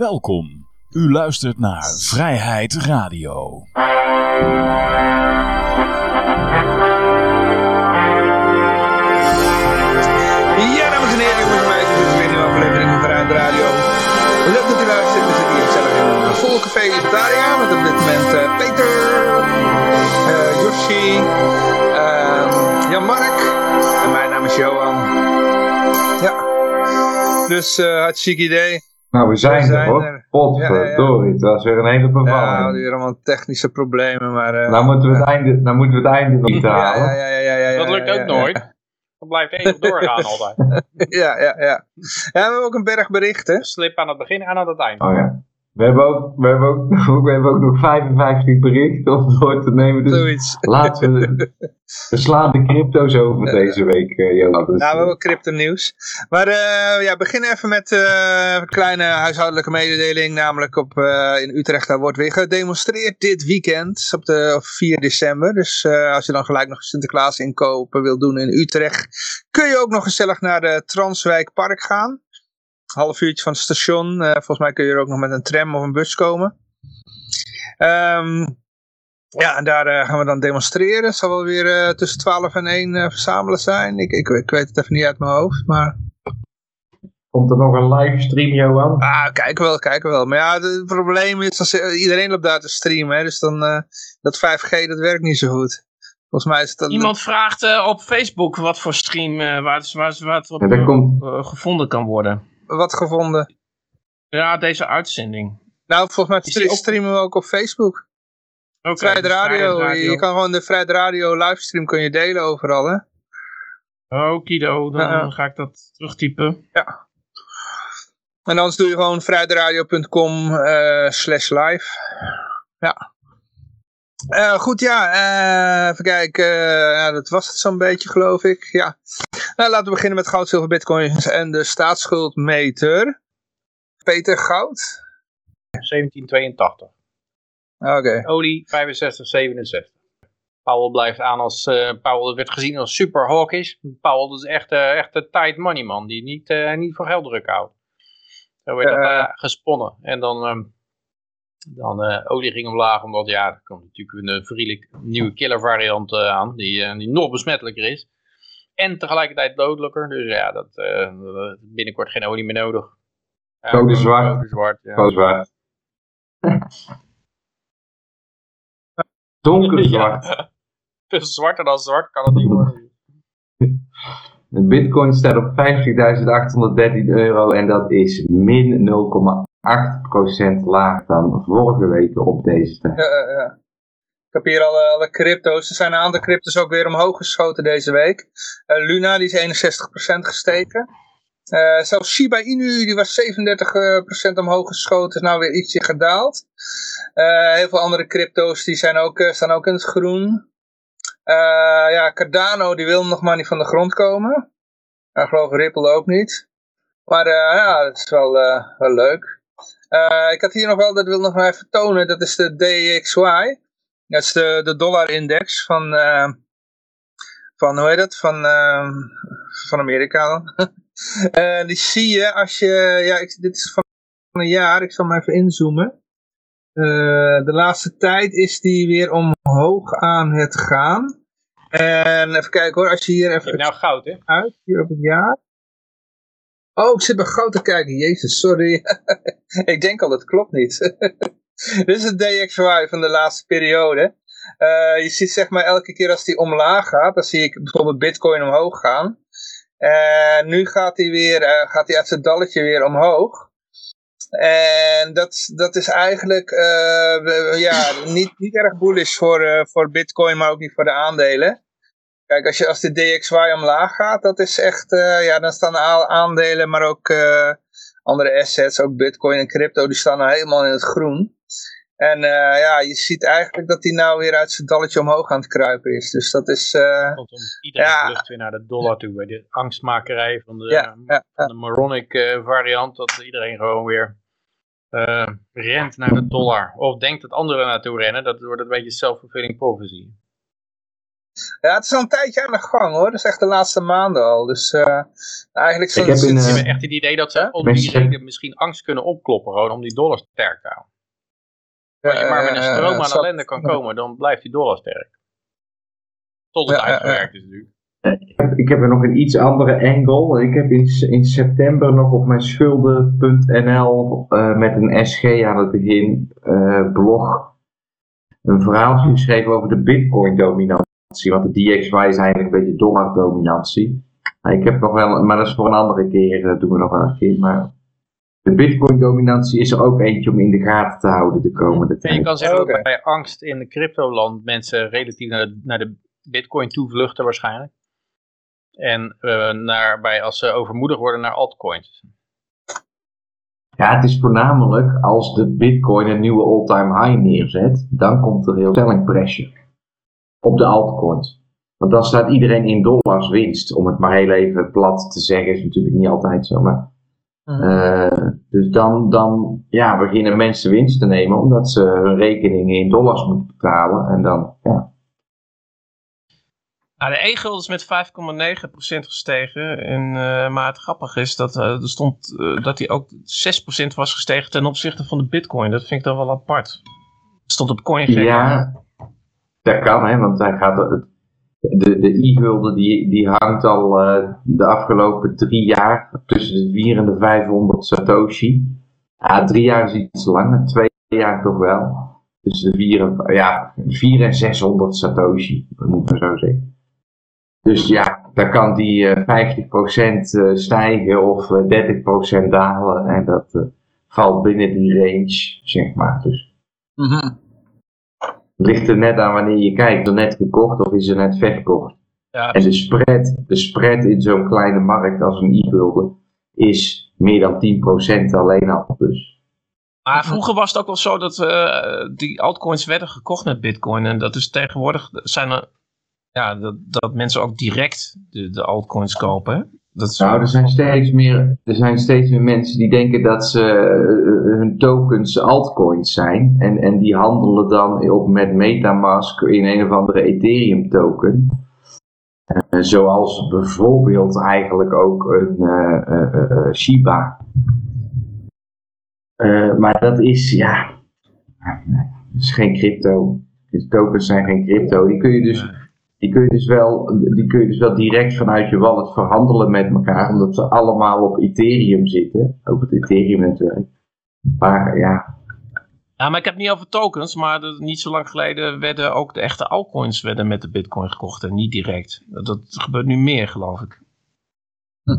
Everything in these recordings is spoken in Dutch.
Welkom. U luistert naar Vrijheid Radio. Ja, dames en heren, jongens en meisjes, dit is weer een aflevering van Vrijheid Radio. Leuk dat u luistert, we zitten hier gezellig in een vol met op dit moment eh, Peter, ehm, Jan-Mark en mijn naam is Johan. Ja, dus uh, hartstikke idee. Nou, we zijn, We zijn er hoor. er. Potverdorie, het was weer een hele Ja, bevalling. weer allemaal technische problemen, maar... eh, nou, moeten we het einde, nou moeten we het einde nog niet ja, halen. ja, ja, ja, ja, ja, Dat lukt ja, ook ja, nooit. Dat blijft eeuwig doorgaan altijd. Ja, ja, ja. Ja, we hebben ook een berg berichten. Slip aan het begin en aan het eind. Oh ja. We hebben ook, we hebben ook, we hebben ook nog 55 berichten om door te nemen. Dus Zoiets. laten we, we slaan de crypto's over deze week, eh, Johan. Dus, Nou, we hebben crypto nieuws. Maar eh ja, begin even met eh, een kleine huishoudelijke mededeling. Namelijk op, eh, in Utrecht daar wordt weer gedemonstreerd dit weekend. Op de op 4 december. Dus eh, als je dan gelijk nog Sinterklaas inkopen wil doen in Utrecht. Kun je ook nog gezellig naar de Transwijk Park gaan. Half uurtje van het station. Eh, volgens mij kun je er ook nog met een tram of een bus komen. Ehm, ja, en daar eh, gaan we dan demonstreren. Het zal wel weer eh, tussen 12 en 1 eh, verzamelen zijn. Ik, ik, ik weet het even niet uit mijn hoofd. Maar Komt er nog een livestream, Johan? ah, kijken wel, kijken wel. Maar ja, het, probleem is, als, eh, iedereen loopt daar te streamen. Hè, dus dan, eh, dat 5G, dat werkt niet zo goed. Volgens mij is het dan... Iemand vraagt eh, op Facebook wat voor stream, eh, waar, waar, waar het op Ja, komt- eh, gevonden kan worden. Wat gevonden. Ja, deze uitzending. Nou, volgens mij streamen we ook op Facebook. Oké, Vrijheid Radio. Je, kan gewoon de Vrijheid Radio livestream kun je delen overal, hè. Okido, dan Ja, ja. ga ik dat terugtypen. En anders doe je gewoon vrijdradio.com eh, slash live. Ja. Eh, goed, ja. eh, even kijken. eh, ja, dat was het zo'n beetje, geloof ik. Ja. Nou, laten we beginnen met goud, zilver, bitcoins en de staatsschuldmeter. Peter Goud. 1782. Oké. Olie 65, 67. Powell blijft aan als, Powell werd gezien als super hawkish. Powell is echt, echt een tight money man, die niet, niet voor geld druk houdt. Zo werd dat gesponnen. En dan, ehm, dan eh, olie ging omlaag, omdat ja, er komt natuurlijk een eh, vriendelijk nieuwe killer variant eh, aan, die, die nog besmettelijker is. En tegelijkertijd dodelijker, dus ja, dat, binnenkort geen olie meer nodig. Ja, Code zwart. Code zwart, ja. Zwart. Donkerzwart. Veel zwarter dan zwart kan het niet worden. De bitcoin staat op 50.813 euro en dat is min 0,8% lager dan vorige week op deze tijd. Ja, ja. Ik heb hier alle, alle crypto's. Er zijn een aantal crypto's ook weer omhoog geschoten deze week. Eh, Luna die is 61% gestegen. Eh, zelfs Shiba Inu die was 37% omhoog geschoten. Is nou weer ietsje gedaald. Eh, heel veel andere crypto's die zijn ook, staan ook in het groen. Ja, Cardano die wil nog maar niet van de grond komen. Ik geloof Ripple ook niet. Maar ja, dat is wel, wel leuk. Eh, ik had hier nog wel, dat wil ik nog maar even tonen, dat is de DXY. Dat is de, de dollarindex van, eh, van, hoe heet dat, van, eh, van Amerika dan. Die zie je als je, ja, ik, dit is van een jaar, ik zal maar even inzoomen. De laatste tijd is die weer omhoog aan het gaan. En even kijken hoor, als je hier even nou goud, hè? uit, hier op het jaar. Oh, ik zit bij goud te kijken. Jezus, sorry. ik denk al, het klopt niet. Dit is het DXY van de laatste periode. Eh, je ziet zeg maar elke keer als die omlaag gaat, dan zie ik bijvoorbeeld bitcoin omhoog gaan. En nu gaat hij weer, eh, gaat hij uit zijn dalletje weer omhoog. En dat, dat is eigenlijk eh, ja, niet, niet erg bullish voor, eh, voor bitcoin, maar ook niet voor de aandelen. Kijk, als, je, als de DXY omlaag gaat, dat is echt, eh, ja, dan staan a- aandelen, maar ook eh, andere assets, ook bitcoin en crypto, die staan nou helemaal in het groen. En eh, ja, je ziet eigenlijk dat die nou weer uit zijn dalletje omhoog aan het kruipen is. Dus dat is, iedereen Ja. weer naar de dollar toe. Bij de angstmakerij van de, Ja, ja, van de moronic variant. Dat iedereen gewoon weer rent naar de dollar. Of denkt dat anderen naartoe rennen. Dat wordt een beetje self-fulfilling prophecy. Ja, het is al een tijdje aan de gang hoor. Dat is echt de laatste maanden al. Dus uh, eigenlijk... Ik heb in, uh, hebben echt het idee dat ze om die reden misschien angst kunnen opkloppen. Gewoon om die dollar sterk te houden. Als je maar met een stroom aan ellende kan komen, dan blijft die dollar sterk. Tot het uitgewerkt is natuurlijk. Ik heb, ik heb er nog een iets andere angle. Ik heb in, in september nog op mijn schulden.nl uh, met een SG aan het begin uh, blog een verhaaltje geschreven over de bitcoin dominantie. Want de DXY is eigenlijk een beetje dollar dominantie. Ik heb nog wel, maar dat is voor een andere keer, dat doen we nog wel een keer. Maar de bitcoin dominantie is er ook eentje om in de gaten te houden de komende tijd. En je kan zeggen dat okay. bij angst in de cryptoland mensen relatief naar de, naar de bitcoin toevluchten waarschijnlijk. En uh, naar, bij, als ze overmoedig worden naar altcoins. Ja, het is voornamelijk als de bitcoin een nieuwe all-time high neerzet, dan komt er heel selling pressure op de altcoins. Want dan staat iedereen in dollars winst. Om het maar heel even plat te zeggen, is natuurlijk niet altijd zo. Maar, uh, dus dan, dan ja, beginnen mensen winst te nemen omdat ze hun rekeningen in dollars moeten betalen. En dan, ja. Nou, de e-gulden is met 5,9% gestegen. En, uh, maar het grappige is dat uh, er stond dat hij ook 6% was gestegen ten opzichte van de bitcoin. Dat vind ik dan wel apart. Het stond op CoinGecko. Ja, dat kan hè, want hij gaat, de, de e-gulden die, die hangt al de afgelopen drie jaar tussen de 4 en de 500 satoshi. Ja, drie jaar is iets langer, twee jaar toch wel. Tussen de 4 en, ja, 4 en 600 satoshi, dat moet ik zo zeggen. Dus ja, dan kan die uh, 50% stijgen of uh, 30% dalen. En dat uh, valt binnen die range, zeg maar. Dus mm. Ligt er net aan wanneer je kijkt. Is er net gekocht of is er net verkocht? Ja, en de spread, de spread in zo'n kleine markt als een e-gulden is meer dan 10% alleen al. Dus. Maar vroeger was het ook wel zo dat uh, die altcoins werden gekocht met bitcoin. En dat is tegenwoordig zijn er ja, dat, dat mensen ook direct de, de altcoins kopen. Dat is nou, er zijn, steeds meer, er zijn steeds meer mensen die denken dat ze uh, hun tokens altcoins zijn. En, en die handelen dan op met Metamask in een of andere Ethereum token. Uh, zoals bijvoorbeeld eigenlijk ook een uh, Shiba. maar dat is, ja, dat is geen crypto. De tokens zijn geen crypto. Die kun je dus die kun je dus wel, die kun je dus wel direct vanuit je wallet verhandelen met elkaar, omdat ze allemaal op Ethereum zitten, op het Ethereum-netwerk. Maar ja. Ja, maar ik heb het niet over tokens, maar dat, niet zo lang geleden werden ook de echte altcoins werden met de bitcoin gekocht en niet direct. Dat, dat gebeurt nu meer, geloof ik. Hm.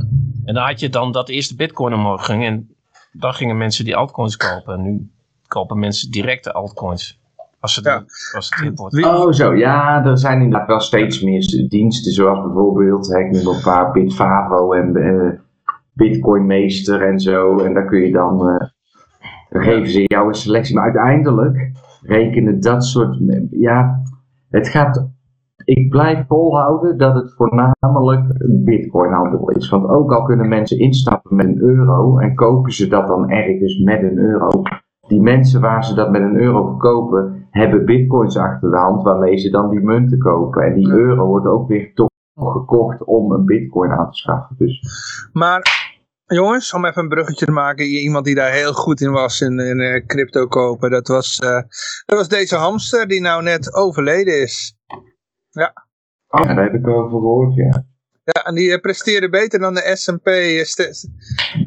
En dan had je dan dat eerst de bitcoin omhoog ging en dan gingen mensen die altcoins kopen. En nu kopen mensen direct de altcoins. Als het, ja. als het import. Oh zo, ja, er zijn inderdaad wel steeds meer diensten, zoals bijvoorbeeld, ik noem een paar Bitfavo en uh, Bitcoin Meester en zo. En daar kun je dan, uh, dan geven ze jou een selectie. Maar uiteindelijk rekenen dat soort, ja, het gaat, ik blijf volhouden dat het voornamelijk een Bitcoin handel is. Want ook al kunnen mensen instappen met een euro en kopen ze dat dan ergens met een euro die mensen waar ze dat met een euro verkopen, hebben bitcoins achter de hand waarmee ze dan die munten kopen. En die euro wordt ook weer toch gekocht om een bitcoin aan te schaffen. Dus. Maar jongens, om even een bruggetje te maken, iemand die daar heel goed in was in, in uh, crypto kopen, dat was, uh, dat was deze hamster die nou net overleden is. Ja. Oh, daar heb ik over gehoord, ja. Ja, en die presteerde beter dan de S&P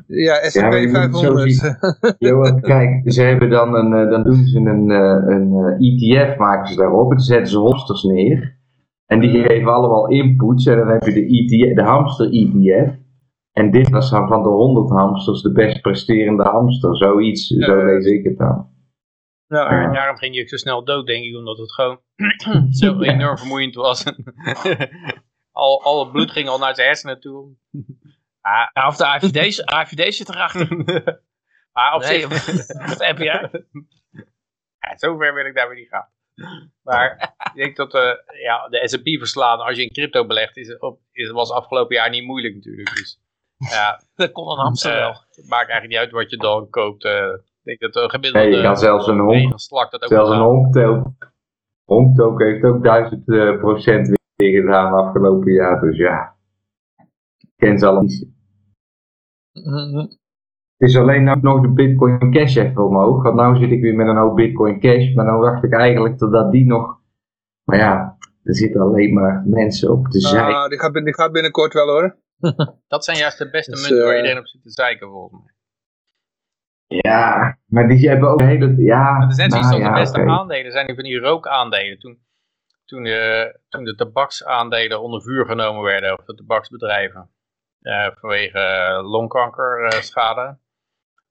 ja, S&P ja, 500. Johan, kijk, ze hebben dan een, dan doen ze een, een ETF, maken ze daarop, en dan zetten ze hamsters neer. En die geven allemaal inputs, en dan heb je de, ETF, de hamster ETF. En dit was dan van de 100 hamsters de best presterende hamster, zoiets, ja, zo lees ik het dan. Ja, en daarom ging je ook zo snel dood, denk ik, omdat het gewoon zo enorm vermoeiend was. al, al het bloed ging al naar zijn hersenen toe. Ah, of de AVD, AVD zit erachter. ah, op nee, zich. Of heb je? Ja, zover wil ik daar weer niet gaan. Maar ik denk dat uh, ja, de S&P verslaan als je in crypto belegt, is, op, is, was afgelopen jaar niet moeilijk natuurlijk. Dus, ja, dat kon een hamster uh, wel. Het maakt eigenlijk niet uit wat je dan koopt. Uh, ik denk dat een gemiddelde nee, je kan zelfs een honk, slak dat ook zelfs een honktoken heeft ook 1000 procent gedaan afgelopen jaar. Dus ja, ik ken ze allemaal niet. Het is alleen nou nog de Bitcoin Cash even omhoog. Want nou zit ik weer met een hoop Bitcoin Cash. Maar dan dacht ik eigenlijk totdat die nog... Maar ja, er zitten alleen maar mensen op de zij. Ah, die, gaat, die gaat binnenkort wel hoor. Dat zijn juist de beste Dus, munten waar eh, iedereen op zit te zeiken volgens mij. Ja, maar die hebben ook hele... Ja, is nou dat de beste aandelen zijn die van die rookaandelen. Toen, toen, de, toen de tabaksaandelen onder vuur genomen werden, of de tabaksbedrijven, eh, vanwege eh, longkankerschade.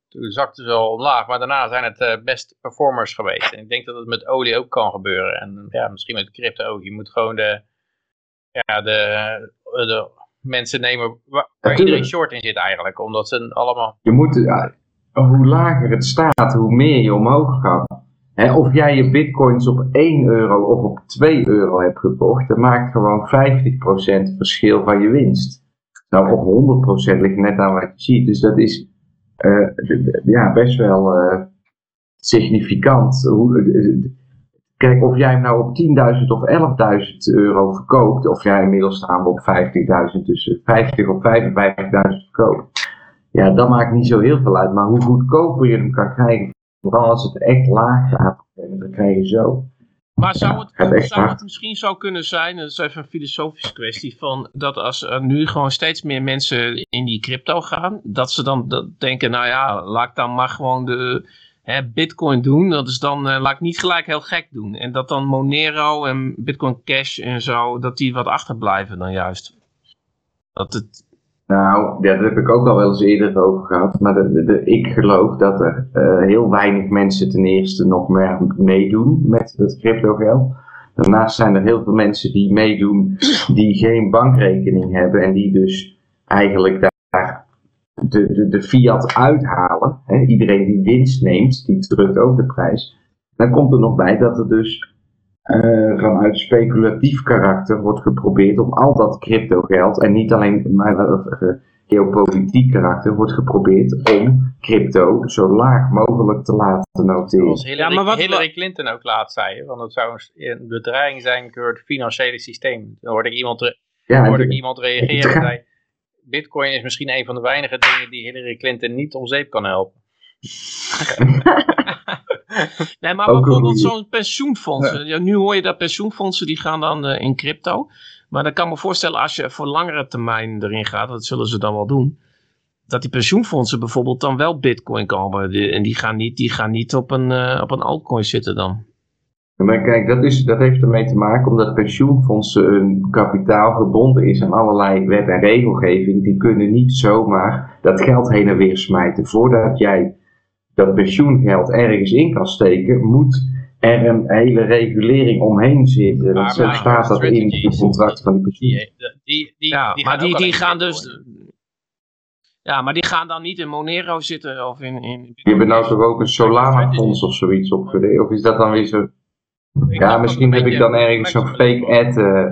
Toen zakten ze al omlaag, maar daarna zijn het eh, best performers geweest. En ik denk dat het met olie ook kan gebeuren. En ja, misschien met crypto ook. Je moet gewoon de, ja, de, de mensen nemen waar, iedereen short in zit eigenlijk. Omdat ze allemaal... Je moet, ja, hoe lager het staat, hoe meer je omhoog gaat. Of jij je bitcoins op 1 euro of op 2 euro hebt gekocht, dat maakt gewoon 50% verschil van je winst. Nou, of 100% ligt net aan wat je ziet. Dus dat is eh, ja, best wel eh, significant. Hoe, eh, kijk, of jij hem nou op 10.000 of 11.000 euro verkoopt, of jij inmiddels staan we op 50.000, dus 50 of 55.000 verkoopt. Ja, dat maakt niet zo heel veel uit. Maar hoe goedkoper je hem kan krijgen, vooral als het echt laag gaat, dan krijg je zo. Maar zou het, zou het misschien zo kunnen zijn, dat is even een filosofische kwestie, van dat als er nu gewoon steeds meer mensen in die crypto gaan, dat ze dan dat denken, nou ja, laat ik dan maar gewoon de hè, bitcoin doen, dat is dan, eh, laat ik niet gelijk heel gek doen. En dat dan Monero en bitcoin cash en zo, dat die wat achterblijven dan juist. Dat het, Nou, daar heb ik ook al wel eens eerder over gehad. Maar de, ik geloof dat er eh, heel weinig mensen ten eerste nog meer meedoen met het crypto geld. Daarnaast zijn er heel veel mensen die meedoen die geen bankrekening hebben en die dus eigenlijk daar de, de, de fiat uithalen. Iedereen die winst neemt, die drukt ook de prijs. Dan komt er nog bij dat er dus eh, vanuit speculatief karakter wordt geprobeerd om al dat crypto geld en niet alleen maar eh, geopolitiek karakter wordt geprobeerd om crypto zo laag mogelijk te laten noteren. Zoals Hillary, Ja, maar wat- Hillary Clinton ook laatst zei. Want het zou een- bedreiging zijn voor het financiële systeem. Dan hoorde ik iemand, re- Ja, hoorde ik iemand reageren en zei... Bitcoin is misschien een van de weinige dingen die Hillary Clinton niet om zeep kan helpen. Nee, maar Ook bijvoorbeeld zo'n pensioenfonds. Ja, nu hoor je dat pensioenfondsen die gaan dan eh, in crypto. Maar dan kan ik me voorstellen als je voor langere termijn erin gaat, dat zullen ze dan wel doen. Dat die pensioenfondsen bijvoorbeeld dan wel bitcoin komen. Die- En die gaan niet, die gaan niet op, een, eh, op een altcoin zitten dan. Maar kijk, dat, is, dat heeft ermee te maken omdat pensioenfondsen hun kapitaal gebonden is aan allerlei wet en regelgeving. Die kunnen niet zomaar dat geld heen en weer smijten. Voordat jij dat pensioengeld ergens in kan steken, moet er een hele regulering omheen zitten. Maar Dat staat dat in het contract van die pensioen. Die, die, die, Ja, die maar gaan die, die gaan dus... Ja, maar die gaan dan niet in Monero zitten of in... in Die hebben nou toch ook een Solana-fonds of zoiets opgericht? Of is dat dan weer zo? Ik Ja, misschien heb ik dan ergens zo'n fake ad. eh,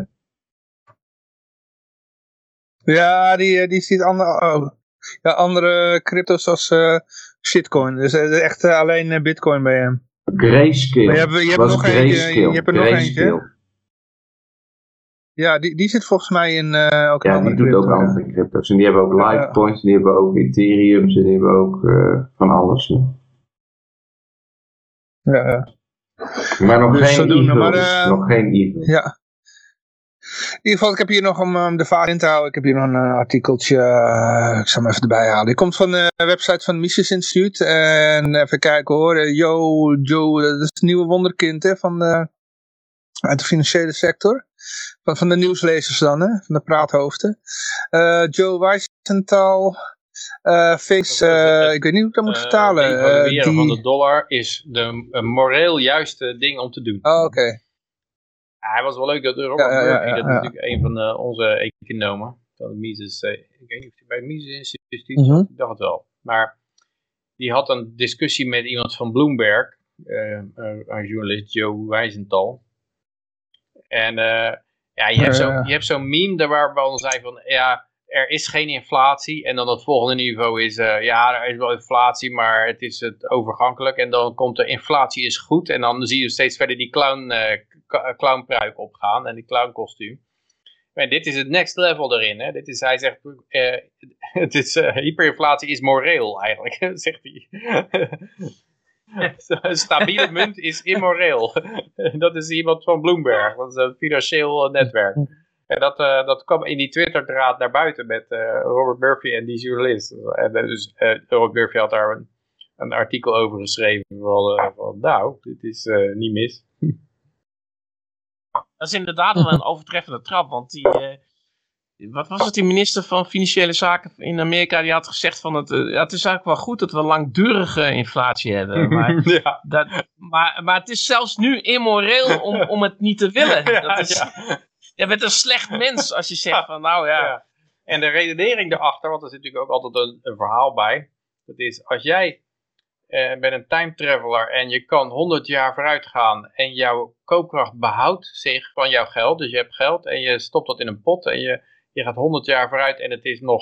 Ja, die, eh, die ziet andere, oh. ja, andere crypto's als eh, shitcoin. Dus het is echt eh, alleen eh, bitcoin bij hem. Grayscale. Maar je hebt- je hebt nog eentje, je hebt er nog eentje. Ja, die, die zit volgens mij in eh ook Ja, die doet ook ja. andere crypto's. En die hebben ook. Litecoins, die hebben ook Ethereums, en die hebben ook eh, van alles. Ja, ja. Maar nog Dus geen maar, eh, nog geen Eagles. Ja. In ieder geval, ik heb hier nog, om um, de vaart in te houden, ik heb hier nog een eh, artikeltje, eh, ik zal hem even erbij halen. Die komt van de website van het Mises Instituut. En even kijken hoor, eh, Yo, Joe, dat is het nieuwe wonderkind hè, van de, uit de financiële sector. Van, van de nieuwslezers dan, hè, van de praathoofden. Eh, Joe Weisenthal, eh face, eh, ik weet niet hoe ik dat moet Eh, vertalen. het eh, evalueren van die... de dollar is de een moreel juiste ding om te doen. Oh, oké. Hij was wel leuk dat Robert Ja, Murphy, dat is natuurlijk een van eh, onze economen. Van de Mises, eh, ik weet niet of hij bij het Mises Instituut zat, ik dacht het wel. Maar die had een discussie met iemand van Bloomberg, eh, een journalist, Joe Weisenthal. En ja, je hebt zo'n hebt zo'n meme daar waarbij dan zei van, ja, er is geen inflatie. En dan het volgende niveau is, ja, er is wel inflatie, maar het is het overgankelijk. En dan komt de inflatie is goed. En dan zie je steeds verder die clown, k- clownpruik opgaan en die clownkostuum. En dit is het next level erin. Hè? Dit is, hij zegt, eh, het is, eh, hyperinflatie is moreel eigenlijk, zegt hij. Een stabiele munt is immoreel. dat is iemand van Bloomberg, dat is een financieel netwerk. En dat, eh, dat kwam in die Twitter-draad naar buiten met eh, Robert Murphy en die journalist. En eh, dus Robert Murphy had daar een, een artikel over geschreven van, van nou, dit is niet mis. Dat is inderdaad wel een overtreffende trap, want die, wat was het, die minister van Financiële Zaken in Amerika, die had gezegd van het, ja, het is eigenlijk wel goed dat we langdurige inflatie hebben. Maar, ja. dat, maar, maar het is zelfs nu immoreel om, om het niet te willen. Dat is, ja. Je bent een slecht mens als je zegt van nou ja. Ja. En de redenering erachter, want er zit natuurlijk ook altijd een, een verhaal bij. Dat is, als jij eh, bent een time traveler en je kan 100 jaar vooruit gaan en jouw koopkracht behoudt zich van jouw geld. Dus je hebt geld en je stopt dat in een pot en je, je gaat 100 jaar vooruit en het is nog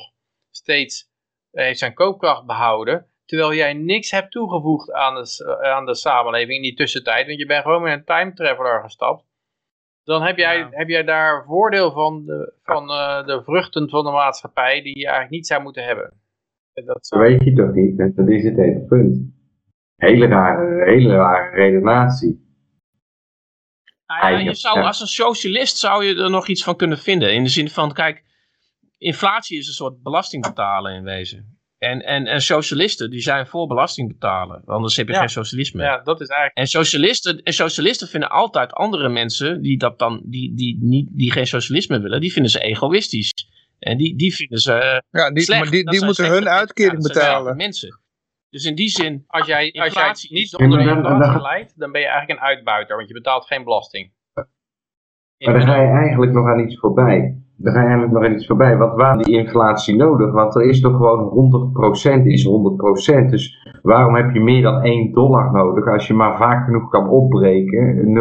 steeds, eh, heeft zijn koopkracht behouden. Terwijl jij niks hebt toegevoegd aan de, aan de samenleving in die tussentijd. Want je bent gewoon met een time traveler gestapt dan heb jij, Ja. heb jij daar voordeel van, de, van eh, de vruchten van de maatschappij die je eigenlijk niet zou moeten hebben. En Dat Dat zou, weet je toch niet? Dat is het hele punt. Hele rare, hele rare redenatie. Nou ja, je zou ja. als een socialist zou je er nog iets van kunnen vinden. In de zin van, kijk, inflatie is een soort belasting betalen in wezen. En, en, en socialisten, die zijn voor belasting betalen. Anders heb je Ja. geen socialisme. ja, dat is eigenlijk... En socialisten, en socialisten vinden altijd andere mensen die, dat dan, die, die, niet, die geen socialisme willen, die vinden ze egoïstisch. En die, die vinden ze Ja, die, slecht. maar die, die moeten hun uitkering Ja, dat zijn slechte betalen. mensen. Dus in die zin, Als jij, als jij Inflatie niet onder de inflatie leidt, dan ben je eigenlijk een uitbuiter, want je betaalt geen belasting. Maar dan ga je eigenlijk nog aan iets voorbij. Dan ga je eigenlijk nog iets voorbij. Wat waren die inflatie nodig? Want er is toch gewoon 100% is 100%. Dus waarom heb je meer dan 1 dollar nodig als je maar vaak genoeg kan opbreken? 0,0000001 Nee,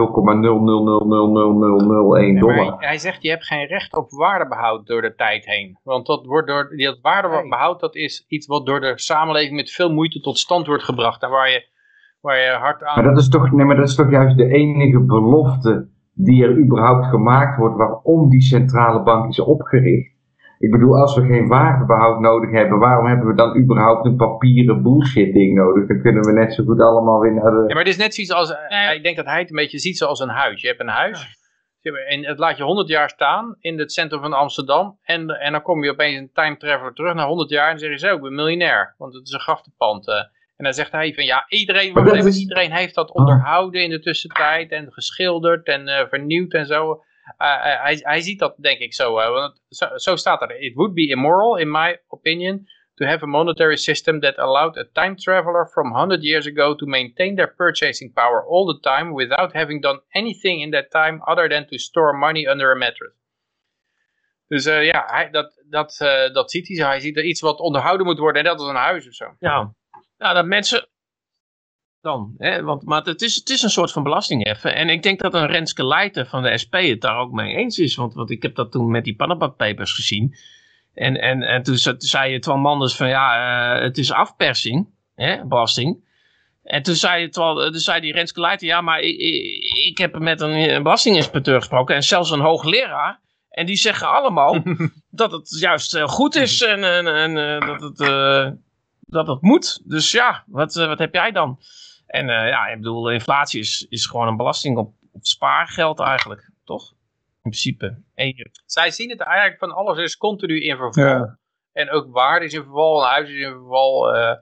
maar dollar. hij, hij zegt je hebt geen recht op waardebehoud door de tijd heen. Want dat, wordt door, dat waardebehoud dat is iets wat door de samenleving met veel moeite tot stand wordt gebracht. En waar je, waar je hard aan... Maar dat is toch, nee, maar dat is toch juist de enige belofte die er überhaupt gemaakt wordt waarom die centrale bank is opgericht. Ik bedoel, als we geen waardebehoud nodig hebben, waarom hebben we dan überhaupt een papieren bullshit ding nodig? Dan kunnen we net zo goed allemaal weer naar de... Ja, maar het is net zoiets als, eh, ik denk dat hij het een beetje ziet zoals een huis. Je hebt een huis en het laat je 100 jaar staan in het centrum van Amsterdam. En, en dan kom je opeens een time traveler terug naar 100 jaar en dan zeg je zo, ik ben miljonair. Want het is een grachtenpand. En dan zegt hij van ja, iedereen, Maar wacht dat even, is- iedereen heeft dat onderhouden in de tussentijd en geschilderd en eh, vernieuwd en zo. Eh, eh, hij, hij ziet dat denk ik zo, want zo, zo staat er. It would be immoral, in my opinion, to have a monetary system that allowed a time traveler from 100 years ago to maintain their purchasing power all the time without having done anything in that time other than to store money under a mattress. Dus eh, ja, hij, dat, dat, eh, dat ziet hij zo. Hij ziet er iets wat onderhouden moet worden en dat is een huis of zo. Ja, nou, dat mensen dan, hè, want, maar het is, het is een soort van belastingheffen. En ik denk dat een Renske Leijten van de SP het daar ook mee eens is. Want, want ik heb dat toen met die Panama Papers gezien. En, en, en toen, ze- toen zei je Twan Manders van ja, eh, het is afpersing, hè, belasting. En toen zei, Twan, toen zei die Renske Leijten, ja, maar ik, ik, ik heb met een, een belastinginspecteur gesproken. En zelfs een hoogleraar. En die zeggen allemaal dat het juist eh, goed is en, en, en eh, dat het... eh, dat het moet. Dus ja, wat, eh, wat heb jij dan? En eh, ja, ik bedoel, inflatie is, is gewoon een belasting op, op spaargeld eigenlijk, toch? In principe. En Zij zien het eigenlijk van alles is continu in verval. Ja. En ook waarde is in verval, een huis is in verval. eh,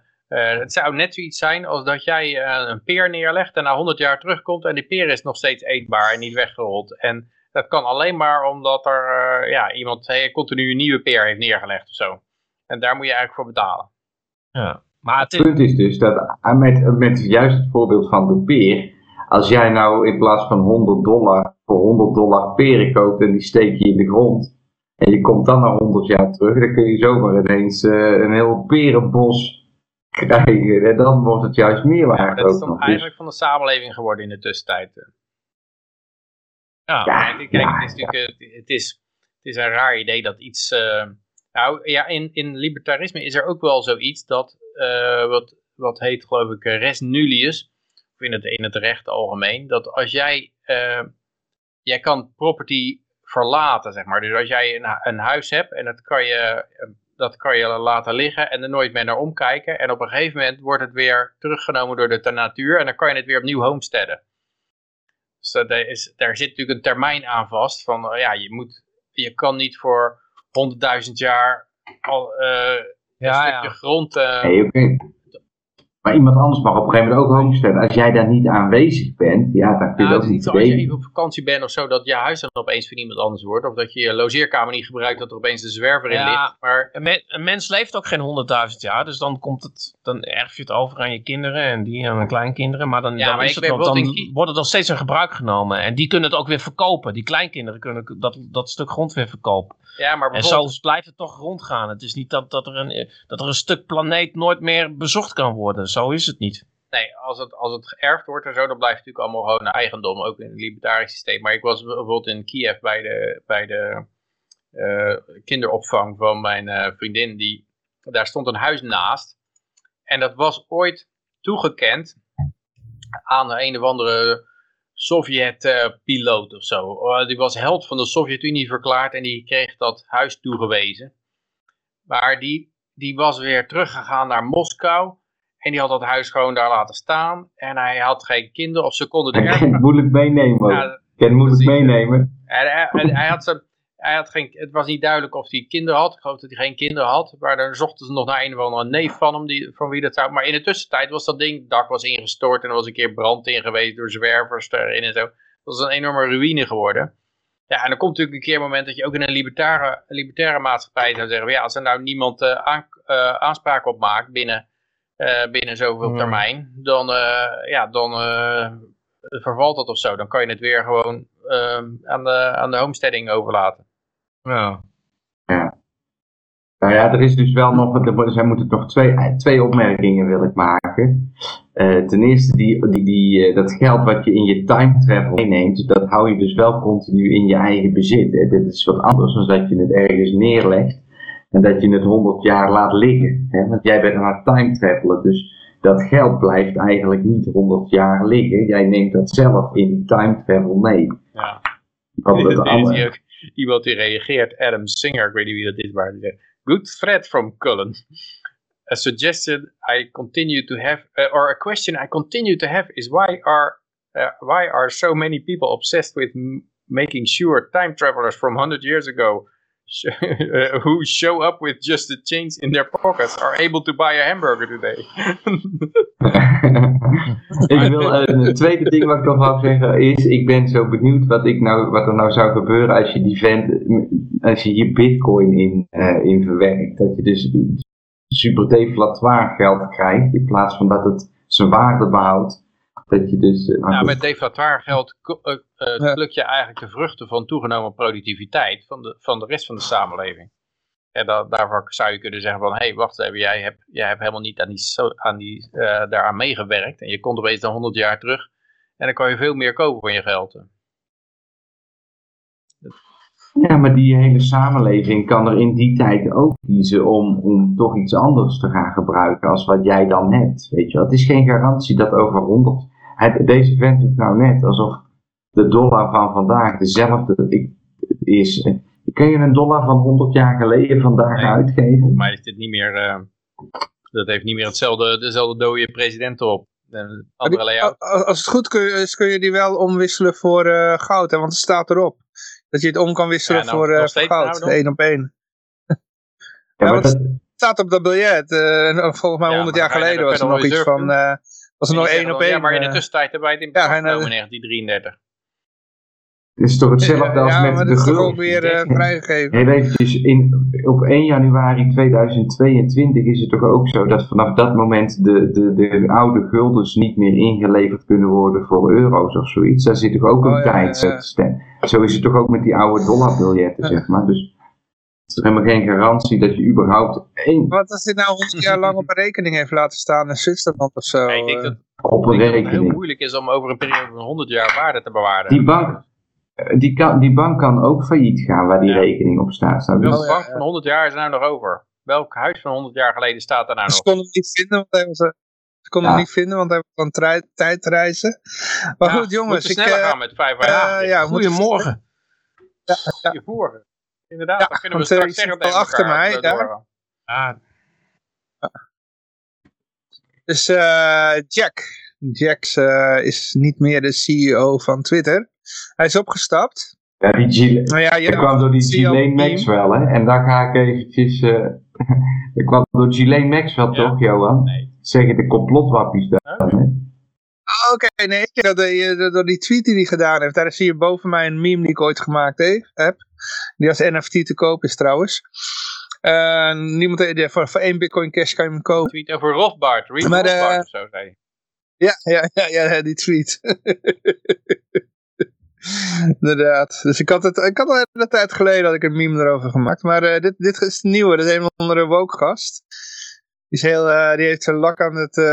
het zou net zoiets zijn als dat jij een peer neerlegt en na 100 jaar terugkomt en die peer is nog steeds eetbaar en niet weggerold. En dat kan alleen maar omdat er ja, iemand eh, continu een nieuwe peer heeft neergelegd of zo. En daar moet je eigenlijk voor betalen. Ja. Maar het punt is dus dat met, met juist het voorbeeld van de peer, als jij nou in plaats van 100 dollar voor 100 dollar peren koopt en die steek je in de grond en je komt dan na 100 jaar terug, dan kun je zomaar ineens eh, een heel perenbos krijgen en dan wordt het juist meer Ja, waard dat is dan eigenlijk van de samenleving geworden in de tussentijd. ja, ja, Kijk, ja, het, is natuurlijk, het, is, het is een raar idee dat iets... eh, nou ja, in, in libertarisme is er ook wel zoiets dat, eh, wat, wat heet geloof ik eh, res nullius, of in het, in het recht algemeen, dat als jij, eh, jij kan property verlaten, zeg maar. Dus als jij een, een huis hebt en dat kan, je, dat kan je laten liggen en er nooit meer naar omkijken. En op een gegeven moment wordt het weer teruggenomen door de natuur en dan kan je het weer opnieuw homesteaden. Dus dat is, daar zit natuurlijk een termijn aan vast van, uh, ja, je, moet, je kan niet voor 100.000 jaar al uh, Ja, een ja. stukje grond... uh, Nee, oké. Maar iemand anders mag op een gegeven moment ook homesteaden. Als jij daar niet aanwezig bent, ja, dan kun je dat niet zo als je even op vakantie bent of zo, dat je huis dan opeens van iemand anders wordt. Of dat je je logeerkamer niet gebruikt, dat er opeens een zwerver in Ja. ligt. Maar Een, me- een mens leeft ook geen honderdduizend jaar, dus dan, komt het, dan erf je het over aan je kinderen en die aan hun kleinkinderen. Maar dan, Ja, dan, maar is ik het nog, dan bijvoorbeeld in Kie- wordt het nog steeds in gebruik genomen. En die kunnen het ook weer verkopen. Die kleinkinderen kunnen dat, dat stuk grond weer verkopen. Ja, maar En zo blijft het toch rondgaan. Het is niet dat, dat, er een, dat er een stuk planeet nooit meer bezocht kan worden. Zo is het niet. Nee, als het, als het geërfd wordt en zo, dan blijft het natuurlijk allemaal gewoon eigendom, ook in het libertarisch systeem. Maar ik was bijvoorbeeld in Kiev bij de, bij de eh, kinderopvang van mijn eh, vriendin. Die, daar stond een huis naast. En dat was ooit toegekend aan een of andere Sovjet-piloot of zo. Eh, die was held van de Sovjet-Unie verklaard en die kreeg dat huis toegewezen. Maar die, die was weer teruggegaan naar Moskou. En die had dat huis gewoon daar laten staan. En hij had geen kinderen of ze konden de moeilijk meenemen. Ja, moeilijk meenemen. en hij had ze, hij had geen, het was niet duidelijk of hij kinderen had. Ik geloof dat hij geen kinderen had. Maar dan zochten ze nog naar een of andere neef van hem, die, van wie dat zou. Maar in de tussentijd was dat ding, het dak was ingestort en er was een keer brand in geweest door zwervers erin en zo. Dat was een enorme ruïne geworden. Ja, en dan komt natuurlijk een keer een moment dat je ook in een libertaire, libertaire maatschappij zou zeggen, ja, als er nou niemand eh, aan, eh, aanspraak op maakt binnen, eh, binnen zoveel Hmm. termijn, dan, ja, dan vervalt dat of zo. Dan kan je het weer gewoon ehm, aan, de, aan de homesteading overlaten. Ja. Nou ja, er is dus wel nog, er worden- zij moeten nog twee, twee opmerkingen wil ik maken. Eh, ten eerste, die, die, die, eh, dat geld wat je in je time travel meeneemt, dat hou je dus wel continu in je eigen bezit. Hè. Dit is wat anders dan dat je het ergens neerlegt en dat je het 100 jaar laat liggen. Hè. Want jij bent aan het time travelen, dus dat geld blijft eigenlijk niet 100 jaar liggen. Jij neemt dat zelf in die time travel mee. Ja. Wat het is iemand die reageert, Adam Singer, ik weet niet wie dat is, maar die zegt, good thread from Cullen. A suggestion I continue to have, uh, or a question I continue to have is why are, uh, why are so many people obsessed with making sure time travelers from 100 years ago who show up with just the change in their pockets are able to buy a hamburger today? ik wil eh, een tweede ding wat ik nog wou zeggen is, ik ben zo benieuwd wat, ik nou, wat er nou zou gebeuren als je die vent, als je hier bitcoin in, eh, in verwerkt. Dat je dus super deflatoir geld krijgt in plaats van dat het zijn waarde behoudt. Dat je dus... Nou, met deflatoir geld eh, eh, pluk je eigenlijk de vruchten van toegenomen productiviteit van de, van de rest van de samenleving. En da daarvoor zou je kunnen zeggen van, hé, hey, wacht even, jij hebt, jij hebt helemaal niet aan die, aan die, eh, daaraan meegewerkt. En je komt opeens dan 100 jaar terug. En dan kan je veel meer kopen van je geld. Ja, maar die hele samenleving kan er in die tijd ook kiezen om, om toch iets anders te gaan gebruiken als wat jij dan hebt. Weet je wel, het is geen garantie dat over 100. Het, deze vent doet nou net alsof de dollar van vandaag dezelfde ik- is. Kun je een dollar van 100 jaar geleden vandaag Nee. uitgeven? Mij is dit niet meer, eh, dat heeft niet meer hetzelfde, dezelfde dode president op. Maar die- Als het goed kun je- is, kun je die wel omwisselen voor eh, goud, hè, want het staat erop. Dat je het om kan wisselen Ja, nou, voor, eh, voor goud, nou één op één. Ja, Ja, maar want- dat, Het staat op dat biljet. eh, en volgens mij Ja, 100 maar jaar geleden de was er nog iets van... eh, was er nog één op één. Ja, maar in de eh, tussentijd hebben wij het in ja, genomen de- in 1933. het is toch hetzelfde als ja, met maar de dat is toch gulden. ook weer eh, vrijgegeven. Heel eventjes, in, op 1 januari 2022 is het toch ook zo dat vanaf dat moment de, de, de oude guldens niet meer ingeleverd kunnen worden voor euro's of zoiets. Daar zit toch ook een Oh, ja, ja, tijd. ja. stem- Zo is het toch ook met die oude dollarbiljetten, zeg maar. Dus is helemaal geen garantie dat je überhaupt één Wat als dit nou 100 jaar lang op een rekening heeft laten staan in Zwitserland of zo? Ja, ik denk eh. dat, op een ik denk dat het heel moeilijk is om over een periode van 100 jaar waarde te bewaren. Die bank, eh, die, kan, die bank kan ook failliet gaan waar die Ja. rekening op staat. Welke dus- ja, bank ja. van 100 jaar is er nou nog over? Welk huis van 100 jaar geleden staat er nou Ze nog? konden hem niet vinden, want hij was, eh, ze konden hem Ja. niet vinden, want hij was aan tijdreizen. Maar Ja, goed, jongens. Moet Ik, sneller eh, gaan met 5 eh, ja, Goedemorgen. ja. Je vorige. Inderdaad, Ja, dan kunnen we want, straks je zeggen tegen achter elkaar mij, doorgaan. Ah, Dus eh, Jack. Jack eh, is niet meer de CEO van Twitter. Hij is opgestapt. Ja, die Gile- Nou ja, je dat kwam door die CEO Ghislaine. Maxwell, hè. En daar ga ik eventjes... eh dat kwam door Ghislaine Maxwell, Ja. toch, Johan? Nee. Zeggen de complotwappies daar, Huh? hè? Oh, Oké, nee, door, die tweet die hij gedaan heeft. Daar is hier boven mij een meme die ik ooit gemaakt he- heb. Die als NFT te koop is trouwens. Eh, niemand heeft die- voor, voor één bitcoin cash kan je hem kopen. Tweet over Rothbard. Reed Maar, eh, Rothbard of zo, zei. Ja, ja, ja, ja die tweet. Inderdaad. Dus ik had het, ik had al een hele tijd geleden had ik een meme erover gemaakt. Maar eh, dit, dit is het nieuwe. Dat is een andere woke gast. Die, is heel, eh, die heeft zijn lak aan het, eh,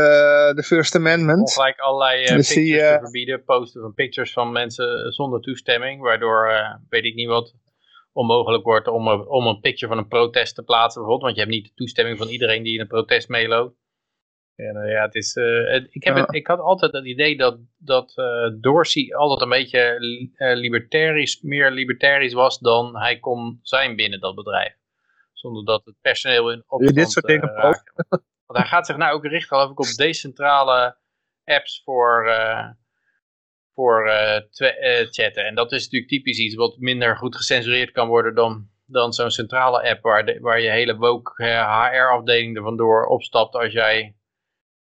de First Amendment. Ongelijk allerlei eh, Dus die, pictures te eh, verbieden, posten van pictures van mensen zonder toestemming, waardoor, eh, weet ik niet wat, onmogelijk wordt om, een- om een picture van een protest te plaatsen bijvoorbeeld, want je hebt niet de toestemming van iedereen die in een protest meeloopt. En eh, ja, het is, eh, ik, heb Ja. het, ik had altijd het idee dat, dat eh, Dorsey altijd een beetje li- libertarisch, meer libertarisch was dan hij kon zijn binnen dat bedrijf. Zonder dat het personeel in opstand dit soort dingen. Want hij gaat zich nou ook richten, geloof ik, op decentrale apps voor, voor eh, eh, chatten. En dat is natuurlijk typisch iets wat minder goed gecensureerd kan worden dan, dan zo'n centrale app waar, de, waar je hele woke HR-afdeling er vandoor opstapt als jij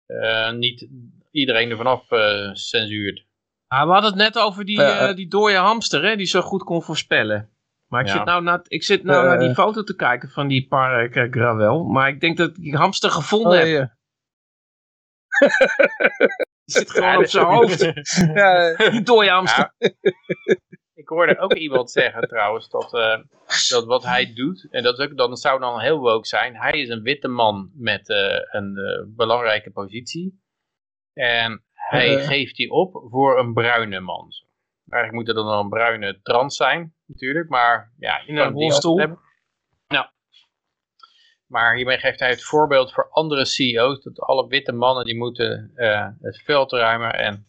eh, niet iedereen er vanaf eh censuurt. Ah, we hadden het net over die, eh, die dode hamster, hè, die zo goed kon voorspellen. Maar ik Ja. zit nou, naar, ik zit nou Eh. naar die foto te kijken van die Park eh, Gravel. Maar ik denk dat ik die hamster gevonden Oh, heb. ja. Die zit gewoon op zijn hoofd. Ja, Die. Ik hoorde ook iemand zeggen trouwens dat, eh, dat wat hij doet, en dat, is ook, dat zou dan heel woke zijn, hij is een witte man met eh, een eh, belangrijke positie. En hij geeft die op voor een bruine man. Eigenlijk moet er dan een bruine trans zijn, natuurlijk, maar ja, In een rolstoel. hebben. Maar hiermee geeft hij het voorbeeld voor andere CEO's, dat alle witte mannen die moeten eh, het veld ruimen en,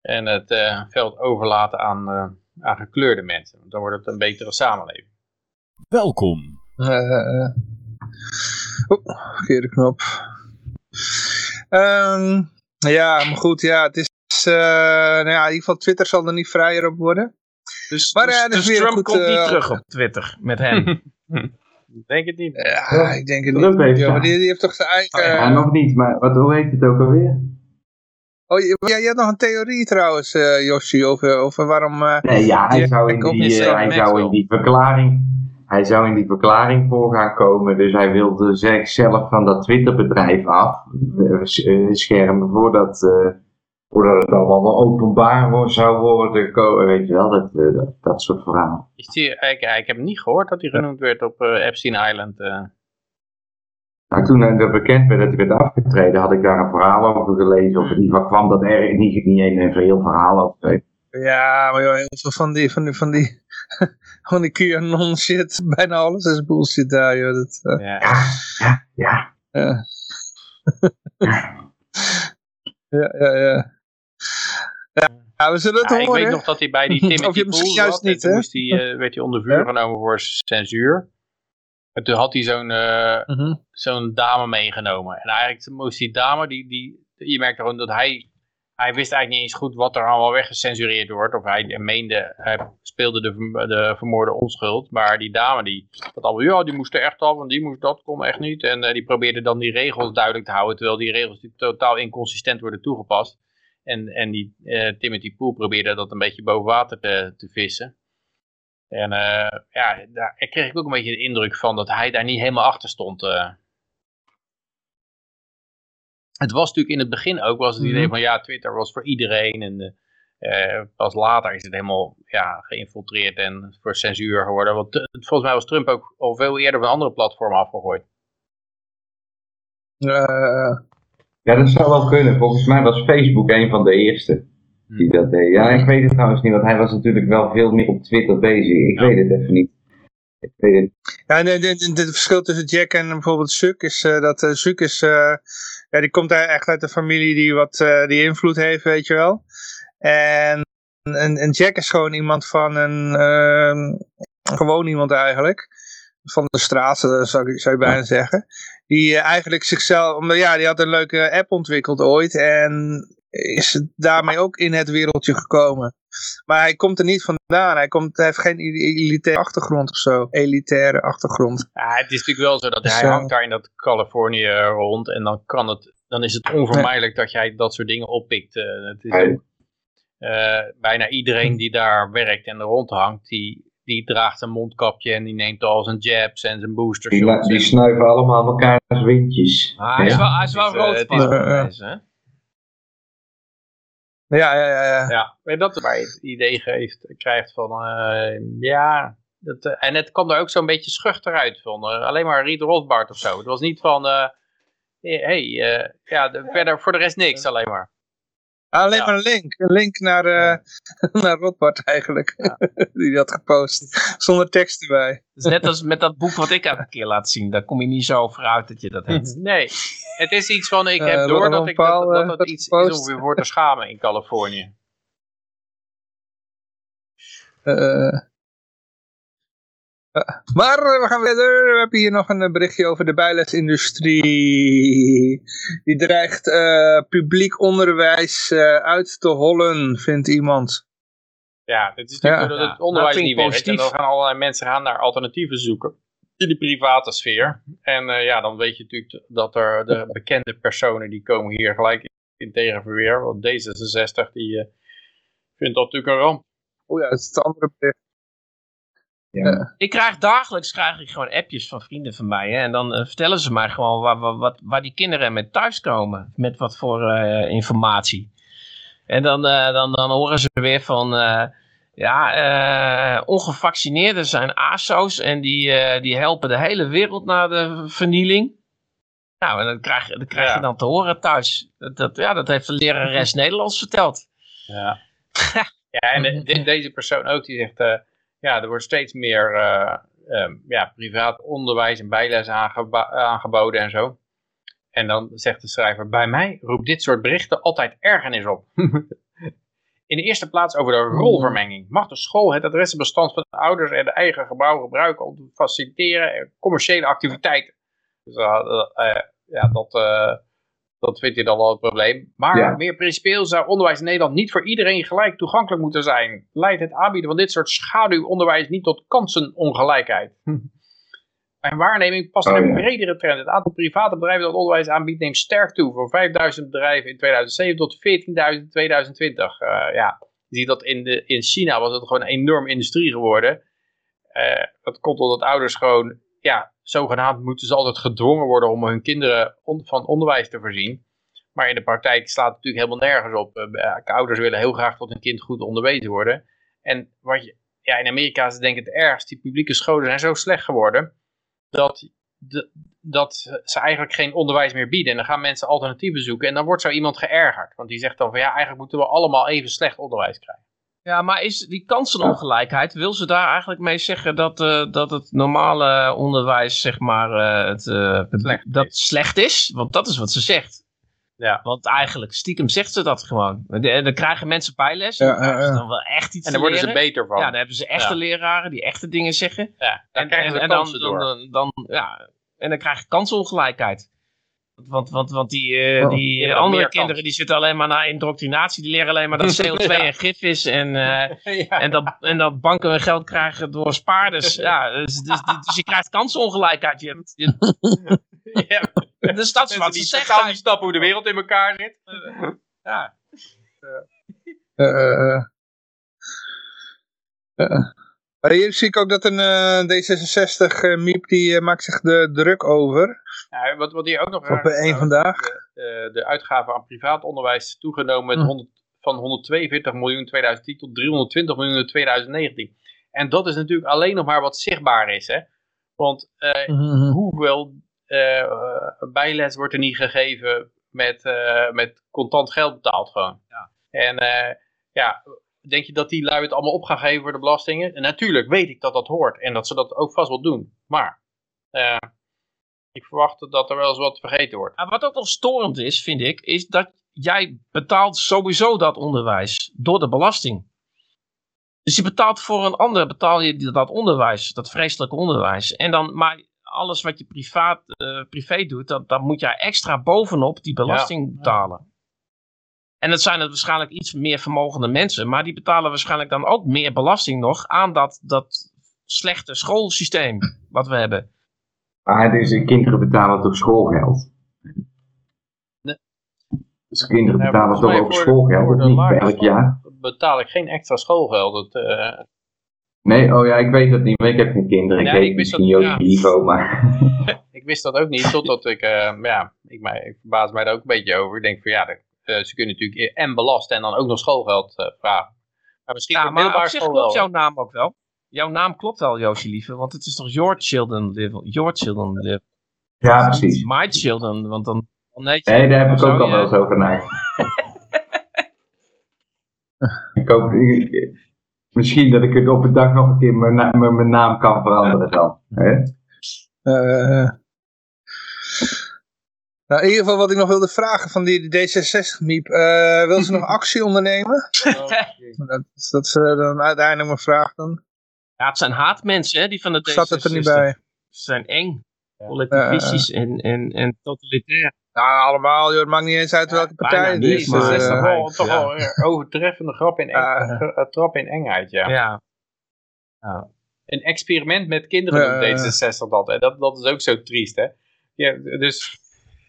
en het eh, veld overlaten aan, eh, aan gekleurde mensen. Want dan wordt het een betere samenleving. Welkom. Oeh, verkeerde knop. Ehm, ja, maar goed, ja, het is... eh, nou ja, in ieder geval Twitter zal er niet vrijer op worden. Dus, Maar, dus, dus weer Trump goed, komt niet terug op Twitter met hem. Ik denk het niet. Ja, ik denk het Trump niet. heeft Ja, maar die, die heeft toch zijn eigen... Ja, nog niet, maar wat, hoe heet het ook alweer? Oh, je- ja, je had nog een theorie trouwens, eh Yoshi, over, over waarom... eh, Nee, ja, hij zou in die, eh, hij zou in die verklaring, hij zou in die verklaring voor gaan komen. Dus hij wilde zichzelf van dat Twitterbedrijf af schermen voordat, eh, voordat het allemaal wel openbaar zou worden. Weet je wel, dat, eh, dat, dat soort verhalen. Is die, ik, ik heb niet gehoord dat hij genoemd werd op eh, Epstein Island. eh. Nou, toen dat bekend werd dat hij werd afgetreden, had ik daar een verhaal over gelezen. Of in ieder geval kwam dat er niet, niet een een heel verhaal over. ja, maar joh, heel veel van die, van die, van die, van die QAnon shit, bijna alles is bullshit daar, joh. Dat, eh, ja. Ja, ja. eh. ja, ja, ja. Ja, we zullen het Ja, ik weet nog dat hij bij die Timothy Of je Pool juist niet, toen moest hij, eh, werd hij onder vuur Ja. genomen voor censuur. En toen had hij zo'n eh, Mhm. zo'n dame meegenomen. En eigenlijk moest die dame, die, die, je merkte gewoon dat hij, hij wist eigenlijk niet eens goed wat er allemaal weggecensureerd wordt. Of hij meende, hij speelde de, de vermoorde onschuld. Maar die dame, die had allemaal, ja, die moest er echt af en die moest, dat kon echt niet. En eh, die probeerde dan die regels duidelijk te houden, terwijl die regels die totaal inconsistent worden toegepast. En, en die eh, Timothy Pool probeerde dat een beetje boven water te, te vissen. En eh, ja, daar kreeg ik ook een beetje de indruk van dat hij daar niet helemaal achter stond. eh. Het was natuurlijk in het begin ook was het idee Mhm. van ja, Twitter was voor iedereen. En eh, eh, pas later is het helemaal ja, geïnfiltreerd en voor censuur geworden. Want eh, volgens mij was Trump ook al veel eerder van andere platformen afgegooid. Eh, Ja, dat zou wel kunnen. Volgens mij was Facebook een van de eerste die dat deed. Ja, ik weet het trouwens niet, want hij was natuurlijk wel veel meer op Twitter bezig. Ik Ja. weet het even niet. Ik weet het. Ja, en het- verschil tussen Jack en bijvoorbeeld Zuck is eh, dat uh, Zuck is, eh, ja, die komt echt uit een familie die wat eh, die invloed heeft, weet je wel. En en, en Jack is gewoon iemand van een, ehm, gewoon iemand eigenlijk, van de straat eh, zou, ik- zou je bijna zeggen, die eh, eigenlijk zichzelf, omdat ja, die had een leuke app ontwikkeld ooit en is daarmee ook in het wereldje gekomen. Maar hij komt er niet vandaan, hij, komt, hij heeft geen elitaire achtergrond of zo, elitaire achtergrond. Ja, het is natuurlijk wel zo dat Dus, hij eh, hangt daar in dat Californië rond en dan kan het, dan is het onvermijdelijk dat jij dat soort dingen oppikt. Het is ook, eh, bijna iedereen die daar werkt en er rondhangt, die, die draagt een mondkapje en die neemt al zijn jabs en zijn booster Die, die en- snuiven allemaal elkaars windjes. Ah, hij, is wel, hij is wel eh, rood van eh, mensen, hè? Ja, ja, ja. ja. Ja, maar dat waar je het idee geeft, krijgt van, eh, ja, dat, eh, en het kwam er ook zo'n beetje schuchter uit van, eh, alleen maar Reed Rothbard of zo. Het was niet van, eh hey, eh, ja, de- verder voor de rest niks alleen maar. Alleen Ja. maar een link. Een link naar, eh naar Rothbard eigenlijk. Die had gepost. Zonder tekst erbij. Is net als met dat boek wat ik elke keer laat zien. Daar kom je niet zo over uit dat je dat hebt. Nee, het is iets van, ik Eh, heb door dat ik dat, dat, eh, dat iets is gepost. om weer voor te schamen in Californië. Eh, maar eh, we gaan verder. We hebben hier nog een eh, berichtje over de bijlesindustrie. Die dreigt eh, publiek onderwijs eh, uit te hollen, vindt iemand. Ja, het is natuurlijk Ja. dat het Ja, onderwijs dat vind niet werkt. En dan gaan allerlei mensen gaan naar alternatieven zoeken. In die private sfeer. En eh, ja, dan weet je natuurlijk dat er de bekende personen die komen hier gelijk in tegenverweer. Want D66 die eh, vindt dat natuurlijk een ramp. Oh ja, het is het andere bericht. Ik krijg dagelijks krijg ik gewoon appjes van vrienden van mij. Hè, en dan eh, vertellen ze mij gewoon waar, waar, wat, waar die kinderen met thuiskomen. Met wat voor eh, informatie. En dan, eh, dan, dan horen ze weer van... eh, ja, eh, ongevaccineerden zijn ASO's. En die, eh, die helpen de hele wereld naar de vernieling. Nou, en dat krijg, dat krijg Ja. je dan te horen thuis. Dat, dat, ja, dat heeft de lerares Nederlands verteld. Ja, ja en de- de- deze persoon ook die zegt... ja, er wordt steeds meer eh, ehm, ja, privaat onderwijs en bijles aangeboden en zo. En dan zegt de schrijver, bij mij roept dit soort berichten altijd ergernis op. In de eerste plaats over de rolvermenging. Mag de school het adressenbestand van de ouders en de eigen gebouw gebruiken om te faciliteren en commerciële activiteiten? Dus eh, eh, ja, dat, dat vindt hij dan wel het probleem. Maar Ja. meer principieel zou onderwijs in Nederland niet voor iedereen gelijk toegankelijk moeten zijn. Leidt het aanbieden van dit soort schaduwonderwijs niet tot kansenongelijkheid? Mijn waarneming past in Oh, een bredere trend. Het aantal private bedrijven dat onderwijs aanbiedt neemt sterk toe. Van 5000 bedrijven in 2007 tot 14.000 in 2020. Eh, ja, je ziet dat in, de, in China was het gewoon een enorm industrie geworden. Eh, dat komt omdat ouders gewoon, ja, zogenaamd moeten ze altijd gedwongen worden om hun kinderen van onderwijs te voorzien. Maar in de praktijk slaat het natuurlijk helemaal nergens op. Eh, ouders willen heel graag dat hun kind goed onderwezen worden. En wat je, ja, in Amerika is het denk ik het ergst. Die publieke scholen zijn zo slecht geworden dat, de- dat ze eigenlijk geen onderwijs meer bieden. En dan gaan mensen alternatieven zoeken. En dan wordt zo iemand geërgerd. Want die zegt dan van ja, eigenlijk moeten we allemaal even slecht onderwijs krijgen. Ja, maar is die kansenongelijkheid, wil ze daar eigenlijk mee zeggen dat, eh, dat het normale onderwijs, zeg maar, eh, het, eh, Slecht dat is. slecht is? Want dat is wat ze zegt. Ja. Want eigenlijk, stiekem zegt ze dat gewoon. En dan krijgen mensen bijles, en Ja, dan krijgen ze dan wel echt iets En daar worden ze beter van. Ja, dan hebben ze echte Ja. leraren die echte dingen zeggen. Ja, daar En, krijgen en, ze en dan, kansen dan, door. dan, dan- ja, en dan krijg je kansongelijkheid. Want, want, want die, eh, Oh. die andere kans. kinderen die zitten alleen maar naar indoctrinatie. Die leren alleen maar dat CO2 Ja. een gif is. En, eh, ja. en, dat, en dat banken hun geld krijgen door spaarders. Ja, dus, dus, dus je krijgt kansongelijkheid. Je, je, ja. dus dat is wat die ze zegt. niet snappen hoe de wereld in elkaar zit. Ja. Eh, Maar hier zie ik ook dat een eh, D66 eh, Miep, die maakt zich de druk over. Ja, wat, wat hier ook nog Op één vandaag. de, eh, de uitgaven aan privaat onderwijs toegenomen met Hm. 100, van 142 miljoen in 2010 tot 320 miljoen in 2019. En dat is natuurlijk alleen nog maar wat zichtbaar is. Hè? Want eh, Mhm. hoeveel eh, bijles wordt er niet gegeven met, eh, met contant geld betaald gewoon. Ja. En eh, ja, denk je dat die lui het allemaal op gaan geven voor de belastingen? En natuurlijk weet ik dat dat hoort en dat ze dat ook vast wel doen. Maar eh, ik verwacht dat er wel eens wat vergeten wordt. Ja, wat ook wel storend is, vind ik, is dat jij betaalt sowieso dat onderwijs door de belasting. Dus je betaalt voor een ander, betaal je dat onderwijs, dat vreselijke onderwijs. En dan, maar alles wat je privaat, eh, privé doet, dat, dan moet je extra bovenop die belasting betalen. En dat zijn het waarschijnlijk iets meer vermogende mensen, maar die betalen waarschijnlijk dan ook meer belasting nog aan dat, dat slechte schoolsysteem wat we hebben. Maar dus de kinderen betalen toch schoolgeld? Nee. Dus kinderen Ja, betalen toch ook voor- schoolgeld, voor de niet? lagere Elk jaar? Betaal ik geen extra schoolgeld. Dat, eh, Nee, oh ja, ik weet dat niet, maar ik heb geen kinderen. Ik Nee, weet ik wist misschien dat- Joost ja. niveau, maar... ik wist dat ook niet, totdat ik, eh, ja, ik, mij, ik verbaas mij daar ook een beetje over. Ik denk van ja, dat, eh, ze kunnen natuurlijk en belasten en dan ook nog schoolgeld eh, vragen. Maar misschien Ja, maar op zich klopt wel. jouw naam ook wel. Jouw naam klopt wel, Joosje Lieve, want het is toch Your Children Live. Your Children Live. Ja, precies. My Children, want dan... dan Nee, daar heb ik ook al wel eens over nagedacht. ik hoop... ik- Misschien dat ik het op een dag nog een keer mijn, na- mijn, mijn naam kan veranderen dan. Hè? Eh, nou, in ieder geval wat ik nog wilde vragen van die, die D66-miep. eh wil ze nog actie ondernemen? Dat, is- dat is eh, dan uiteindelijk mijn vraag dan. Ja, het zijn haatmensen, hè, die van de Staat het er niet D66. bij? Ze zijn eng, Ja. collectivistisch en, en, en totalitair. Nou, allemaal, joh. Het maakt niet eens uit welke partij het niet, is. maar- dus, dat is eh, toch wel, toch ja. wel een overtreffende grap in eng, ge- eh, trap in engheid, ja. Ja. Een experiment met kinderen Ja, doet D66 dat, hè. dat. Dat is ook zo triest, hè. Ja, dus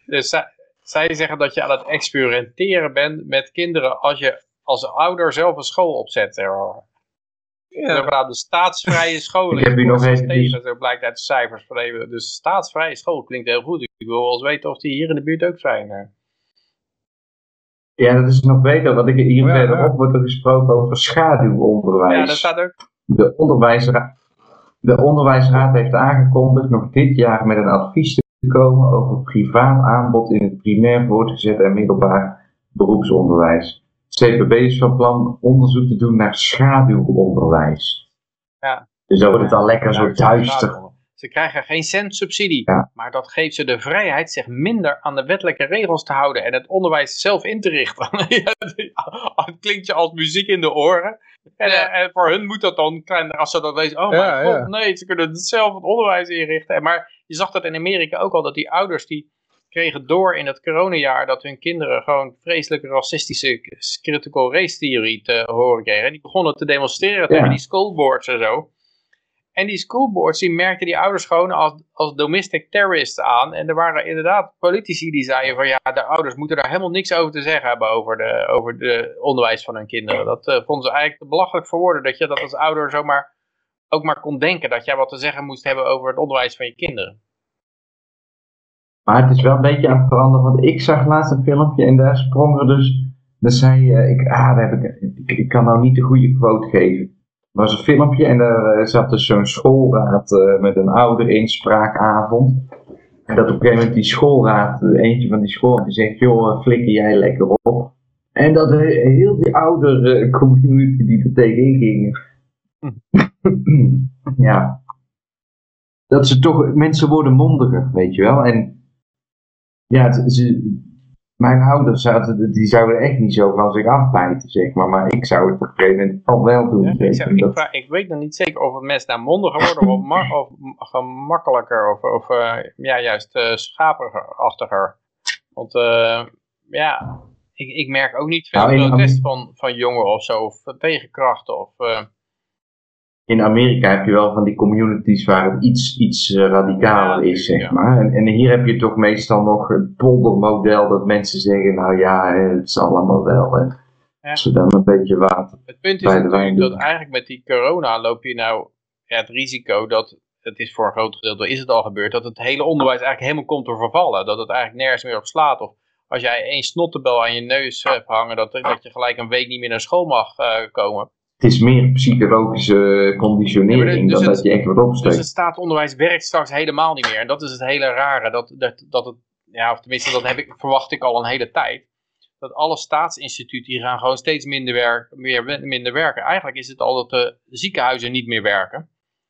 dus zij, zij zeggen dat je aan het experimenteren bent met kinderen als je als ouder zelf een school opzet. maar. Ja. Zogenaamde de staatsvrije scholen. Ik heb hier nog even- tegen, zo blijkt uit de cijfers van even. Dus staatsvrije school klinkt heel goed. Ik wil wel eens weten of die hier in de buurt ook zijn. hè. Ja, dat is nog beter, want ik, hier Ja, verderop wordt er gesproken over schaduwonderwijs. Ja, dat staat ook. De, onderwijsra de onderwijsraad heeft aangekondigd nog dit jaar met een advies te komen over privaat aanbod in het primair voortgezet en middelbaar beroepsonderwijs. CPB is van plan onderzoek te doen naar schaduwonderwijs. Ja. Dus dan wordt het al lekker zo duister. Ze krijgen geen cent subsidie, Ja. maar dat geeft ze de vrijheid zich minder aan de wettelijke regels te houden en het onderwijs zelf in te richten. Ja, het klinkt je als muziek in de oren. En, Ja. eh, en voor hun moet dat dan, klein, als ze dat lezen, oh Ja, mijn god, ja. nee, ze kunnen het zelf het onderwijs inrichten. En Maar je zag dat in Amerika ook al, dat die ouders die kregen door in het coronajaar dat hun kinderen gewoon vreselijke racistische critical race theorie te horen kregen. En die begonnen te demonstreren tegen die schoolboards en zo. En die schoolboards, die merkten die ouders gewoon als, als domestic terrorists aan. En er waren inderdaad politici die zeiden van ja, de ouders moeten daar helemaal niks over te zeggen hebben over de, over de onderwijs van hun kinderen. Dat eh, vonden ze eigenlijk te belachelijk voor woorden, dat je dat als ouder zomaar ook maar kon denken dat jij wat te zeggen moest hebben over het onderwijs van je kinderen. Maar het is wel een beetje aan het veranderen, want ik zag laatst een filmpje en daar sprong er dus, daar zei eh, ik, ah, daar heb ik, ik, ik kan nou niet de goede quote geven. Er was een filmpje en daar eh, zat dus zo'n schoolraad eh, met een ouder-inspraakavond. En dat op een gegeven moment die schoolraad, eentje van die school, die zegt, joh, flikker jij lekker op. En dat heel die ouder community die er tegenin ging. ja. Dat ze toch, mensen worden mondiger, weet je wel. En ja, het- ze, mijn ouders zouden, die zouden echt niet zo van zich afbijten, zeg maar. Maar ik zou het op een gegeven moment al wel doen. Ja, ik, zou- ik, dat- vraag- ik weet nog niet zeker of het mensen daar mondiger worden of, gemakkelijker of, of eh, ja, juist eh schaperachtiger. Want eh, ja, ik, ik merk ook niet veel Nou, protest van, van jongeren of zo, of tegenkrachten. Of, in Amerika heb je wel van die communities waar het iets, iets eh, radicaler is, zeg maar. En, en hier heb je toch meestal nog het poldermodel dat mensen zeggen, nou ja, het is allemaal wel. En Ja. als we dan een beetje water. het punt is natuurlijk dat eigenlijk met die corona loop je nou ja, het risico dat, het is voor een groot gedeelte is het al gebeurd, dat het hele onderwijs eigenlijk helemaal komt te vervallen. Dat het eigenlijk nergens meer op slaat. Of als jij één snottebel aan je neus hebt hangen, dat, dat je gelijk een week niet meer naar school mag eh, komen. Het is meer psychologische conditionering Ja, dus dan het- dat je echt wat Dus opsteekt. het staatsonderwijs werkt straks helemaal niet meer. En dat is het hele rare. Dat, dat, dat het, ja, of tenminste, dat heb ik, verwacht ik al een hele tijd. Dat alle staatsinstituten gaan gewoon steeds minder, werk, meer, minder werken. Eigenlijk is het al dat de ziekenhuizen niet meer werken.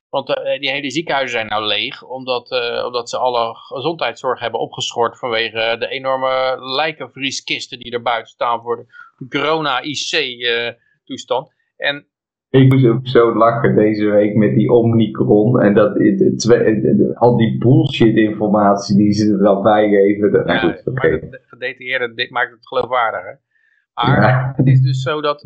Want eh, die hele ziekenhuizen zijn nou leeg, omdat, eh, omdat ze alle gezondheidszorg hebben opgeschort vanwege de enorme lijkenvrieskisten die er buiten staan voor de corona-IC-toestand. En Ik moest ook zo lachen deze week met die Omicron en dat, het- het- al die bullshit informatie die ze er dan bij geven. Dat, Ja, goed, oké. maar het gedetailleerde dit maakt het geloofwaardiger. Maar Ja. het is dus zo dat,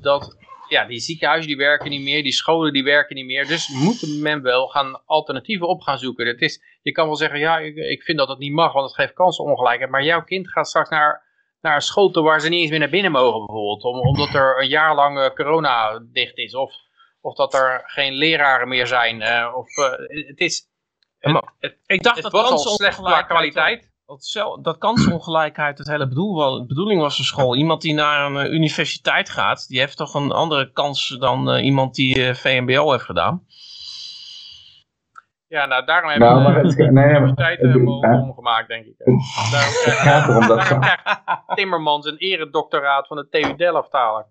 dat ja, die ziekenhuizen die werken niet meer, die scholen die werken niet meer. Dus moet men wel gaan alternatieven op gaan zoeken. Het is, je kan wel zeggen, ja, ik, ik vind dat dat niet mag, want het geeft kansenongelijkheid. Maar jouw kind gaat straks naar, naar een school toe waar ze niet eens meer naar binnen mogen bijvoorbeeld. Om, omdat er een jaar lang eh, corona dicht is. Of, of dat er geen leraren meer zijn. eh, of, eh, het is... Het, Ik dacht het dat was al slecht qua kansenongelijkheid... kwaliteit. Dat, dat kansenongelijkheid het hele bedoel, wel- bedoeling was van school. Iemand die naar een universiteit gaat, die heeft toch een andere kans dan eh, iemand die eh, VMBO heeft gedaan. Ja, nou daarom hebben Nou, de nee, maar, universiteit het- helemaal het omgemaakt, denk ik. Daarom krijgt, gaat erom dat daarom ze, krijgt Timmermans een eredoctoraat van de TU Delft halen.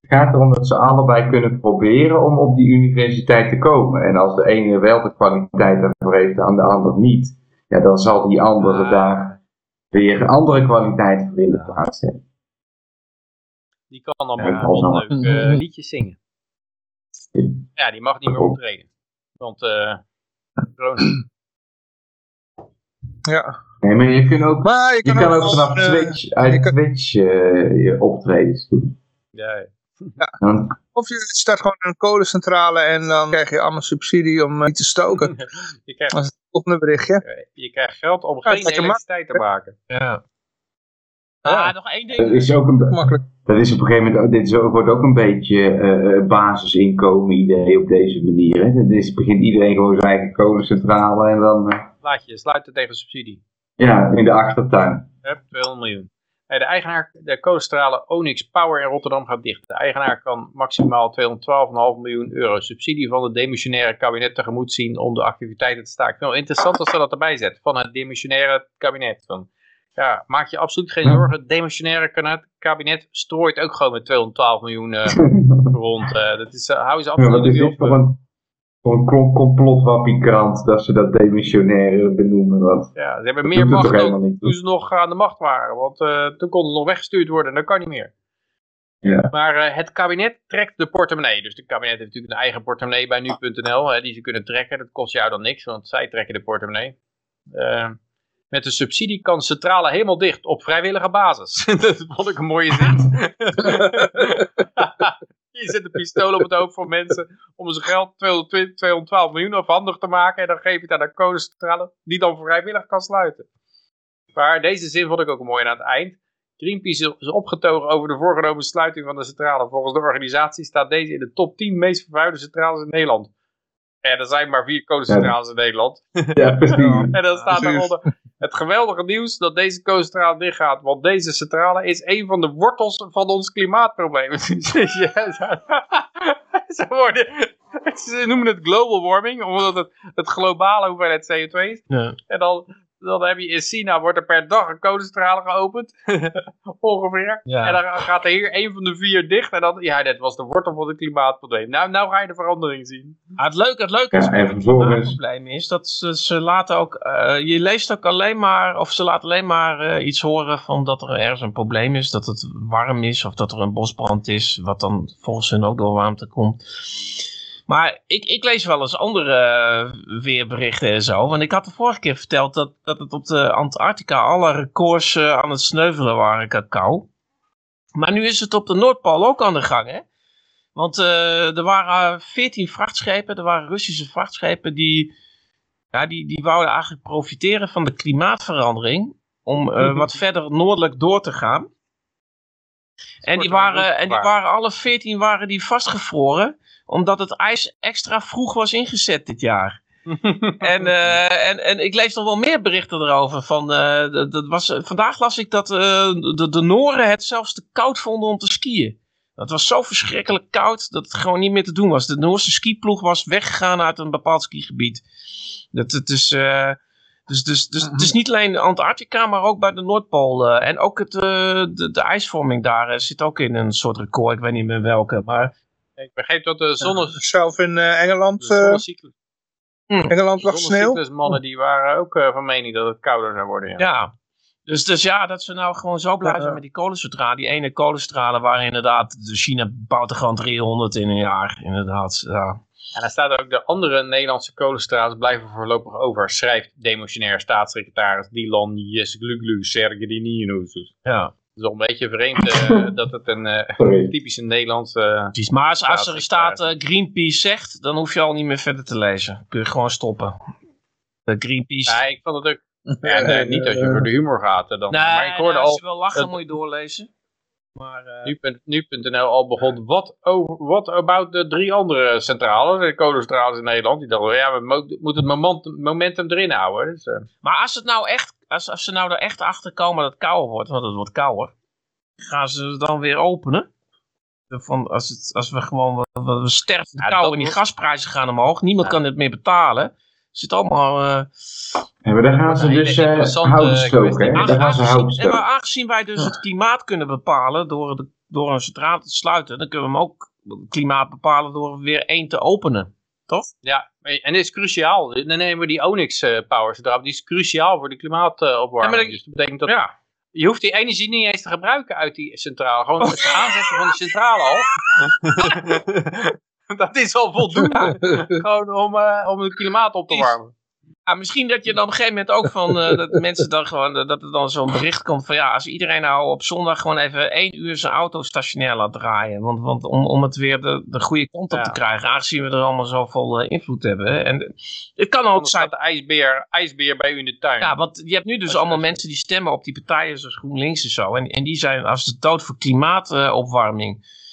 het gaat erom dat ze allebei kunnen proberen om op die universiteit te komen. En als de ene wel de kwaliteit daarvoor heeft en de ander niet, ja, dan zal die andere Ah. daar weer andere kwaliteit voor in de plaats hebben. Die kan dan Ja, bijvoorbeeld leuk een- eh, liedjes zingen. Ja, die mag niet meer optreden. Want eh. Ja. Nee, maar je kunt ook, Maar je je kan, kan ook vanaf eh, Twitch, uit je kan- Twitch eh, je optredens doen. Ja, Of je start gewoon een kolencentrale en dan krijg je allemaal subsidie om eh, niet te stoken. je, krijgt, Dat is het volgende berichtje. je krijgt geld om Ja, geen elektriciteit te maken. Ja. Ja. Ah, nog één dat ding. is ook een, Makkelijk. Dat is op een gegeven moment, dit ook, wordt ook een beetje eh, eh, basisinkomen idee op deze manier. Hè. Het is, begint iedereen gewoon zijn eigen kolencentrale en dan, eh, Laat je sluiten tegen subsidie. ja, in de achtertuin. Hup, 200 miljoen. Hey, de eigenaar, de kolencentrale Onyx Power in Rotterdam gaat dicht. De eigenaar kan maximaal 212,5 miljoen euro subsidie van het demissionaire kabinet tegemoet zien om de activiteiten te staken. Wel interessant als ze dat erbij zetten, van het demissionaire kabinet. Van, ja, maak je absoluut geen zorgen, het demissionaire kabinet, strooit ook gewoon met 212 miljoen eh, rond. eh, dat is, eh, hou ze absoluut niet op. voor een, complotwappiekrant dat ze dat demissionaire benoemen? Want Ja, ze hebben meer het macht dan toen toe. ze nog aan de macht waren. Want toen konden ze nog weggestuurd worden en dat kan niet meer. Ja. Maar het kabinet trekt de portemonnee. Dus het kabinet heeft natuurlijk een eigen portemonnee bij nu.nl die ze kunnen trekken. Dat kost jou dan niks, want zij trekken de portemonnee. Eh, met de subsidie kan centrale helemaal dicht op vrijwillige basis. dat vond ik een mooie zin. Je zet een pistool op het hoofd van mensen om zijn geld 220 212 miljoen afhandig te maken. En dan geef je het aan de kolencentrale die dan vrijwillig kan sluiten. Maar deze zin vond ik ook mooi aan het eind. Greenpeace is opgetogen over de voorgenomen sluiting van de centrale. Volgens de organisatie staat deze in de top 10 meest vervuilde centrales in Nederland. En er zijn maar vier kolencentrales in Nederland. Ja, precies. En dan staat daaronder het geweldige nieuws dat deze kolencentrale dichtgaat. Want deze centrale is een van de wortels van ons klimaatprobleem. Worden, ze noemen het global warming, omdat het het globale hoeveelheid CO2 is. Ja. En dan, dan heb je in China wordt er per dag een kolencentrale geopend. Ongeveer. Ja. En dan gaat er hier één van de vier dicht. En dan, ja, dit was de wortel van het klimaatprobleem. Nou, nou ga je de verandering zien. Ah, het leuke, het leuke is Ja, het probleem is dat ze, ze laten ook, eh, je leest ook alleen maar, of ze laten alleen maar eh, iets horen van dat er ergens een probleem is, dat het warm is of dat er een bosbrand is, wat dan volgens hun ook door warmte komt. Maar ik, ik lees wel eens andere eh, weerberichten en zo. Want ik had de vorige keer verteld dat, dat het op de Antarctica alle records eh, aan het sneuvelen waren cacao. Maar nu is het op de Noordpool ook aan de gang, hè? Want eh, er waren veertien vrachtschepen, er waren Russische vrachtschepen die, ja, die, die wouden eigenlijk profiteren van de klimaatverandering om eh, wat verder noordelijk door te gaan. En die, waren, en die waren alle veertien waren die vastgevroren, omdat het ijs extra vroeg was ingezet dit jaar. en, eh, en, en ik lees nog wel meer berichten erover. Van, eh, dat, dat was, vandaag las ik dat eh, de, de Noren het zelfs te koud vonden om te skiën. Het was zo verschrikkelijk koud dat het gewoon niet meer te doen was. De Noorse skiploeg was weggegaan uit een bepaald skigebied. Dat, het is, dus, dus, dus het is niet alleen Antarctica, maar ook bij de Noordpool. en ook het, de, de ijsvorming daar zit ook in een soort record. Ik weet niet meer welke. Maar Ik begreep dat de zonne, Zelf in eh, Engeland, de eh, Engeland lag sneeuw. zonnecyclusmannen die waren ook eh, van mening dat het kouder zou worden. Ja. ja, Dus, dus ja, dat ze nou gewoon zo blij zijn met die kolencentrale. Die ene kolencentrale waar inderdaad de China bouwt er gewoon 300 in een jaar. Inderdaad, ja. En dan staat er ook de andere Nederlandse kolencentrales blijven voorlopig over, schrijft demotionair staatssecretaris Dylan Jesgluglu Sergedinius. ja. Het is wel een beetje vreemd eh, dat het een eh, Sorry. typische Nederlandse... Precies. Maar als, als er staat eh, Greenpeace zegt, dan hoef je al niet meer verder te lezen. Kun je gewoon stoppen. De Greenpeace... Ja, ik vond het ook... Ja, nee, niet als je voor de humor gaat. Dan. Nee, maar ik hoorde nee, als al je wil lachen dat- moet je doorlezen. Maar eh, nu.nl nu.nl al begon, wat, over, wat about de drie andere centrales, de kolencentrales in Nederland? Die dachten, ja, we mo- moeten het momentum, momentum erin houden. Dus, eh, Maar als, het nou echt, als, als ze nou er echt achter komen dat het kouder wordt, want het wordt kouder, gaan ze het dan weer openen? Van, als, het, als we gewoon, we, we- sterven Ja, kou en die gasprijzen gaan omhoog, niemand Ja. kan het meer betalen. Zit allemaal... eh, En maar daar gaan ze dus eh hout stoken, Daar gaan ze hout maar aangezien wij dus het klimaat kunnen bepalen door, de, door een centrale te sluiten, dan kunnen we hem ook het klimaat bepalen door weer één te openen. Toch? ja, en dit is cruciaal. Dan nemen we die Onyx eh, power centrale, die is cruciaal voor de klimaatopwarming. Ja, maar dat- dus dat betekent dat Ja. je hoeft die energie niet eens te gebruiken uit die centrale. Gewoon het aanzetten van de centrale al. dat is al voldoende. Gewoon om, eh, om het klimaat op te warmen. Ja, misschien dat je dan op een gegeven moment ook van eh, dat mensen dan gewoon dat er dan zo'n bericht komt van ja, als iedereen nou op zondag gewoon even één uur zijn auto stationair laat draaien. Want, want om, om het weer de, de goede kant op Ja. te krijgen, aangezien we er allemaal zoveel eh, invloed hebben. hè. En het kan ook Anders zijn. de ijsbeer, ijsbeer bij u in de tuin. Ja, want je hebt nu dus allemaal dat- mensen die stemmen op die partijen zoals GroenLinks en zo. En, en die zijn als de dood voor klimaatopwarming.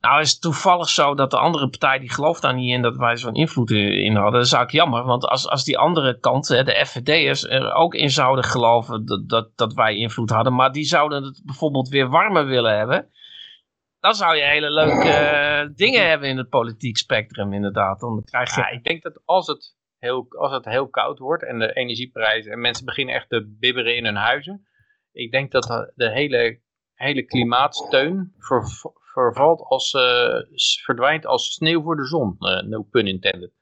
Nou is het toevallig zo dat de andere partij die gelooft daar niet in dat wij zo'n invloed in hadden. Dat is eigenlijk jammer, want als, als die andere kant, de FVD'ers, er ook in zouden geloven dat, dat, dat wij invloed hadden. Maar die zouden het bijvoorbeeld weer warmer willen hebben. Dan zou je hele leuke eh, dingen hebben in het politiek spectrum inderdaad. Dan krijg je... Ja, ik denk dat als het, heel, als het heel koud wordt en de energieprijzen en mensen beginnen echt te bibberen in hun huizen. Ik denk dat de- hele, hele klimaatsteun ver- vervalt als, eh, verdwijnt als sneeuw voor de zon. Eh, no pun intended.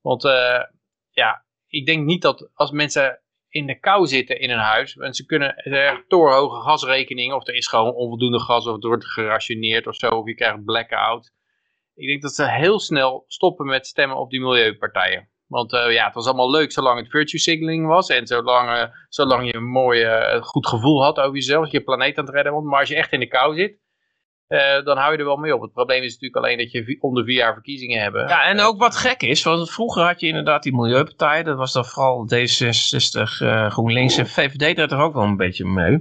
Want eh, ja, ik denk niet dat als mensen in de kou zitten in een huis. En ze kunnen hebben torenhoge gasrekeningen. Of er is gewoon onvoldoende gas. Of het wordt gerationeerd of zo. Of je krijgt blackout. Ik denk dat ze heel snel stoppen met stemmen op die milieupartijen. Want ja, het was allemaal leuk zolang het virtue signaling was. En zolang, zolang je een mooi, goed gevoel had over jezelf. Je planeet aan het redden. Maar als je echt in de kou zit. Eh, dan hou je er wel mee op. Het probleem is natuurlijk alleen dat je om de vier jaar verkiezingen hebben. Ja, en ook wat gek is, want vroeger had je inderdaad die milieupartijen, dat was dan vooral D66, eh, GroenLinks en VVD deed er ook wel een beetje mee.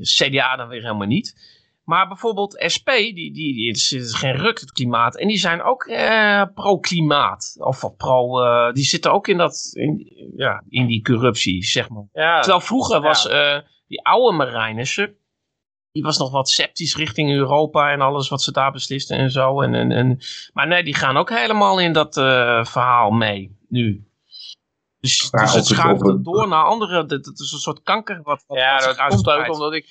CDA dan weer helemaal niet. Maar bijvoorbeeld SP, die, die, die het is geen ruk het klimaat, en die zijn ook eh, pro-klimaat. Of pro, eh, die zitten ook in, dat, in, ja, in die corruptie, zeg maar. Ja, Terwijl vroeger was eh, die oude Marijnissen, die was nog wat sceptisch richting Europa en alles wat ze daar beslisten en zo. En, en, en, maar nee, die gaan ook helemaal in dat eh, verhaal mee, nu. Dus, Ja, dus het schuift op het- het door naar andere, dat, dat is een soort kanker wat, wat ja dat komt ook omdat ik...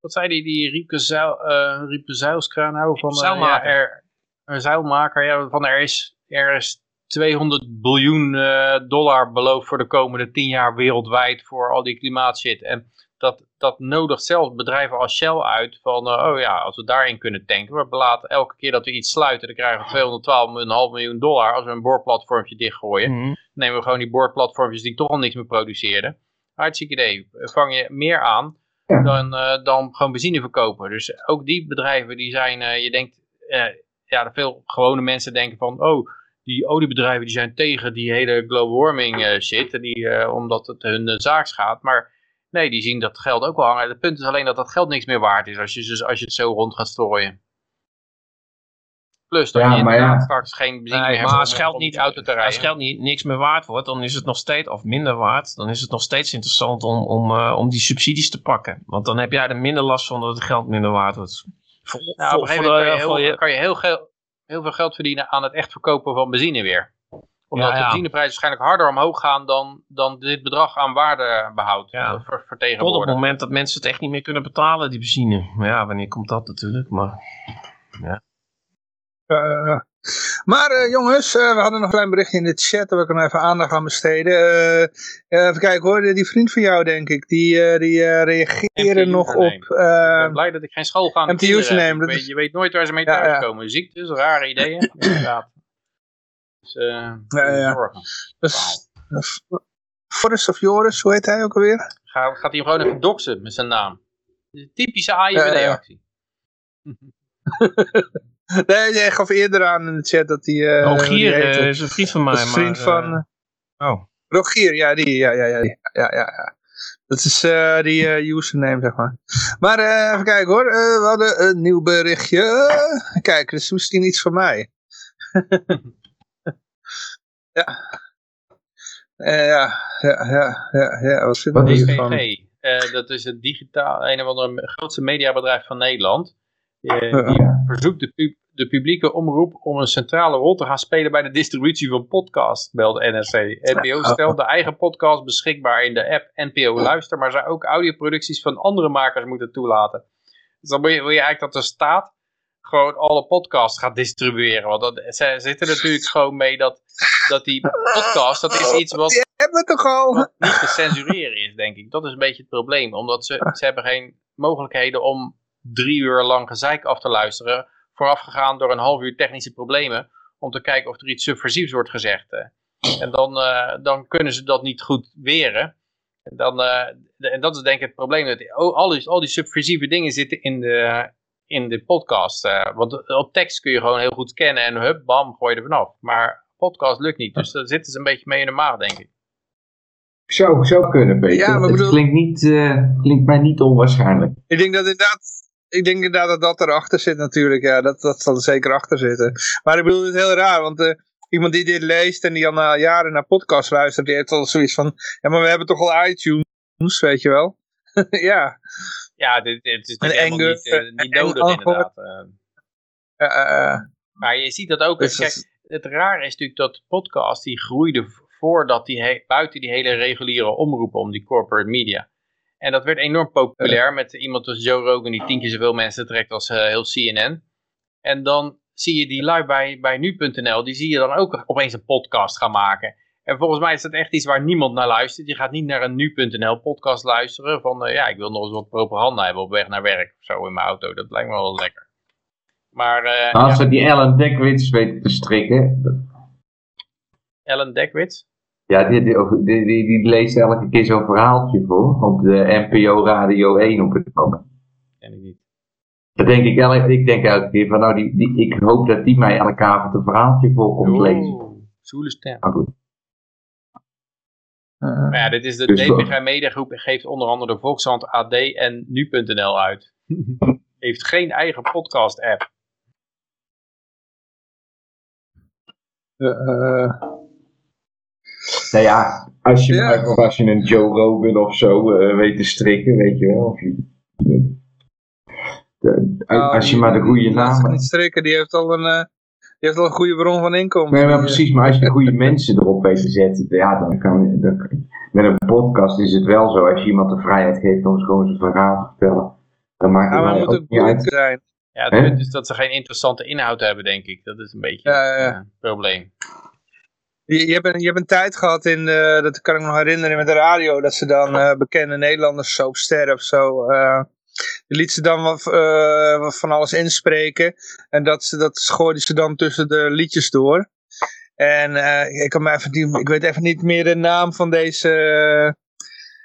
Wat zei die, die Riepke, Zeil, eh Riepke Zeilstra nou? Van, eh, Zeilmaker. ja, er, een zeilmaker, ja, van er is, er is 200 biljoen eh, dollar beloofd voor de komende 10 jaar wereldwijd voor al die klimaatshit. En dat, dat nodigt zelfs bedrijven als Shell uit van, eh, oh ja, als we daarin kunnen tanken. We belaten elke keer dat we iets sluiten, dan krijgen we 212,5 miljoen dollar als we een boorplatformje dichtgooien. Mhm. nemen we gewoon die boordplatforms die toch al niks meer produceerden. Hartstikke idee. Vang je meer aan Ja. dan, eh, dan gewoon benzine verkopen. Dus ook die bedrijven die zijn, eh, je denkt, ja, veel gewone mensen denken van, oh, die oliebedrijven die zijn tegen die hele global warming shit, die, omdat het hun zaak gaat. Maar nee, die zien dat geld ook wel hangen. Het punt is alleen dat dat geld niks meer waard is als je, dus, als je het zo rond gaat strooien. Plus dat Ja, je maar inderdaad ja. straks geen benzine Nee, meer hebt maar als geld niet, auto te als geld niet, niks meer waard wordt, dan is het nog steeds, of minder waard, dan is het nog steeds interessant om, om, eh, om die subsidies te pakken. Want dan heb jij er minder last van dat het geld minder waard wordt. Voor, Nou, op een gegeven moment kan je, heel, je- kan je heel, heel veel geld verdienen aan het echt verkopen van benzine weer. Omdat Ja, ja. de benzineprijzen waarschijnlijk harder omhoog gaan dan, dan dit bedrag aan waardebehoud Ja. eh, Tot op het moment dat mensen het echt niet meer kunnen betalen, die benzine. Maar ja, wanneer komt dat natuurlijk? Maar Eh, Maar eh, jongens, eh, we hadden nog een klein berichtje in de chat, daar wil ik nog even aandacht aan besteden. Even kijken hoor, die vriend van jou denk ik, die, die reageren MTU nog op... Ik ben blij dat ik geen MTU's kinderen heb. nemen, Je weet, is- je weet nooit waar ze mee Ja, ja. thuiskomen. Ziektes, rare ideeën. Inderdaad. Dus, eh Ja, ja. zorgen. dus, eh, Forrest of Joris, hoe heet hij ook alweer? Ga, gaat hij hem gewoon even doxen met zijn naam. Typische AIVD-actie. Nee, hij gaf eerder aan in de chat dat hij... eh, Rogier is een vriend van mij. Is een vriend maar, van... eh, oh. Rogier, ja, die, ja, ja, ja, ja, ja, ja. Dat is eh, die eh, username, zeg maar. Maar eh, even kijken hoor, Eh, we hadden een nieuw berichtje. Kijk, dat is misschien iets voor mij. ja. Ja, ja, ja, ja, ja, wat is hiervan? DPG, eh, dat is het digitaal, een of andere grootste mediabedrijf van Nederland. Eh, Ja. die verzoekt de, pub- de publieke omroep om een centrale rol te gaan spelen bij de distributie van podcasts, meldt NRC. NPO stelt de eigen podcast beschikbaar in de app NPO Luister, maar zou ook audioproducties van andere makers moeten toelaten. Dus dan wil je, wil je eigenlijk dat de staat gewoon alle podcasts gaat distribueren. Want dat, ze zitten natuurlijk gewoon mee dat, dat die podcast, dat is iets wat Hebben toch al? wat niet te censureren is, denk ik. Dat is een beetje het probleem. Omdat ze, ze hebben geen mogelijkheden om drie uur lang gezeik af te luisteren. Voorafgegaan door een half uur technische problemen. Om te kijken of er iets subversiefs wordt gezegd. En dan, eh, dan kunnen ze dat niet goed weren. En, dan, eh, de- en dat is denk ik het probleem. Dat oh, al, die, al die subversieve dingen zitten in de, in de podcast. eh. want op tekst kun je gewoon heel goed scannen. En hup, bam, gooi je er vanaf. Maar podcast lukt niet. Dus daar zitten ze een beetje mee in de maag, denk ik. Zou, zou kunnen, Peter. Ja, maar het bedoel- klinkt, niet, eh, klinkt mij niet onwaarschijnlijk. Ik denk dat inderdaad, ik denk inderdaad dat dat erachter zit natuurlijk. Ja, dat, dat zal er zeker achter zitten. Maar ik bedoel, het is heel raar, want eh, iemand die dit leest en die al na jaren naar podcasts luistert, die heeft al zoiets van, ja, maar we hebben toch al iTunes, weet je wel? ja. Ja, dit, dit is En helemaal niet, eh, eh, niet nodig inderdaad. eh. Maar je ziet dat ook. dus kijk, het rare is natuurlijk dat podcast die groeide voordat die buiten die hele reguliere omroepen om die corporate media. En dat werd enorm populair met iemand als Joe Rogan die tien keer zoveel mensen trekt als heel CNN. En dan zie je die lui bij, bij nu.nl, die zie je dan ook opeens een podcast gaan maken. En volgens mij is dat echt iets waar niemand naar luistert. Je gaat niet naar een nu.nl podcast luisteren van, eh, ja, ik wil nog eens wat propaganda hebben op weg naar werk of zo in mijn auto. Dat lijkt me wel lekker. Maar eh, als ja, ze die Ellen Dekwits weten te strikken. Ellen Dekwits, Ja, die, die, die, die, leest elke keer zo'n verhaaltje voor. Op de NPO Radio 1 op het moment. ken ik niet. Dan denk ik, elke, ik denk elke keer van, nou, die, die, ik hoop dat die mij elke avond een verhaaltje voor komt lezen. Oeh, zoele stem. Maar goed. Eh, Maar ja, dit is de Dus DPG Mediagroep geeft onder andere de Volkshand AD en nu.nl uit. Heeft geen eigen podcast app. eh, eh, Nou ja, als je, Ja. of als je een Joe Rogan of zo eh, weet te strikken, weet je wel. Of je, de- de- nou, als je die- maar de goede die naam niet strikken, die heeft al een, eh, die heeft al een goede bron van inkomen. Nee, maar eh, precies, maar als je de goede mensen erop weet te zetten, ja, dan kan, dan, met een podcast is het wel zo, als je iemand de vrijheid geeft om gewoon zijn verhaal te vertellen, dan maakt Ja, het maar het moet ook niet uit. zijn. Ja, het punt is dat ze geen interessante inhoud hebben, denk ik. Dat is een beetje Ja, ja, ja. het eh, probleem. Je, je, hebt een, je hebt een tijd gehad in, de, dat kan ik me nog herinneren met de radio, dat ze dan eh, bekende Nederlanders, soapsterren of zo, eh liet ze dan eh, van alles inspreken. En dat, dat gooiden ze dan tussen de liedjes door. En eh, ik, kan me even ik weet even niet meer de naam van deze,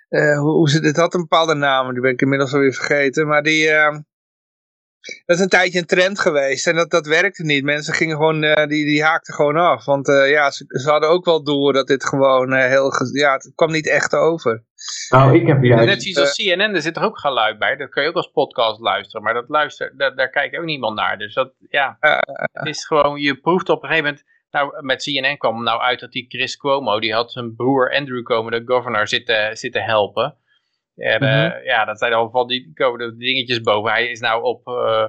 eh, hoe, hoe ze dit had, een bepaalde naam, die ben ik inmiddels alweer vergeten. Maar die, dat is een tijdje een trend geweest en dat, dat werkte niet. Mensen gingen gewoon, eh, die, die haakten gewoon af. Want eh, ja, ze, ze hadden ook wel door dat dit gewoon eh, heel, ja, het kwam niet echt over. Nou, ik heb juist, Net zoiets als CNN, er zit er ook geluid bij. Dat kun je ook als podcast luisteren. Maar dat luister, daar, daar kijkt ook niemand naar. Dus dat, ja, het is gewoon, je proeft op een gegeven moment... Nou, met CNN kwam nou uit dat die Chris Cuomo, die had zijn broer Andrew komen, de governor, zitten, zitten helpen. En eh, ja, dat zijn al van die komen de dingetjes boven. Hij is nou op, eh,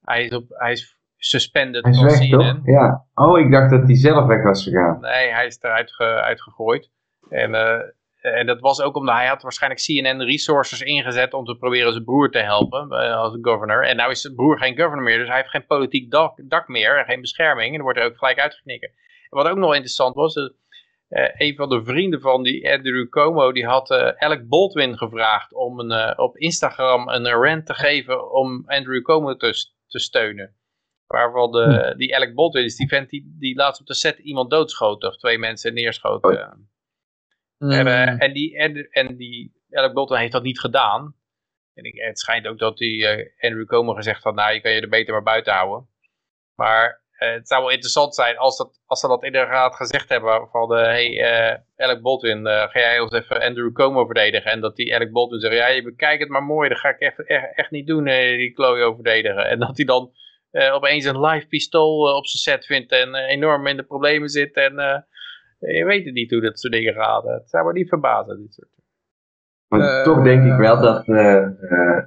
hij is op, hij is suspended hij is van weg CNN. toch? Ja. Oh, ik dacht dat hij zelf weg was gegaan. Nee, hij is eruit ge, uitgegooid. En eh, en dat was ook omdat hij had waarschijnlijk CNN resources ingezet om te proberen zijn broer te helpen als governor. En nou is zijn broer geen governor meer, dus hij heeft geen politiek dak, dak meer en geen bescherming. En dan wordt hij ook gelijk uitgeknikken. En wat ook nog interessant was, uh, een van de vrienden van die Andrew Cuomo, die had uh, Alec Baldwin gevraagd om een, op Instagram een rant te geven om Andrew Cuomo te, te steunen. Waarvan de, die Alec Baldwin is die vent die, die laatst op de set iemand doodschoot of twee mensen neerschoten. Mm. En, uh, en, die, en, en die Alec Bolton heeft dat niet gedaan. En ik, het schijnt ook dat die uh, Andrew Comer gezegd had, nou je kan je er beter maar buiten houden. Maar het zou wel interessant zijn als, dat, als ze dat inderdaad gezegd hebben van, de, hey Alec Baldwin, ga jij ons even Andrew Comer verdedigen. En dat die Alec Baldwin zegt, ja je bekijkt het maar mooi, dat ga ik echt, echt, echt niet doen, die Chloe verdedigen. En dat hij dan opeens een live pistool op zijn set vindt en enorm in de problemen zit en je weet het niet hoe dat soort dingen gaat. Het zou me niet verbazen, dit soort Maar Uh, toch denk ik wel dat uh, uh,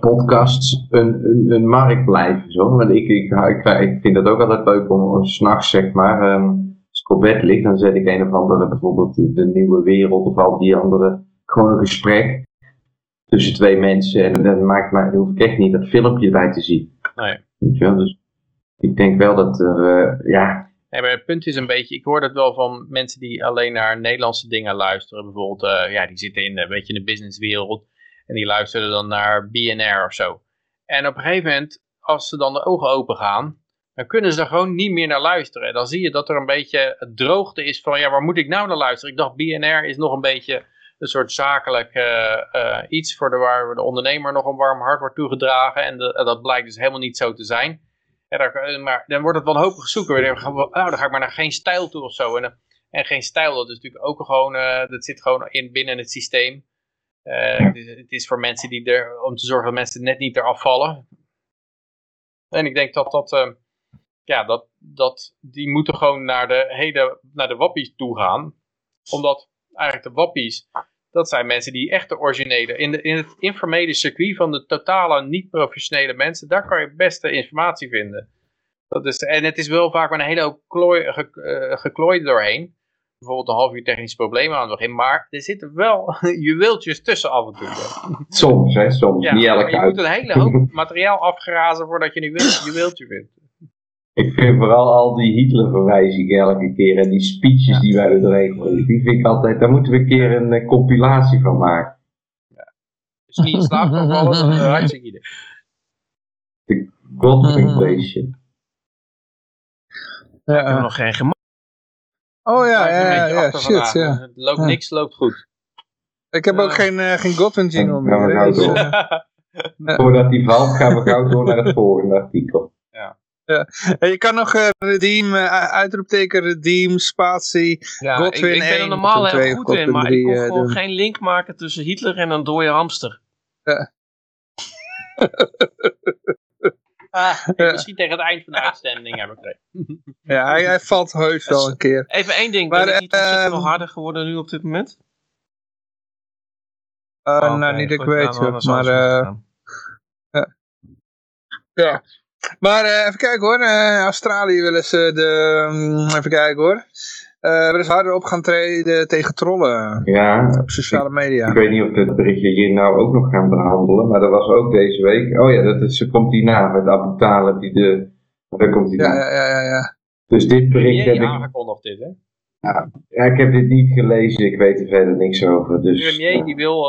podcasts een, een, een, markt blijven. Zo. Want ik, ik, ik, ik vind dat ook altijd leuk om s'nachts, zeg maar, um, als ik op bed lig, dan zet ik een of andere, bijvoorbeeld de, Nieuwe Wereld of al die andere, gewoon een gesprek tussen twee mensen. En dan, maakt mij, hoef ik echt niet dat filmpje bij te zien. Nee. Weet je wel? Dus ik denk wel dat er, ja, Nee, maar het punt is een beetje, ik hoor dat wel van mensen die alleen naar Nederlandse dingen luisteren. Bijvoorbeeld, uh, ja, die zitten in een beetje in de businesswereld en die luisteren dan naar BNR of zo. En op een gegeven moment, als ze dan de ogen open gaan, dan kunnen ze er gewoon niet meer naar luisteren. Dan zie je dat er een beetje droogte is van, ja, waar moet ik nou naar luisteren? Ik dacht, BNR is nog een beetje een soort zakelijk uh, uh, iets voor de, waar de ondernemer nog een warm hart wordt toegedragen. En de, dat blijkt dus helemaal niet zo te zijn. Maar dan wordt het wanhopig zoeken. Dan, nou, dan ga ik maar naar geen stijl toe of zo. En, en geen stijl, dat is natuurlijk ook gewoon, dat zit gewoon in, binnen het systeem. Uh, het, is, voor mensen die er, om te zorgen dat mensen net niet eraf vallen. En ik denk dat dat, uh, ja, dat, dat die moeten gewoon naar de hele, naar de wappies toe gaan. Omdat eigenlijk de wappies, dat zijn mensen die echt de originele, in, in het informele circuit van de totale niet-professionele mensen, daar kan je beste informatie vinden. Dat is, en het is wel vaak met een hele hoop uh, geklooid doorheen. Bijvoorbeeld een half uur technische problemen aan het begin, maar er zitten wel juweeltjes tussen af en toe. Soms, hè, soms. Ja, niet elke je moet een hele hoop materiaal afgrazen voordat je een juweeltje vindt. Ik vind vooral al die Hitler-verwijzingen elke keer en die speeches ja. die wij er die vind ik altijd, daar moeten we een keer een uh, compilatie van maken. Ja. Je niet in slaap dan uh, hartstikke idee. De Godwin Ja, ik heb nog geen gemaakt. Oh ja, ja, ja, ja shit, ja. Het loopt, niks loopt goed. Ik heb ook geen, uh, geen jingle meer. Dus, Voordat die valt, gaan we gauw door naar het volgende artikel. Ja. Ja. En je kan nog uh, redeem, uh, uitroepteken, redeem, spatie, ja, Godwin ik, ik ben er normaal heel goed in, maar ik kon gewoon doen. geen link maken tussen Hitler en een dode hamster. Ja. ah, ja. Misschien tegen het eind van de uitzending heb ik Ja, hij, hij, valt heus wel een keer. Even één ding, maar, ben ik niet ontzettend wel harder geworden nu op dit moment? Uh, oh, okay. Nou, niet dat ik weet, joh, maar... ja. ja. Maar uh, even kijken hoor, uh, Australië willen ze de, um, even kijken hoor, uh, willen ze harder op gaan treden tegen trollen ja, op sociale media. Ik, ik weet niet of het berichtje hier nou ook nog gaan behandelen, maar dat was ook deze week, oh ja, dat is, ze komt hierna met Abu Talib, die de, daar komt hij ja, ja, ja, ja, ja. Dus dit bericht heb ik... aangekondigd dit, hè? Ja, ja, ik heb dit niet gelezen, ik weet er verder niks over. Dus, de premier die wil,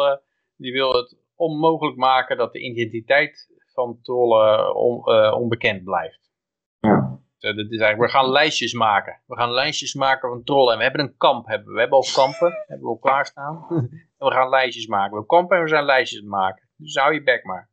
die wil het onmogelijk maken dat de identiteit van trollen on, uh, onbekend blijft. Ja. Dus, dat is eigenlijk, we gaan lijstjes maken. We gaan lijstjes maken van trollen. En we hebben een kamp. Hebben. We hebben al kampen. hebben we al klaarstaan. en we gaan lijstjes maken. We kampen en we zijn lijstjes maken. Dus hou je bek maar.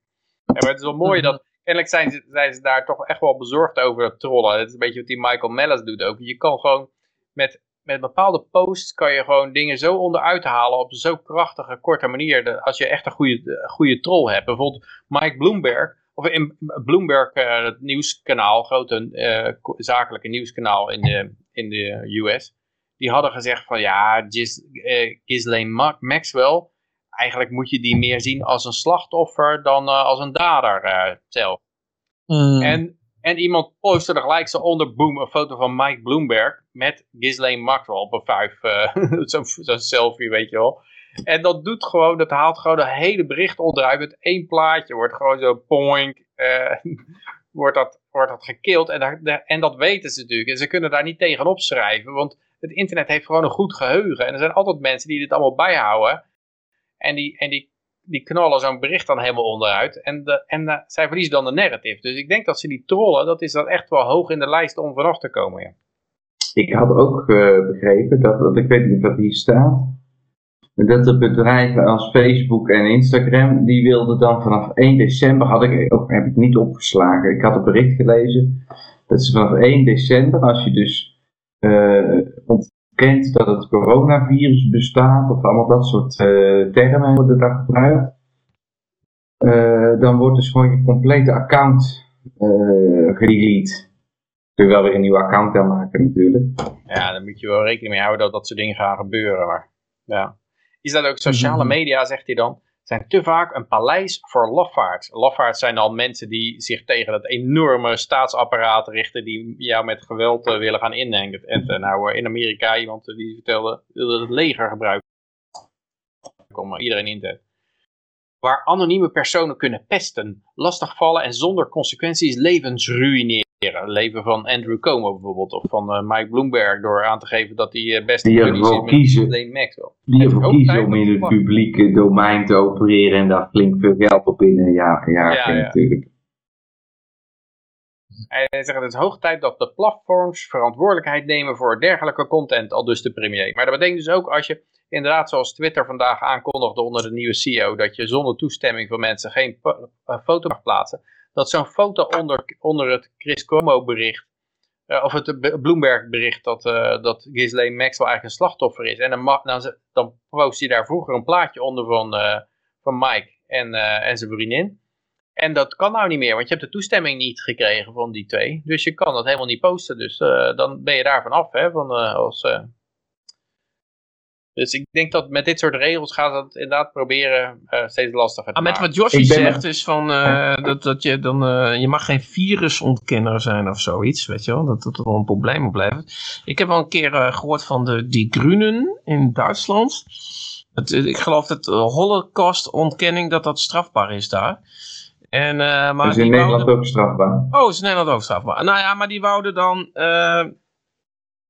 Ja, maar het is wel mooi dat... Kennelijk zijn ze, zijn ze daar toch echt wel bezorgd over dat trollen. Het is een beetje wat die Michael Mellis doet ook. Je kan gewoon met, met bepaalde posts kan je gewoon dingen zo onderuit halen op zo'n krachtige, korte manier. Dat als je echt een goede, goede troll hebt. Bijvoorbeeld Mike Bloomberg of in Bloomberg, uh, het nieuwskanaal, grote uh, zakelijke nieuwskanaal in de, in de US, die hadden gezegd van ja, Gis, uh, Ghislaine Maxwell, eigenlijk moet je die meer zien als een slachtoffer dan als een dader zelf. Mm. En, En iemand postte er gelijk zo onder boom een foto van Mike Bloomberg met Ghislaine Maxwell op een vijf, uh, zo'n zo selfie, weet je wel. En dat doet gewoon, dat haalt gewoon een hele bericht onderuit met één plaatje. Wordt gewoon zo poink, uh, wordt, dat, wordt dat gekild. En, en dat weten ze natuurlijk. En ze kunnen daar niet tegen opschrijven, want het internet heeft gewoon een goed geheugen. En er zijn altijd mensen die dit allemaal bijhouden. En die, en die, die knallen zo'n bericht dan helemaal onderuit. En, de, en zij verliezen dan de narrative. Dus ik denk dat ze die trollen, dat is dan echt wel hoog in de lijst om vanaf te komen. Ja. Ik had ook uh, begrepen, dat, want ik weet niet wat hier staat, dat de bedrijven als Facebook en Instagram, die wilden dan vanaf 1 december, had ik, ook, heb ik niet opgeslagen, ik had een bericht gelezen, dat ze vanaf 1 december, als je dus uh, ontkent dat het coronavirus bestaat, of allemaal dat soort uh, termen worden daar gebruikt, uh, dan wordt dus gewoon je complete account uh, gedelete. Kun je wel weer een nieuw account aanmaken natuurlijk. Ja, dan moet je wel rekening mee houden dat dat soort dingen gaan gebeuren. Maar, ja. Is dat ook sociale media, zegt hij dan, zijn te vaak een paleis voor lafaards. Lafaards zijn dan mensen die zich tegen dat enorme staatsapparaat richten, die jou met geweld uh, willen gaan indenken. En nou, in Amerika iemand die vertelde, wilde het leger gebruiken om iedereen in te Waar anonieme personen kunnen pesten, lastigvallen en zonder consequenties levens ruïneren. Het leven van Andrew Cuomo bijvoorbeeld, of van uh, Mike Bloomberg, door aan te geven dat hij uh, best die ervoor kiezen, die ervoor kiezen om in het publieke domein te opereren en daar flink veel geld op in een jaar, jaar ja, ja. natuurlijk. Hij zegt het is hoog tijd dat de platforms verantwoordelijkheid nemen voor dergelijke content, al dus de premier. Maar dat betekent dus ook als je inderdaad zoals Twitter vandaag aankondigde onder de nieuwe CEO, dat je zonder toestemming van mensen geen foto mag plaatsen, dat zo'n foto onder, onder het Chris Cuomo bericht, uh, of het Bloomberg bericht dat, uh, dat Ghislaine Maxwell eigenlijk een slachtoffer is, en dan, dan, post hij daar vroeger een plaatje onder van, uh, van Mike en, en zijn vriendin. En dat kan nou niet meer, want je hebt de toestemming niet gekregen van die twee. Dus je kan dat helemaal niet posten. Dus dan ben je daarvan af, hè, van, als, dus ik denk dat met dit soort regels gaan ze het inderdaad proberen uh, steeds lastiger te ah, Met wat Joshi zegt is van uh, dat, dat je dan, uh, je mag geen virusontkenner zijn of zoiets, weet je wel, dat dat wel een probleem blijft. Ik heb al een keer gehoord van de Die Grünen in Duitsland. Het, ik geloof dat holocaust-ontkenning dat dat strafbaar is daar. En, maar is in Nederland wouden... ook strafbaar? Oh, is in Nederland ook strafbaar. Nou ja, maar die wouden dan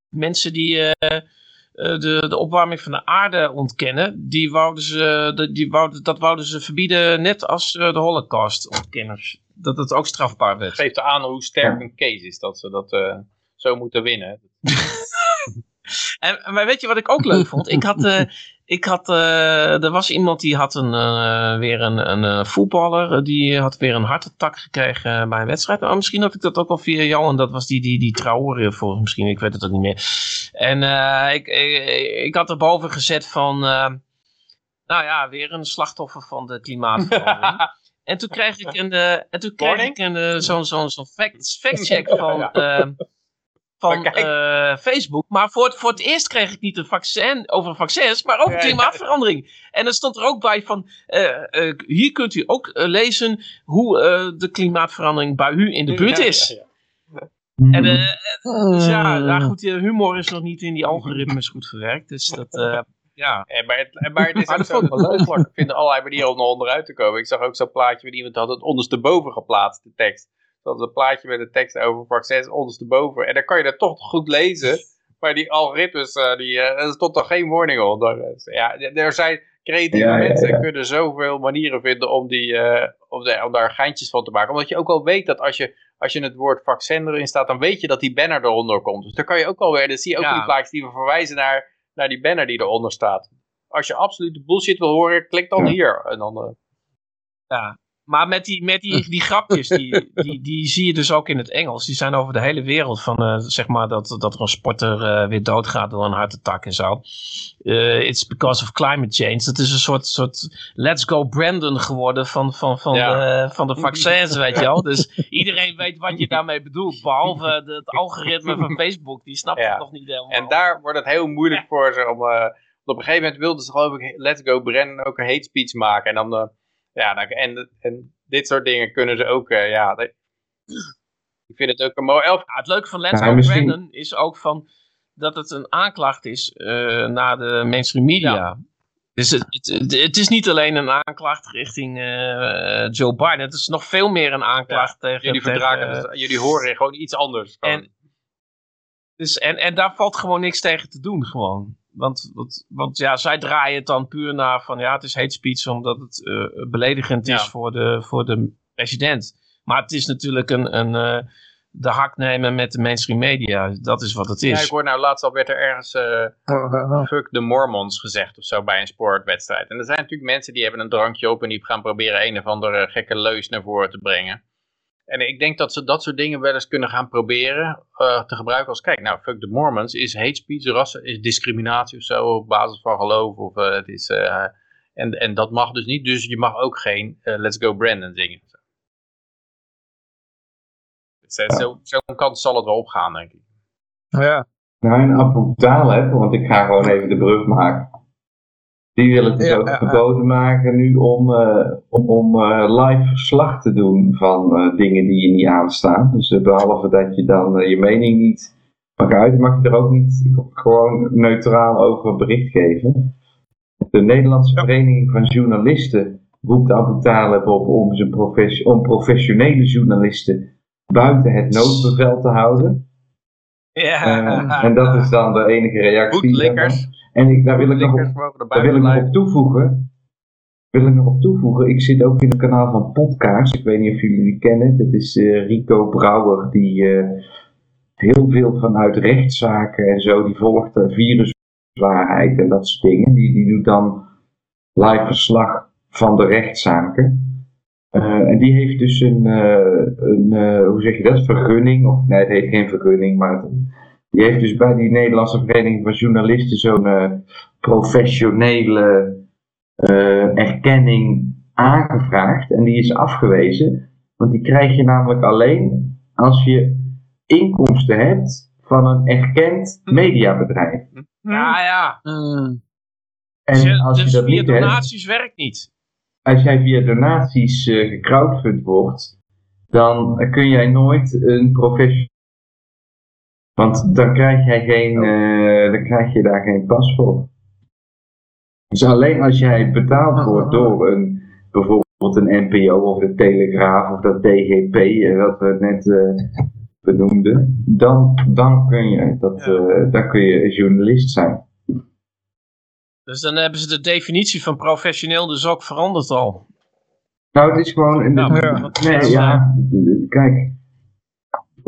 mensen die eh, de, de opwarming van de aarde ontkennen, die wouden ze, die wouden, dat wouden ze verbieden net als eh, de holocaust-ontkenners. Dat het ook strafbaar werd. Geeft aan hoe sterk een case is dat ze dat uh, zo moeten winnen. en, maar weet je wat ik ook leuk vond? Ik had, uh, ik had uh, er was iemand die had een, uh, weer een, een voetballer, die had weer een hartattack gekregen bij een wedstrijd. Maar misschien had ik dat ook al via jou en dat was die, die, die Traoré volgens misschien, ik weet het ook niet meer. En ik, ik, ik, had erboven gezet van, nou ja, weer een slachtoffer van de klimaatverandering. en toen kreeg ik een, en toen kreeg ik een, zo'n zo, zo fact, fact check van van uh, Facebook. Maar voor het, voor het eerst kreeg ik niet een vaccin over vaccins, maar over klimaatverandering. En er stond er ook bij van, uh, uh, hier kunt u ook lezen hoe de klimaatverandering bij u in de buurt is. En dus ja, nou goed, humor is nog niet in die algoritmes goed verwerkt. Dus dat, ja. En maar, het, maar het is ook zo leuk. Ik vind allerlei manieren om er onderuit te komen. Ik zag ook zo'n plaatje waar iemand had het ondersteboven geplaatst, de tekst. Dat is een plaatje met een tekst over vaccins ondersteboven. En dan kan je dat toch goed lezen. Maar die algoritmes, uh, die, uh, er stond toch geen warning onder. Dus, ja, er zijn creatieve mensen en kunnen zoveel manieren vinden om, die, uh, om, de, om, daar geintjes van te maken. Omdat je ook al weet dat als je, als je het woord vaccin erin staat, dan weet je dat die banner eronder komt. Dus dan kan je ook alweer, dan zie je ook die plaatjes die we verwijzen naar, naar die banner die eronder staat. Als je absolute bullshit wil horen, klik dan hier. En dan, ja, maar met die, met die, die grapjes, die, die, die zie je dus ook in het Engels. Die zijn over de hele wereld. Van uh, zeg maar dat, dat er een sporter uh, weer doodgaat door een hartattack en zo. Uh, it's because of climate change. Dat is een soort, soort let's go Brandon geworden van, van, van, ja. de, van de vaccins, weet je wel. Dus iedereen weet wat je daarmee bedoelt. Behalve de, het algoritme van Facebook. Die snapt ja. het nog niet helemaal. En daar wordt het heel moeilijk ja. voor ze om... op een gegeven moment wilden ze geloof ik Let's Go Brandon ook een hate speech maken. En dan ja, nou, en, en dit soort dingen kunnen ze ook, uh, ja, ik Ik vind het ook een mooi elf. Ja, het leuke van Lance Ja, misschien- Brandon is ook van dat het een aanklacht is eh, naar de mainstream media. Dus het, het, het is niet alleen een aanklacht richting eh, Joe Biden. Het is nog veel meer een aanklacht tegen... Jullie tegen, eh, jullie horen gewoon iets anders. Gewoon. en, dus, en, en daar valt gewoon niks tegen te doen, gewoon. Want, want, want ja, zij draaien het dan puur naar van ja, het is hate speech omdat het eh, beledigend is Ja. voor, de, voor de president. Maar het is natuurlijk een, een, eh, de hak nemen met de mainstream media. Dat is wat het Ja, is. ik hoor nou laatst al werd er ergens eh, fuck the Mormons gezegd of zo bij een sportwedstrijd. En er zijn natuurlijk mensen die hebben een drankje op en die gaan proberen een of andere gekke leus naar voren te brengen. En ik denk dat ze dat soort dingen wel eens kunnen gaan proberen eh, te gebruiken als, kijk, nou, fuck the Mormons is hate speech, rassen, is discriminatie of zo op basis van geloof. Of, eh, het is, eh, en, en dat mag dus niet, dus je mag ook geen Let's Go Brandon zingen. Dus, eh, zo- Zo'n kant zal het wel opgaan, denk ik. Ja. Nou, en Abu Talib, want ik ga gewoon even de brug maken. Die wil het dus Ja, ook verboden maken nu om, eh, om, om eh, live verslag te doen van eh, dingen die je niet aanstaan. Dus eh, behalve dat je dan je mening niet mag uiten, mag je er ook niet gewoon neutraal over bericht geven. De Nederlandse Vereniging van Journalisten roept Abu Talib op om, zijn profes- om professionele journalisten buiten het noodbevel te houden. Ja. En dat is dan de enige reactie. Boetlikkers. En ik, daar wil ik nog op, daar wil buiten ik nog blijven. op toevoegen. Wil ik nog op toevoegen. Ik zit ook in het kanaal van Podcast. Ik weet niet of jullie die kennen. Dat is eh, Rico Brouwer. Die eh, heel veel vanuit rechtszaken en zo. Die volgt de viruswaarheid en dat soort dingen. Die, die doet dan live verslag van de rechtszaken. Eh, en die heeft dus een, eh, een eh, hoe zeg je dat, vergunning. Of nee, het heet geen vergunning, maar het- die heeft dus bij die Nederlandse Vereniging van Journalisten zo'n eh, professionele eh, erkenning aangevraagd. En die is afgewezen. Want die krijg je namelijk alleen als je inkomsten hebt van een erkend mediabedrijf. ja, ja. Mm. En als dus je dat via niet hebt, donaties werkt niet. als jij via donaties eh gecrowdfund wordt, dan kun jij nooit een professional. Want dan krijg jij geen, eh, dan krijg je daar geen pas voor. Dus alleen als jij betaald wordt door een, bijvoorbeeld een NPO of de Telegraaf of dat DGP, eh, wat we net eh, benoemden, dan, dan, kun je dat, dan kun je journalist zijn. Dus dan hebben ze de definitie van professioneel dus ook veranderd al. Nou, het is gewoon. Ja, Ja. want- nee, ja, kijk.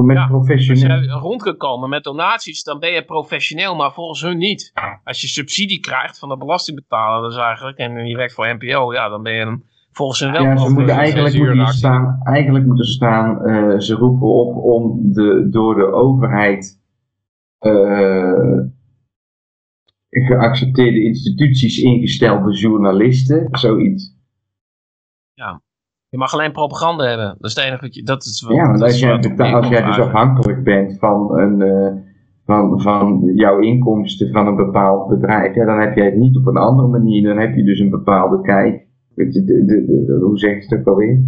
Met Ja, Als professioneel. jij rond kan komen met donaties, dan ben je professioneel, maar volgens hun niet. Als je subsidie krijgt van de belastingbetaler, dus eigenlijk, en je werkt voor NPO, ja, dan ben je een, volgens hun wel Ja, ze moeten eigenlijk moeten staan. Eigenlijk moeten staan. eh, ze roepen op om de door de overheid eh, geaccepteerde instituties ingestelde journalisten, zoiets. Je mag alleen propaganda hebben. Dat is het enige wat je... Dat is wat, Ja, want als jij, als dus afhankelijk bent van, een, eh, van, van jouw inkomsten van een bepaald bedrijf, ja, dan heb jij het niet op een andere manier. Dan heb je dus een bepaalde kijk. Weet je, de, de, de- hoe zeg je het ook alweer?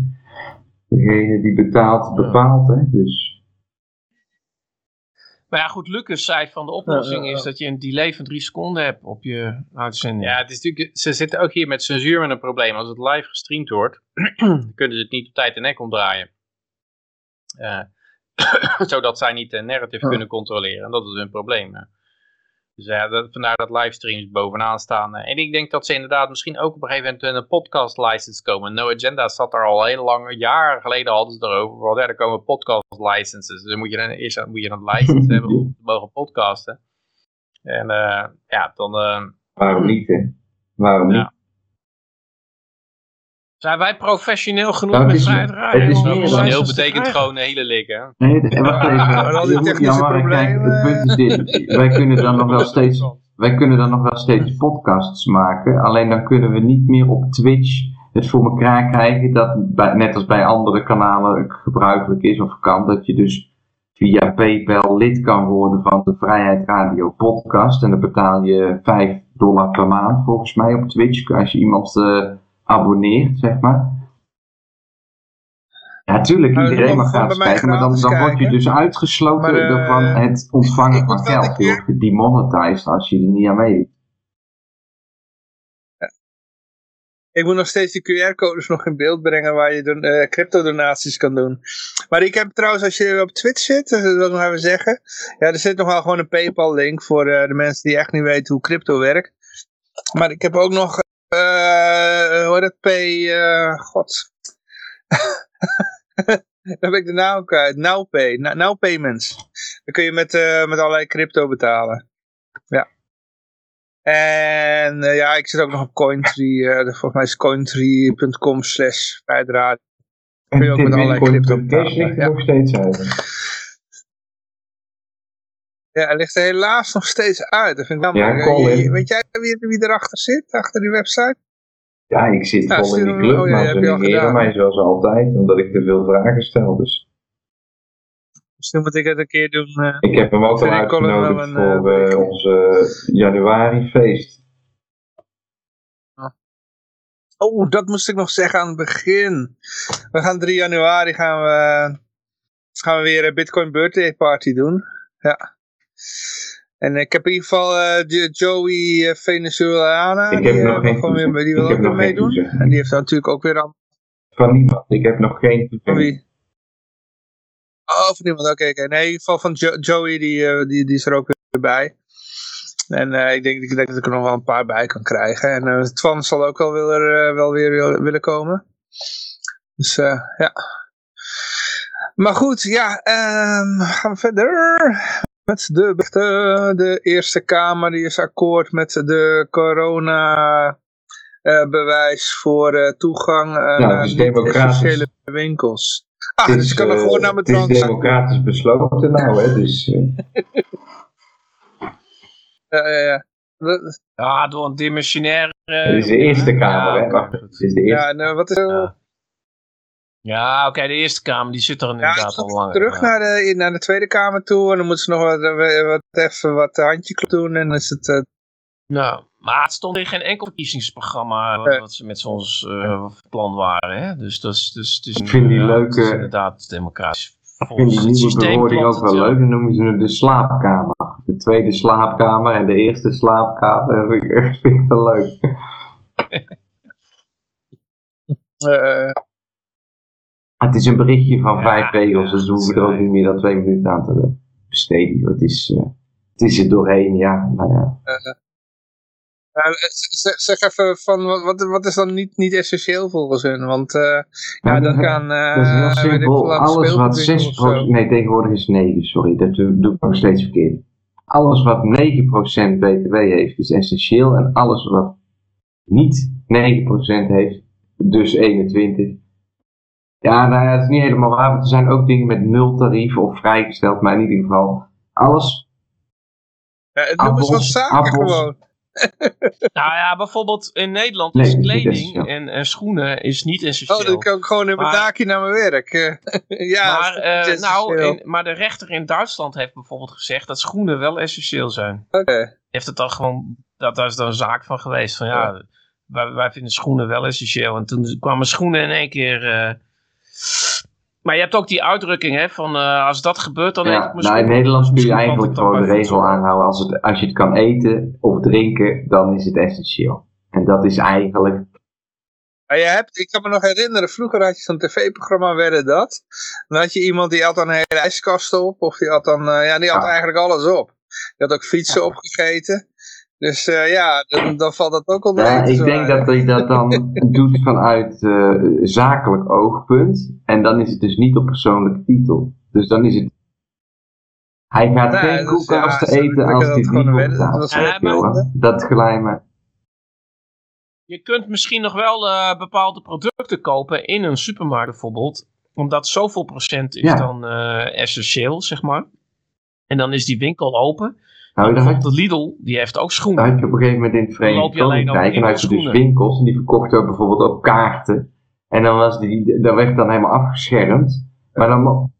Degene die betaalt, bepaalt. Hè? Dus, Maar ja, goed, Lucas zei van de oplossing Ja, ja, ja. is dat je een delay van drie seconden hebt op je uitzending. Ja, het is natuurlijk, ze zitten ook hier met censuur met een probleem. Als het live gestreamd wordt, kunnen ze het niet op tijd en nek omdraaien. Eh, zodat zij niet de narrative Ja. kunnen controleren. En dat is hun probleem. Eh. Dus ja, dat, vandaar dat livestreams bovenaan staan. eh. En ik denk dat ze inderdaad misschien ook op een gegeven moment een podcast license komen. No Agenda zat er al heel lang, jaren geleden hadden ze erover. Want ja, er komen podcast licenses. Dus dan moet je dan eerst moet je een license hebben om te mogen podcasten. En eh, ja, dan... eh, waarom niet? Hè? Waarom Ja. Zijn wij professioneel genoeg Nou, met vrijheid radio? het is Professioneel te betekent gewoon een hele likken. Nee, het- wacht even. en al die technische het punt is dit. Wij kunnen dan nog wel steeds wij kunnen dan nog wel steeds podcasts maken. Alleen dan kunnen we niet meer op Twitch het voor elkaar krijgen. Dat bij, net als bij andere kanalen gebruikelijk is of kan. Dat je dus via PayPal lid kan worden van de Vrijheid Radio podcast. En dan betaal je 5 dollar per maand volgens mij op Twitch. Als je iemand eh, abonneert, zeg maar. Ja, tuurlijk, Nou, iedereen mag gratis kijken, maar dan, word je dus uitgesloten Maar, eh, van het ontvangen van geld. Je wordt demonetized als je er niet aan meedoet. Ik moet nog steeds die QR-codes nog in beeld brengen waar je don- eh, crypto-donaties kan doen. Maar ik heb trouwens, als je op Twitch zit, dat wil ik nog even zeggen. Ja, er zit nog wel gewoon een PayPal-link voor eh, de mensen die echt niet weten hoe crypto werkt. Maar ik heb ook nog, eh hoe heet het, Pay, eh, god. Dan heb ik de naam kwijt. NowPay, Now Payments. Dan kun je met, eh, met allerlei crypto betalen. Ja. En ja, ik zit ook nog op Cointree. eh, volgens mij is cointree.com slash. Kun je ook met allerlei crypto betalen, ligt er ja. nog steeds uit. Ja, hij ligt er helaas nog steeds uit. Dat vind ik Ja, jammer. Colin. Je- je- weet jij wie, wie erachter zit, achter die website? Ja, ik zit Ja, vol in die club, oh ja, maar ze negeren mij zoals altijd, omdat ik te veel vragen stel. Dus Misschien moet ik het een keer doen. eh. ik heb hem ook al Colin uitgenodigd een, eh, voor eh, onze januari feest. Oh, dat moest ik nog zeggen aan het begin. We gaan 3 januari gaan we, gaan we weer een Bitcoin birthday party doen. Ja. En ik heb in ieder geval Jo- Joey eh, Venezuelana. Ik heb die, nog eh, geen wil weer, toezegging. die wil ook nog geen meedoen. En die heeft natuurlijk ook weer aan Van niemand. Ik heb nog geen van toezegging. wie? Oh, van iemand. Oké, oké. Nee, in ieder geval van Jo- Joey, die, die, die is er ook weer bij. En ik, denk, ik denk dat ik er nog wel een paar bij kan krijgen. En Twan zal ook wel, eh, wel weer wil- willen komen. Dus ja. Maar goed, ja. ehm, gaan we verder. Met de berichten. De Eerste Kamer die is akkoord met de corona eh, bewijs voor eh, toegang eh, het naar niet-essentiële winkels. Ah, Het dus is, ik kan eh, gewoon naar mijn Het is drank democratisch besloten nou, hè. Dus, eh, Ja, ja, ja. Ja, door een dimensionair... eh, het is de Eerste Kamer, ja, hè. het is de Eerste Ja, en, eh, wat is er? Ja. Ja, oké, de Eerste Kamer, die zit er inderdaad al langer. terug ja. naar de, naar de Tweede Kamer toe. En dan moeten ze nog wat, eh, wat, even wat handjeklap doen. En dan is het... eh, Nou, maar het stond in geen enkel verkiezingsprogramma wat, Nee. wat ze met ons eh, plan waren. Hè? Dus dat is, dus, het is Ik vind die leuke- inderdaad democratisch. Ik vind die nieuwe bewoording ook wel leuk. Dan noemen ze het de slaapkamer. De tweede slaapkamer en de eerste slaapkamer. Dat vind ik echt vind ik wel leuk. eh, Het is een berichtje van Ja, vijf regels, dus we hoeven er ook niet meer dan twee minuten aan te besteden. Het is, eh, het is er doorheen, ja. Maar ja. nou, zeg, zeg even van wat, wat- is dan niet, niet essentieel volgens hun? Want eh, ja, Nou, dat dat- kan... eh, Dat is heel weet ik simpel. veel, aan Alles wat speelgoedwinkel 6 of zo. Nee, tegenwoordig is 9, sorry. Dat doe doe ik nog steeds verkeerd. Alles wat 9% BTW heeft is essentieel. En alles wat niet 9% heeft, dus 21. Ja, nou ja, dat is niet helemaal waar. Want er zijn ook dingen met nul tarief of vrijgesteld. Maar in ieder geval, alles Ja, het noemen ze wat appels, zaken appels. gewoon. Nou ja, bijvoorbeeld in Nederland Nee, is kleding en, en schoenen is niet essentieel. Oh, dan kan ik gewoon in mijn daakje naar mijn werk. eh. ja, maar, eh, nou, in- maar de rechter in Duitsland heeft bijvoorbeeld gezegd dat schoenen wel essentieel zijn. Oké. Heeft het dan gewoon, dat daar is dan een zaak van geweest. Van ja, wij, wij vinden schoenen wel essentieel. En toen kwamen schoenen in één keer... eh, maar je hebt ook die uitdrukking hè, van eh, als dat gebeurt dan eet ik Ja, mijn nou, in. Nederland kun je eigenlijk gewoon de regel aanhouden. Als, het, als je het kan eten of drinken, dan is het essentieel. En dat is eigenlijk. Je hebt, ik kan me nog herinneren, vroeger had je zo'n tv-programma Werden Dat. Dan had je iemand die had dan een hele ijskast op. Of die had dan, eh, ja, die had Ja. eigenlijk alles op. Die had ook fietsen opgegeten. Dus eh, ja, dan, dan valt dat ook onder Ja, ik denk dat hij dat dan doet vanuit eh, zakelijk oogpunt. En dan is het dus niet op persoonlijke titel. Dus dan is het. Hij gaat Nee, geen dus koelkast ja, eten ik als hij niet dat gelijk. Je kunt misschien nog wel eh, bepaalde producten kopen in een supermarkt bijvoorbeeld. Omdat zoveel procent is Ja. dan eh, essentieel, zeg maar. En dan is die winkel open. Nou, dan had, Lidl, die heeft ook dan schoenen. had je op een gegeven moment in het Dan Verenigd Koninkrijk. En dan had je dus winkels. En die verkochten bijvoorbeeld ook kaarten. En dan was die, dat werd dan helemaal afgeschermd. Maar dan,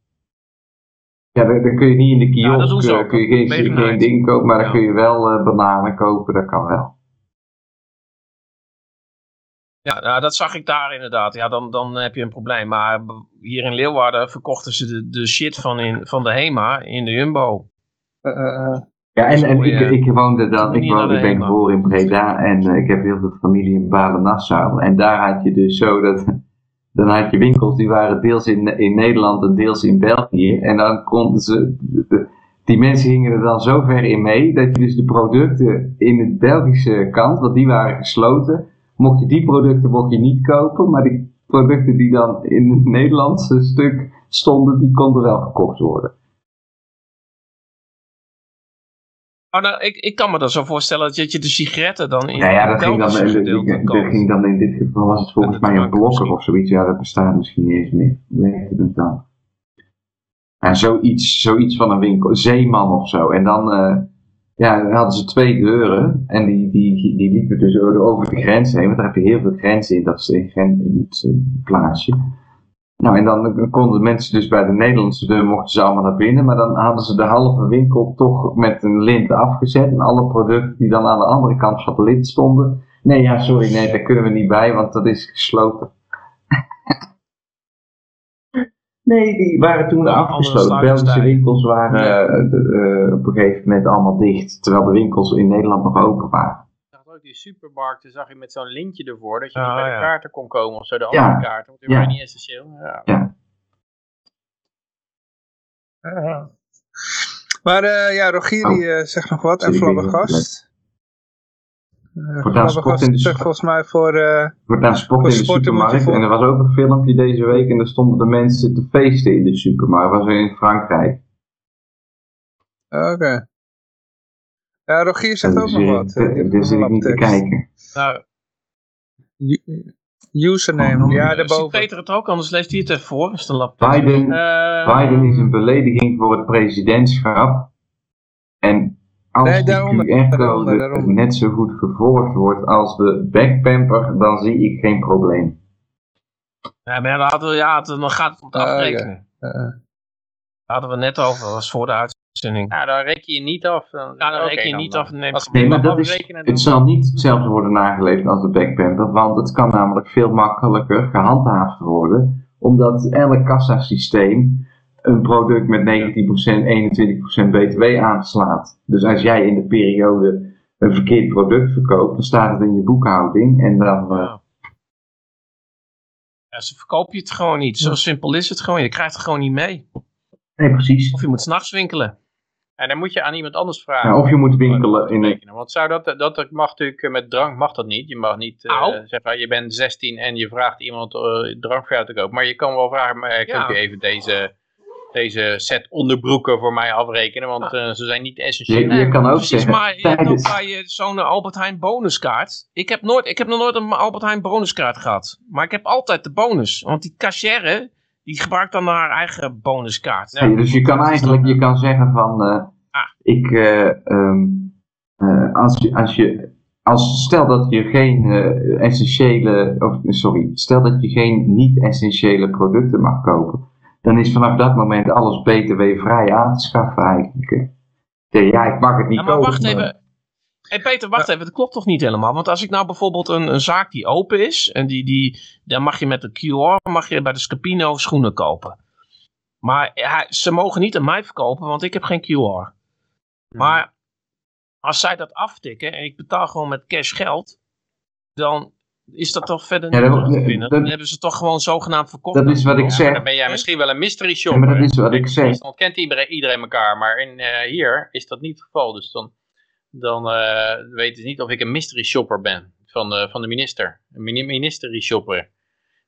ja, dan, dan kun je niet in de Ja, kiosk, ze eh, ook. kun je geen, geen ding kopen, maar dan Ja. kun je wel eh, bananen kopen, dat kan wel. Ja, nou, dat zag ik daar inderdaad. Ja, dan, dan heb je een probleem. Maar hier in Leeuwarden verkochten ze de, de shit van, in, van de HEMA in de Jumbo. Eh. Ja, en, en Sorry, ik, eh, ik woonde dan, ik, woonde, ik ben geboren in Breda en eh, ik heb heel veel familie in Balen-Nassau. En daar had je dus zo dat, dan had je winkels die waren deels in, in Nederland en deels in België. En dan konden ze, die mensen gingen er dan zo ver in mee dat je dus de producten in het Belgische kant, want die waren gesloten, mocht je die producten mocht je niet kopen, maar die producten die dan in het Nederlandse stuk stonden, die konden wel verkocht worden. Oh, nou, ik, ik kan me dan zo voorstellen dat je de sigaretten dan in Ja, ja, dat ging, dan, Belgische dat, ging dan in dit geval was het volgens En mij een blokker of zoiets. Ja, dat bestaat misschien niet eens meer. Hoe heette het dan? Ja, zoiets, zoiets van een winkel, Zeeman of zo. En dan, eh, ja, dan hadden ze twee deuren en die, die, die liepen dus over de grens heen. Want daar heb je heel veel grenzen in dat in, in het plaatsje. Nou, en dan konden mensen dus bij de Nederlandse deur, mochten ze allemaal naar binnen, maar dan hadden ze de halve winkel toch met een lint afgezet. En alle producten die dan aan de andere kant van de lint stonden. Nee, ja, sorry, nee, daar kunnen we niet bij, want dat is gesloten. nee, die waren toen afgesloten. Belgische winkels waren eh, de- eh, op een gegeven moment allemaal dicht, terwijl de winkels in Nederland nog open waren. Ook die supermarkten, zag je met zo'n lintje ervoor, dat je Ah, niet bij de ja. kaarten kon komen of zo, de Ja. andere kaarten, want die Ja. waren niet essentieel. Ja. Ja. Maar eh, ja, Rogier Oh. die eh, zegt nog wat. En Flabbergast. Uh, sport in de zegt sp- volgens mij voor... eh, wordt naar sport Voor in de supermarkt. En er was ook een filmpje deze week en daar stonden de mensen te feesten in de supermarkt. Dat was in Frankrijk. Oké. Ja, Rogier zegt En ook dus, nog wat. eh, nog zit ik niet te kijken. Nou, Username, ja, ziet daarboven. Peter het ook, anders leest hij het even voor. Is het een laptop? Biden, Eh, Biden is een belediging voor het presidentschap. En als Nee, de QR-code net zo goed gevolgd wordt als de backpamper, dan zie ik geen probleem. Ja, maar ja, dan, hadden we, ja, dan gaat het om het Ah, afrekenen. Eh, Daar hadden we net over, dat was voor de uitzending. Ja, dan reken je niet af. Dan, Ja, dan reken je niet dan- af. Nee, Als Nee, je maar dat is, het zal niet hetzelfde worden nageleefd als de backpamper, want het kan namelijk veel makkelijker gehandhaafd worden, omdat elk kassasysteem een product met 19%, 21% btw aanslaat. Dus als jij in de periode een verkeerd product verkoopt, dan staat het in je boekhouding en dan... eh, Ja. Ja, ze verkoop je het gewoon niet. Zo simpel is het gewoon. Je krijgt het gewoon niet mee. nee, precies. Of je moet s'nachts winkelen. En dan moet je aan iemand anders vragen. Ja, of je moet winkelen in een... Want zou dat, dat mag natuurlijk, eh, met drank mag dat niet. Je mag niet eh, zeggen, je bent 16 en je vraagt iemand eh, drank voor jou te kopen. Maar je kan wel vragen, maar, Ja. kunt u even deze, deze set onderbroeken voor mij afrekenen? Want ze zijn niet essentieel. Je, je kan ook Precies, zeggen, maar je hebt ook tijdens... bij je zo'n Albert Heijn bonuskaart. Ik heb, nooit, ik heb nog nooit een Albert Heijn bonuskaart gehad. Maar ik heb altijd de bonus. Want die cashier, die gebruikt dan haar eigen bonuskaart. Ja, dus je kan eigenlijk je kan zeggen van, eh, Ah. ik, eh, ehm, eh, als je, als je, als, stel dat je geen eh, essentiële, of sorry, stel dat je geen niet-essentiële producten mag kopen, dan is vanaf dat moment alles btw-vrij aan te schaffen eigenlijk. Ja, ik mag het niet Ja, maar kopen. wacht even. Hé Peter, wacht even. Dat klopt toch niet helemaal? Want als ik nou bijvoorbeeld een, een zaak die open is. En die, die, dan mag je met de QR mag je bij de Scapino schoenen kopen. Maar ja, ze mogen niet aan mij verkopen, want ik heb geen QR. Maar als zij dat aftikken en ik betaal gewoon met cash geld. Dan is dat toch verder Ja, dat- te dat- vinden. Dan hebben ze toch gewoon zogenaamd verkocht. Dat is wat ik zeg. dan ben jij misschien wel een mystery Ja, shopper. maar dat is wat ik zeg. Friesland kent iedereen, iedereen elkaar, maar in, eh, hier is dat niet het geval. Dus dan, dan eh, weten ze niet of ik een mystery shopper ben van de, van de minister. Een mystery shopper.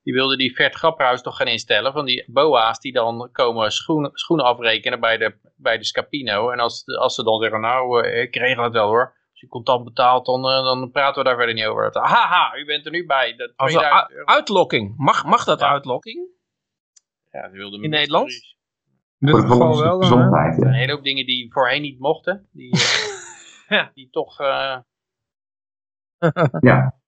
Die wilde die Vert Grapperhaus toch gaan instellen van die boa's die dan komen schoenen, schoenen afrekenen bij de, bij de Scapino. En als, als ze dan zeggen, nou eh, ik regel het wel hoor. Als je contant betaalt, dan, eh, dan praten we daar verder niet over. Haha, u bent er nu bij. Dat Als een 2000 u- euro. uitlokking. Mag, mag dat Ja. uitlokking? Ja, ze wilden In Nederland? In dit de geval wel dan, hè? Er zijn een hele hoop dingen die voorheen niet mochten. Die, eh, Ja. die toch... eh, Ja.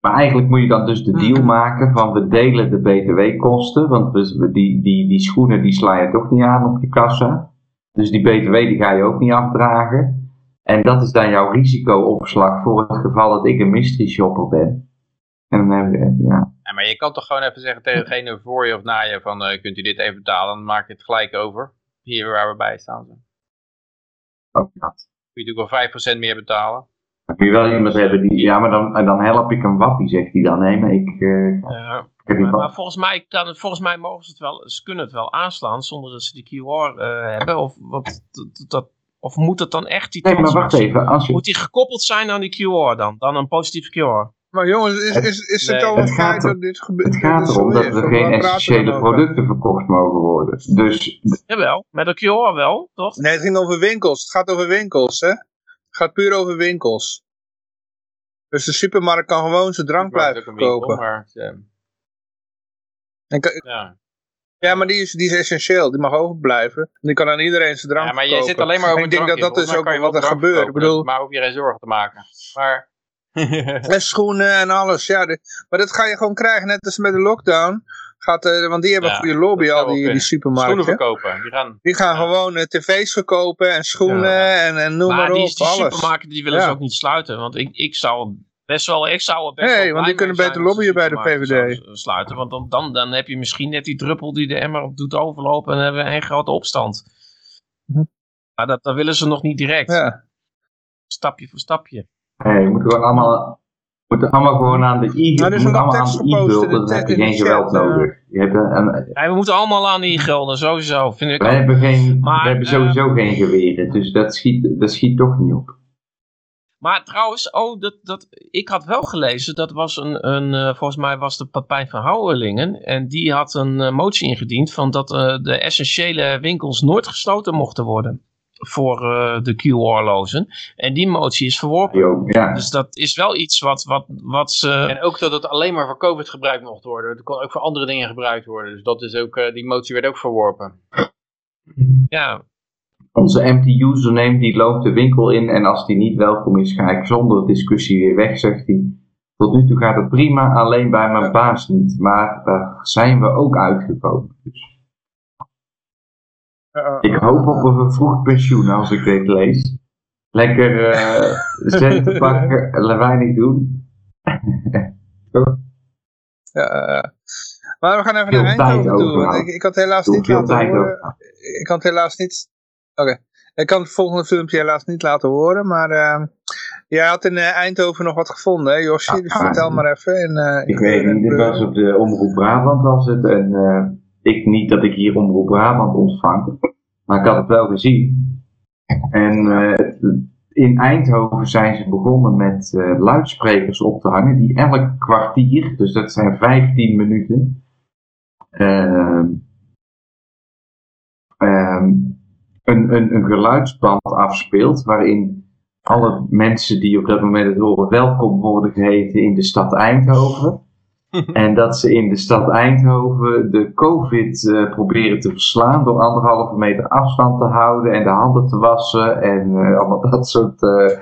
Maar eigenlijk moet je dan dus de deal Mhm. maken van we delen de btw-kosten, want we, die, die, die schoenen die sla je toch niet aan op je kassa. Dus die btw die ga je ook niet afdragen. En dat is dan jouw risicoopslag voor het geval dat ik een mystery shopper ben. En dan heb je, ja. Ja, maar je kan toch gewoon even zeggen tegen degene voor je of na je van eh, kunt u dit even betalen, dan maak je het gelijk over. Hier waar we bij staan. Ook dat. Kun je natuurlijk wel 5% meer betalen. Moet je wel iemand hebben die, ja, maar dan, dan help ik een wappie, zegt hij dan. Nee, maar ik, eh, Ja. ik Maar, volgens mij, kan volgens mij mogen ze het wel, ze kunnen het wel aanslaan zonder dat ze die QR eh, hebben. Of, wat, dat, of moet het dan echt die Nee, maar wacht even. Als je, Moet die gekoppeld zijn aan die QR dan? Dan een positieve QR? Maar jongens, is, is, is het Nee, al het feit er- dat dit gebeurt? het gaat erom dat er geen essentiële producten verkocht mogen worden. Dus Jawel, met een QR wel, toch? Nee, het ging over winkels. Het gaat over winkels, hè? Het gaat puur over winkels. Dus de supermarkt kan gewoon zijn drank blijven ook verkopen. maar, eh, En kan- ja. ja, maar die is, die is essentieel. Die mag overblijven. Die kan aan iedereen zijn drank ja, maar je zit alleen maar over En ik denk dat dat is ook Volgens mij wat kan er gebeurt. Ik bedoel, Maar hoef je geen zorgen te maken. Maar... en schoenen en alles. Ja, de- maar dat ga je gewoon krijgen. Net als met de lockdown. Gaat, eh, want die hebben Ja, een goede lobby, al die, die kunnen. Schoenen supermarkten. verkopen. Die gaan... Die gaan Ja. gewoon eh, tv's verkopen en schoenen en, en noem maar, maar op. die, die alles. supermarkten die willen ze ook niet sluiten. Want ik, ik zou best wel, ik zou best Nee, wel want die kunnen beter lobbyen bij de supermarkten VVD. zouden Sluiten, want dan, dan, dan heb je misschien net die druppel die de emmer op doet overlopen en dan hebben we één grote opstand. Mhm. Maar dat, dat willen ze nog niet direct. Stapje voor stapje. Nee, je moet gewoon allemaal, je moet allemaal gewoon aan de e Nou, je moet allemaal aan de e de dan heb je geen de geweld chat, eh. nodig. Je hebt een, een- Ja, we moeten allemaal aan die gelden, sowieso. Vind ik wij ook. hebben, geen, Maar, we hebben sowieso geen geweren, dus dat schiet, dat schiet toch niet op. Maar trouwens, oh, dat, dat, ik had wel gelezen, dat was een, een eh, volgens mij was de Papijn van Houwelingen. En die had een eh, motie ingediend van dat de essentiële winkels nooit gesloten mochten worden voor eh, de QR-lozen. En die motie is verworpen. Jo, ja. Dus dat is wel iets wat, wat, wat ze... En ook dat het alleen maar voor COVID gebruikt mocht worden. Het kon ook voor andere dingen gebruikt worden. Dus dat is ook, eh, die motie werd ook verworpen. Ja, Onze empty username die loopt de winkel in en als die niet welkom is, ga ik zonder discussie weer weg, zegt hij. Tot nu toe gaat het prima, alleen bij mijn baas niet. Maar daar zijn we ook uitgekomen. Dus ik hoop op een vervroegd pensioen als ik dit lees. Lekker eh centen pakken, en weinig doen. Ja, eh, maar we gaan even naar Eindhoven toe. Ik, ik had helaas Doe niet laten horen. over. Ik kan het helaas niet... Oké. Ik kan het volgende filmpje helaas niet laten horen, maar... eh, jij had in eh, Eindhoven nog wat gevonden, hè Josje? Dus vertel maar even. In, eh, Ik weet niet, was op de Omroep Brabant was het. En eh, ik niet dat ik hier Omroep Brabant ontvang. Maar ik had het wel gezien. En eh, in Eindhoven zijn ze begonnen met eh, luidsprekers op te hangen. Die elk kwartier, dus dat zijn 15 minuten. ehm, ehm, een, een, een geluidsband afspeelt. Waarin alle mensen die op dat moment het horen welkom worden geheten in de stad Eindhoven. en dat ze in de stad Eindhoven de COVID eh, proberen te verslaan door anderhalve meter afstand te houden en de handen te wassen en eh, allemaal dat soort eh,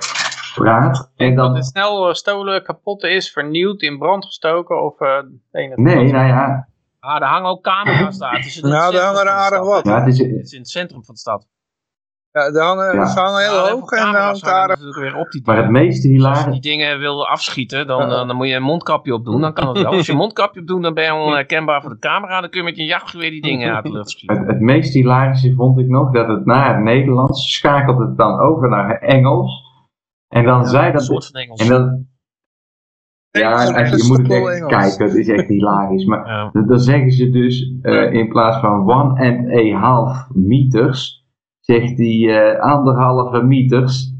praat. En Dat het snel stolen, kapot is, vernieuwd, in brand gestoken of eh nee, nou ja, ah, er hangen ook camera's daar. Het is in het Nou, daar hangen er aardig wat. ja het is, Het is in het centrum van de stad. Ja, de hangen, Ja. Ze hangen heel Ja, hoog en dan camera's hangt daar... natuurlijk weer op die maar het meeste Dus als je die dingen wil afschieten, dan, Ja. eh, dan moet je een mondkapje op doen. Dan kan het wel. Als je een mondkapje op doet, dan ben je onherkenbaar voor de camera. Dan kun je met je jachtgeweer die dingen uit de lucht schieten. het, het meest hilarische vond ik nog dat het na het Nederlands schakelt het dan over naar Engels. En dan zei Een dat, soort van Engels. en dan, ja, als je, moet het echt Engels. kijken, het is echt hilarisch. Maar Ja. Dan dan zeggen ze dus eh, in plaats van one and a half meters, zegt hij eh, anderhalve meters.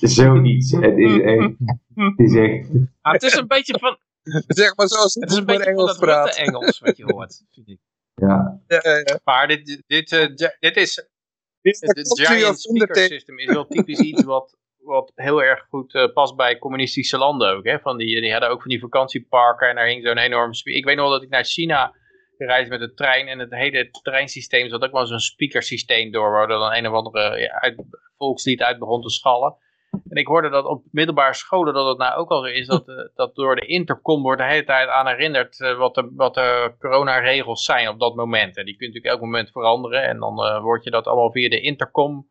Zoiets. Het is echt. Het is echt. Ah, het is een beetje van, Zeg maar zoals het is een beetje van Engels dat praat. Rutte Engels wat je hoort. Vind ik. Ja. Ja, ja, ja. Maar dit, dit, gi- dit is, Dit is de het giant speaker system is wel typisch iets wat, wat heel erg goed eh, past bij communistische landen ook. Hè? Van die, die hadden ook van die vakantieparken en daar hing zo'n enorm. Ik weet nog dat ik naar China reisde met de trein en het hele treinsysteem zat ook wel zo'n speakersysteem door waar dan een of andere ja, uit, volkslied uit begon te schallen. En ik hoorde dat op middelbare scholen dat het nou ook al is dat, eh, dat door de intercom wordt de hele tijd aan herinnerd eh, wat, de, wat de coronaregels zijn op dat moment. En die kun je natuurlijk elk moment veranderen en dan eh wordt je dat allemaal via de intercom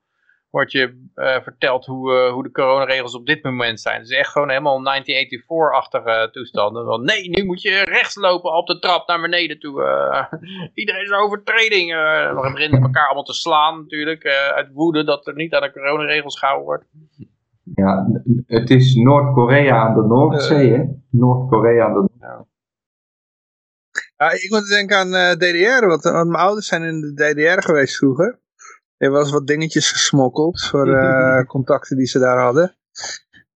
wordt je eh, verteld hoe, eh, hoe de coronaregels op dit moment zijn. Het is echt gewoon helemaal 1984-achtige toestanden. Want nee, nu moet je rechts lopen op de trap naar beneden toe. eh. iedereen is een overtreding. Uh, we beginnen elkaar allemaal te slaan natuurlijk. eh, uit woede dat er niet aan de coronaregels gehouden wordt. Ja, het is Noord-Korea aan de Noordzee, hè? Noord-Korea aan de Ja, ik moet denken aan eh, DDR, want, want mijn ouders zijn in de DDR geweest vroeger. Er was wat dingetjes gesmokkeld voor eh, contacten die ze daar hadden.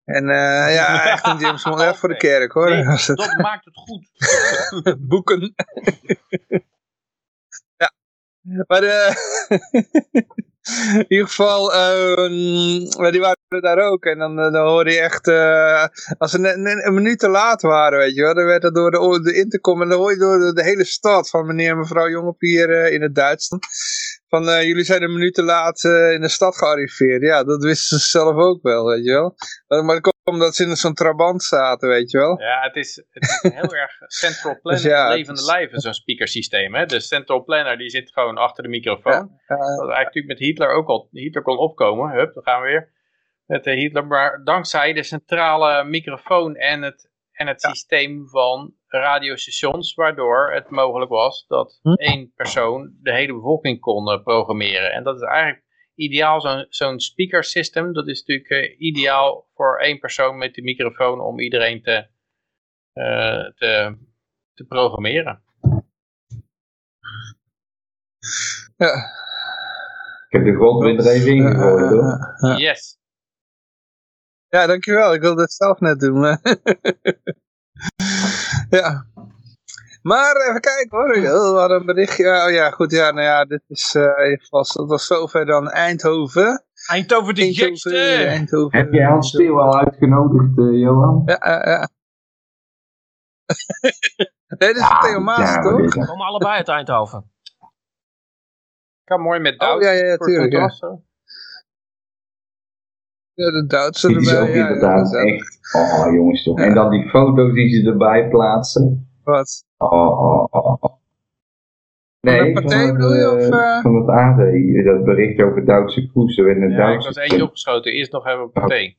En eh, ja, echt een James Bond, echt voor de kerk hoor. Nee, Was het. dat maakt het goed. Boeken. ja. Maar eh, in ieder geval, maar die waren daar ook. En dan, dan hoorde je echt, als ze een, minuut te laat waren, weet je wel. Dan werd dat door de, de intercom en dan hoor je door de, de hele stad van meneer en mevrouw Jongepier in het Duitsland. Van eh, jullie zijn een minuut te laat eh, in de stad gearriveerd. Ja, dat wisten ze zelf ook wel, weet je wel. Maar, dat komt omdat ze in zo'n trabant zaten, weet je wel. Ja, het is, het is heel erg central planner, Dus ja, levende is- lijven, zo'n speakersysteem. Hè? De central planner die zit gewoon achter de microfoon. Ja, Dat eigenlijk natuurlijk met Hitler ook al, Hitler kon opkomen. Hup, dan gaan we weer. Met de Hitler, maar dankzij de centrale microfoon en het, en het systeem van radiostations, waardoor het mogelijk was dat Hm? één persoon de hele bevolking kon eh, programmeren. En dat is eigenlijk ideaal, zo'n zo'n speaker system, dat is natuurlijk eh, ideaal voor één persoon met de microfoon om iedereen te, eh, te, te programmeren. ja. Ik heb de grondwind er even ingegooid, hoor. Ja. Yes. Ja, dankjewel. Ik wilde het zelf net doen. maar- ja. Maar even kijken hoor. Oh, we hadden een berichtje. Oh ja, goed. Ja, nou ja, dit is uh, vast. Dat was zover dan Eindhoven. Eindhoven de Eindhoven, gekste! Eindhoven. Heb jij Hans Steeuw al uitgenodigd, eh, Johan? Ja, ja, ja. nee, dit is Ja, Theo Maas, ja, toch? We komen allebei uit Eindhoven. Kan mooi met Doubt. Oh ja, ja, tuurlijk. Ja. Ja, de Duitse Dit is erbij. ook ja, inderdaad ja, echt... Oh, jongens toch. Ja. En dan die foto's die ze erbij plaatsen. Wat? Oh, oh, oh, oh. Van Nee, de partij het, bedoel je, eh, of, eh? van het AD. Dat bericht over Duitse werd een Ja, ik was eentje opgeschoten. Eerst nog even Pathé.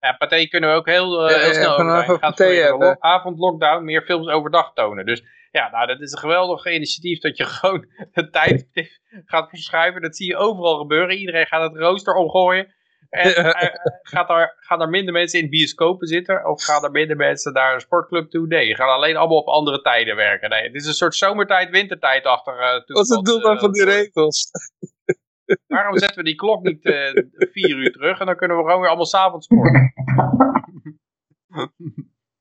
Ja, Pathé kunnen we ook heel, eh, Ja, heel ja, snel over vanaf zijn. een Gaat Pathé voor je hebben. lo- avondlockdown meer films overdag tonen. Dus ja, nou, dat is een geweldig initiatief dat je gewoon de tijd gaat verschuiven. Dat zie je overal gebeuren. Iedereen gaat het rooster omgooien. En eh, gaat, er, gaan er minder mensen in bioscopen zitten? Of gaan er minder mensen naar een sportclub toe? Nee, je gaat alleen allemaal op andere tijden werken. Nee, het is een soort zomertijd, wintertijd achter. eh, Wat is het doel dan eh, van die regels? Waarom zetten we die klok niet eh, vier uur terug en dan kunnen we gewoon weer allemaal s'avonds sporten?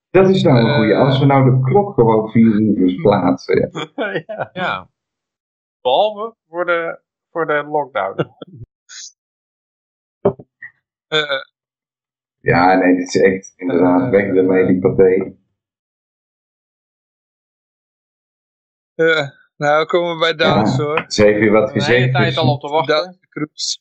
Dat is nou een goeie. Als we nou de klok gewoon vier uur verplaatsen. Ja. ja. Ja. Behalve voor de, voor de lockdown. Eh, Ja, nee, dit is echt inderdaad weg ermee, die partij. eh, nou, komen we bij Duits hoor. Ze heeft weer wat De hele gezegd. tijd dus- al op te wachten. Cruise.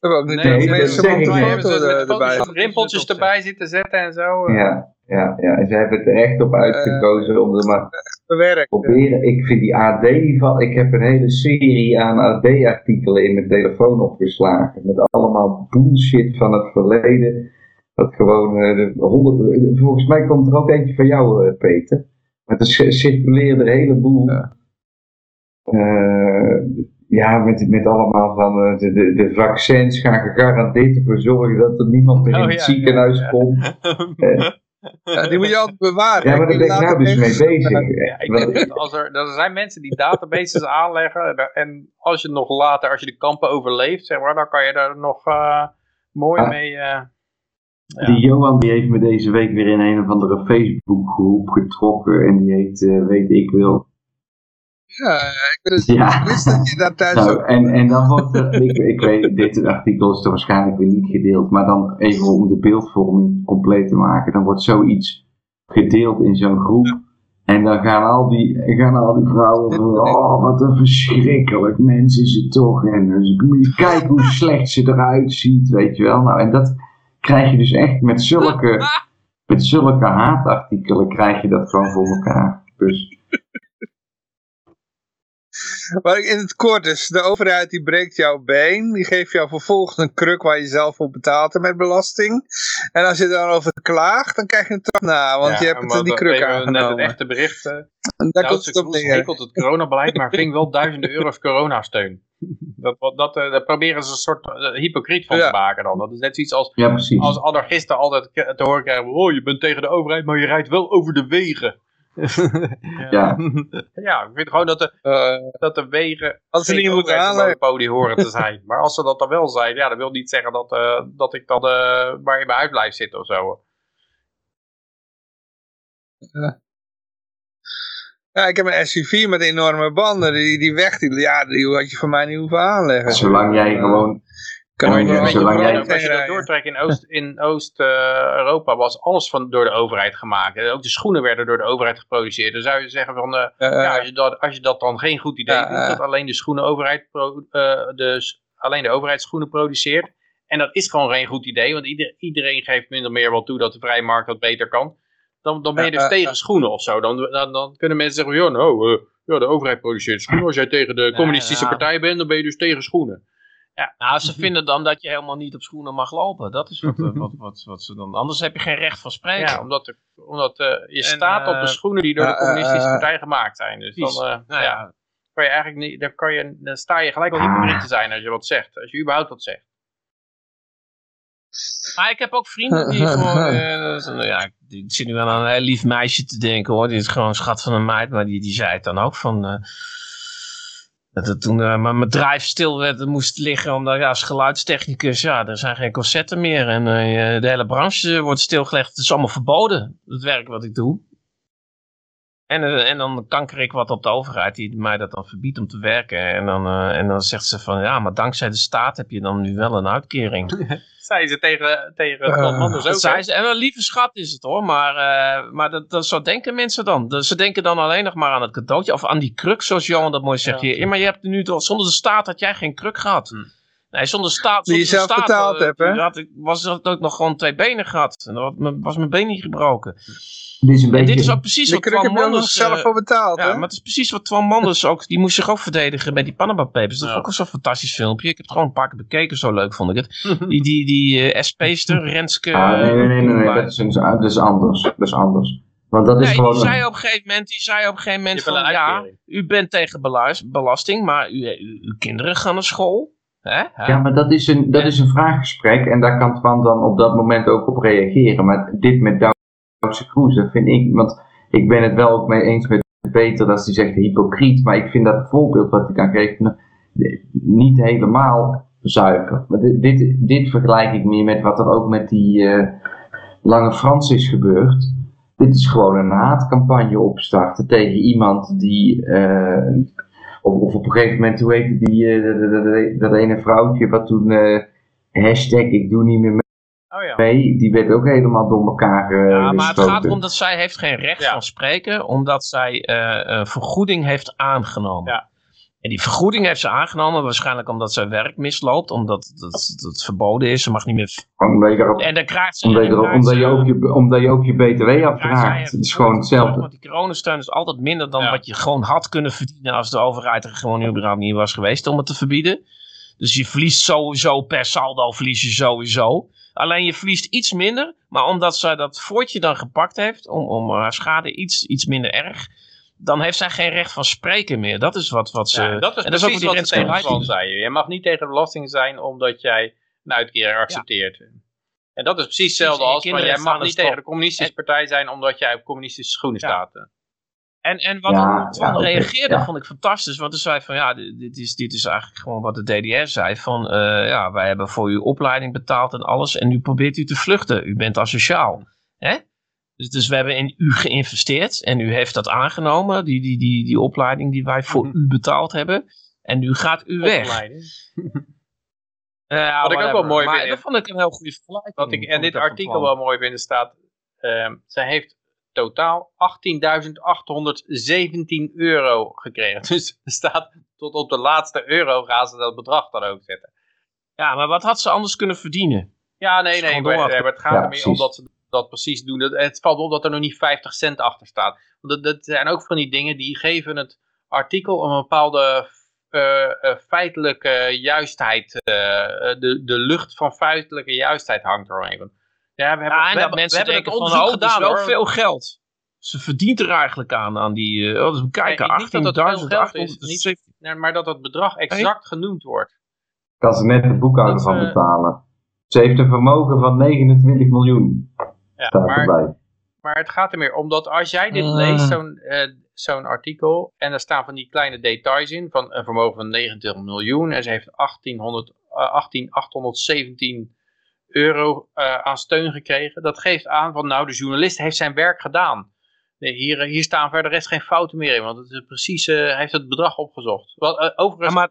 We hebben ook niet Nee, foto met er- erbij. foto's, rimpeltjes erbij zitten zetten en zo. eh. Ja, ja, ja. En ze hebben het er echt op uitgekozen om er maar Bewerkt. proberen. Ik vind die AD van. Ik heb een hele serie aan AD-artikelen in mijn telefoon opgeslagen. Met allemaal bullshit van het verleden. Dat gewoon. eh, honderd, eh, volgens mij komt er ook eentje van jou, eh, Peter. Maar er circuleren er een heleboel. Ja. eh, ja, met, met allemaal van eh, de, de, de vaccins gaan gegarandeerd ervoor zorgen dat er niemand meer Oh, in het ja, ziekenhuis ja. komt. Ja, die moet je altijd bewaren. ja, maar daar ben ik nou dus mee bezig. Ja, ik denk dat als er, er zijn mensen die databases aanleggen en- als je nog later, als je de kampen overleeft, zeg maar, dan kan je daar nog eh, mooi Ah. mee... eh, Ja. Die Johan die heeft me deze week weer in een of andere Facebookgroep getrokken en die heet eh, Weet ik wil. Ja, ik wist, Ja. dat je daar thuis Nou, en, en dan wordt er, ik, ik weet, dit artikel is er waarschijnlijk weer niet gedeeld, maar dan even om de beeldvorming compleet te maken, dan wordt zoiets gedeeld in zo'n groep. En dan gaan al die, gaan al die vrouwen van, oh wat een verschrikkelijk mens is het toch. En dus je kijken hoe slecht ze eruit ziet, weet je wel. Nou, en dat krijg je dus echt met zulke, met zulke haatartikelen krijg je dat gewoon voor elkaar. Dus Maar in het kort dus, de overheid die breekt jouw been, die geeft jou vervolgens een kruk waar je zelf voor betaalt met belasting. En als je dan over klaagt, dan krijg je een trap na, want je hebt het in die kruk Net het aangenomen. echte bericht. eh, En daar komt het op neer. het coronabeleid, maar ving wel duizenden euro's coronasteun. Dat, dat, dat, eh, daar proberen ze een soort eh, hypocriet van Ja. te maken dan. Dat is net zoiets als, Ja, als anarchisten altijd te horen krijgen. Oh, je bent tegen de overheid, maar je rijdt wel over de wegen. Ja. ja, ik vind gewoon dat de, Eh, dat de wegen Als ze niet moeten overheidsmonopolie horen te zijn. maar als ze dat dan wel zijn, ja, dat wil niet zeggen dat, eh, dat ik dan eh waar je bij uit blijf zitten of zo. ja, ik heb een SUV met enorme banden, die, die weg, die, ja, die had je voor mij niet hoeven aanleggen. Zolang jij gewoon... Kan Ja, maar zolang jij- Als je dat rijden. doortrekt in Oost- in Oost-Europa was alles van, door de overheid gemaakt. En ook de schoenen werden door de overheid geproduceerd. Dan zou je zeggen van, eh, Eh, ja, als, je dat, als je dat dan geen goed idee vindt, eh. dat alleen de schoenenoverheid pro, eh, dus alleen de overheid schoenen produceert. En dat is gewoon geen goed idee, want ieder, iedereen geeft min of meer wel toe dat de vrije markt dat beter kan. Dan, dan ben je dus eh, tegen schoenen of zo. Dan, dan, dan kunnen mensen zeggen, ja, nou, eh, ja, de overheid produceert schoenen. Als jij tegen de communistische partij bent, dan ben je dus tegen schoenen. Nou, ze vinden dan dat je helemaal niet op schoenen mag lopen. Dat is wat, eh, wat, wat, wat ze dan... Anders heb je geen recht van spreken. Ja, omdat, er, omdat eh, je En, staat op de eh, schoenen die door ja, de communistische partij gemaakt zijn. Dus dan, eh, Nou ja, ja, kan je eigenlijk niet, dan, kan je, dan sta je gelijk al hypocriet te zijn als je wat zegt. Als je überhaupt wat zegt. Maar ik heb ook vrienden die gewoon... eh, ja, ik- zit nu aan een heel lief meisje te denken hoor. Die is gewoon een schat van een meid. Maar die, die zei het dan ook van... eh, dat het toen eh, mijn bedrijf stil werd, moest liggen omdat ja, als geluidstechnicus, ja, er zijn geen concerten meer. En eh, de hele branche wordt stilgelegd. Het is allemaal verboden, het werk wat ik doe. En, eh, en dan kanker ik wat op de overheid die mij dat dan verbiedt om te werken. En dan, en dan zegt ze van ja, maar dankzij de staat heb je dan nu wel een uitkering. Zei ze tegen, tegen ook. Dat zei ze. En een lieve schat is het hoor, maar, eh, maar dat, dat, zo denken mensen dan. Dus ze denken dan alleen nog maar aan het cadeautje of aan die kruk, zoals Johan dat mooi zegt. Ja. Ja. maar je hebt nu toch, zonder de staat had jij geen kruk gehad. Hm. Nee, zonder staat. Die je zonder zelf staat, betaald eh, hebt, hè? Had ik, was dat ook nog gewoon twee benen gehad. En dan was mijn been niet gebroken. Dit is een En beetje... dit is ook precies wat Twan Manders... zelf eh, voor betaald, ja, hè? maar het is precies wat Twan Manders ook, die moest zich ook verdedigen bij die Panama Papers. Dat is Ja. ook zo'n fantastisch filmpje. Ik heb het gewoon een paar keer bekeken, zo leuk vond ik het. Die, die, die eh SP-ster, Renske... Ah, nee, nee, nee, nee, nee, dat, is, dat is anders. Dat is anders. Want dat is Nee, gewoon... die zei op een gegeven moment, die zei op een gegeven moment van, ja, u bent tegen belasting, maar u, u- uw kinderen gaan naar school. Hè? Ja, maar dat is, een, dat is een vraaggesprek en daar kan Twan dan op dat moment ook op reageren. Maar dit met Duitse cruisen vind ik, want ik ben het wel ook mee eens met Peter dat hij zegt hypocriet, maar ik vind dat voorbeeld wat hij dan geeft nou, niet helemaal zuiver. Maar dit, dit, dit vergelijk ik meer met wat er ook met die eh, Lange Frans is gebeurd. Dit is gewoon een haatcampagne opstarten tegen iemand die... eh, of, of op een gegeven moment, hoe heette die, eh, dat, dat, dat- dat ene vrouwtje wat toen eh, hashtag ik doe niet meer Oh ja. mee, die werd ook helemaal door elkaar eh Ja, maar het gaat erom dat zij heeft geen recht Ja. van spreken, omdat zij eh, een vergoeding heeft aangenomen. Ja. En die vergoeding heeft ze aangenomen, waarschijnlijk omdat zij werk misloopt, omdat dat, dat verboden is. Ze mag niet meer... Gewoon Omdat je, erop- En dan krijgt ze... omdat, je erop- omdat, je ze- ook je, omdat je ook je BTW afvraagt. Het is gewoon Want hetzelfde. die coronasteun is altijd minder dan Ja. wat je gewoon had kunnen verdienen als de overheid er gewoon überhaupt niet was geweest om het te verbieden. Dus je verliest sowieso per saldo, verlies je sowieso. Alleen je verliest iets minder, maar omdat zij dat voortje dan gepakt heeft, om, om haar schade iets, iets minder erg, dan heeft zij geen recht van spreken meer. Dat is wat, wat ze... Ja, dat is en precies wat wat ze tegen Twan zei. Je mag niet tegen de belasting zijn omdat jij een uitkering accepteert. En dat is precies hetzelfde en je als van kinderen jij mag niet tegen de communistische partij zijn omdat jij op communistische schoenen Ja. staat. En, en wat Ja, oké, reageerde ja. vond ik fantastisch. Want hij zei van ja, dit dit is, dit is eigenlijk gewoon wat de DDR zei. Van eh, ja, wij hebben voor uw opleiding betaald en alles. En nu probeert u te vluchten. U bent asociaal. Hè? Dus, dus we hebben in u geïnvesteerd. En u heeft dat aangenomen. Die, die, die, die opleiding die wij voor Mhm. u betaald hebben. En nu gaat u weg. Opleiding. Ja, Wat ik ook wel mooi maar vind- Dat vond ik een heel goede vergelijking. Wat ik in dit artikel wel mooi vind, staat... ehm zij heeft totaal 18.817 euro gekregen. Dus er staat tot op de laatste euro gaan ze dat bedrag dan ook zetten. Ja, maar wat had ze anders kunnen verdienen? Ja, nee, nee, gewoon maar, het gaat Ja, er meer precies. om dat ze dat precies doen. Dat, het valt op dat er nog niet 50 cent achter staat. Want dat, dat zijn ook van die dingen die geven het artikel een bepaalde eh, eh, feitelijke juistheid, eh, de, de lucht van feitelijke juistheid hangt er omheen. Ja, we hebben, Ja, en we dat hebben, mensen we hebben denken het van, oh, dat gedaan wel hoor. veel geld. Ze verdient er eigenlijk aan, aan die, eh, oh, dus kijken, Nee, niet dat het veel 18.000, geld is, niet- 870. Nee, maar dat het bedrag exact genoemd wordt. Kan ze net de boekhouder Dat, van betalen. Ze heeft een vermogen van 29 miljoen. Ja, Staat maar, erbij. maar het gaat er meer om dat als jij dit Mm. leest, zo'n eh, zo'n artikel, en er staan van die kleine details in, van een vermogen van 29 miljoen, en ze heeft 1800, eh, 18, 817 euro eh, aan steun gekregen, dat geeft aan van nou, de journalist heeft zijn werk gedaan. Nee, hier, hier staan verder rest geen fouten meer in, want het is precies, eh, hij heeft het bedrag opgezocht. Wat, eh, Ja, overigens, maar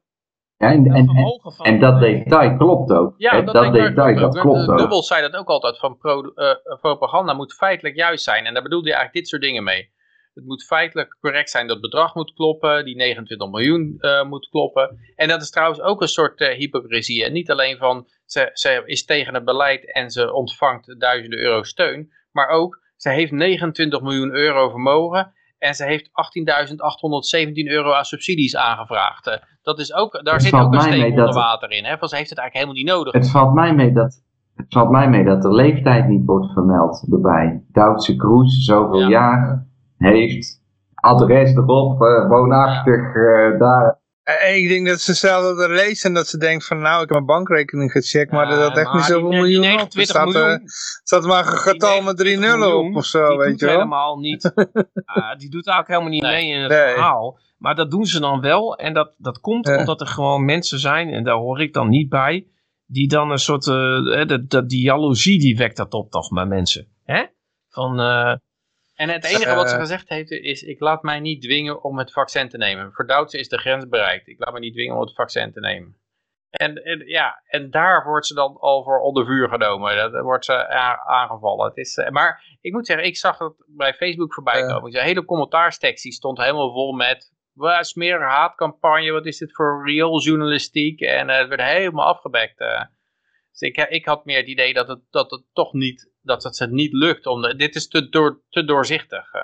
Ja, en, dat en, en, vermogen van... en dat detail klopt ook. Ja, Hè, dat, dat detail dat ook. klopt ook. Dubbel zei dat ook altijd van pro, eh, propaganda moet feitelijk juist zijn. En daar bedoelde hij eigenlijk dit soort dingen mee. Het moet feitelijk correct zijn, dat bedrag moet kloppen, die 29 miljoen eh, moet kloppen. En dat is trouwens ook een soort eh, hypocrisie. En niet alleen van, ze, ze is tegen het beleid en ze ontvangt duizenden euro steun. Maar ook, ze heeft 29 miljoen euro vermogen en ze heeft 18.817 euro aan subsidies aangevraagd. Eh, dat is ook, daar Het zit ook een steek onder dat- water in. Hè? Van, ze heeft het eigenlijk helemaal niet nodig. Het valt mij mee dat, het valt mij mee dat de leeftijd niet wordt vermeld erbij. Duitse Kroes, zoveel Ja. jaar, heeft adres erop, eh, woonachtig eh, daar. Eh, Ik denk dat ze zelf dat leest en dat ze denkt van nou, ik heb mijn bankrekening gecheckt, maar Ja, dat had echt maar niet zoveel die- die miljoen op. Er 29 staat, eh, miljoen, staat maar een getal met drie 29 nullen miljoen, op of zo, weet je wel. helemaal niet. Ah, die doet ook helemaal niet Nee. mee in het Nee. verhaal. Maar dat doen ze dan wel. En dat, dat komt Ja. omdat er gewoon mensen zijn, en daar hoor ik dan niet bij, die dan een soort, eh, eh, dat, dat, die jaloezie die wekt dat op toch bij mensen. Hè? Van, eh, En het enige wat ze Eh. gezegd heeft is, ik laat mij niet dwingen om het vaccin te nemen. Voor Duitse is de grens bereikt. Ik laat me niet dwingen om het vaccin te nemen. En, en, ja, en daar wordt ze dan al voor onder vuur genomen. Dat- Daar wordt ze aangevallen. Het is, eh, maar ik moet zeggen, ik zag het bij Facebook voorbij Ja. komen. De hele commentaarstekst die stond helemaal vol met... Wat smerige haatcampagne, wat is dit voor real journalistiek? En eh, het werd helemaal afgebekt. eh. Dus ik, ik had meer het idee dat het, dat het toch niet, dat het ze niet lukt. Om de- dit is te, door, te doorzichtig. eh.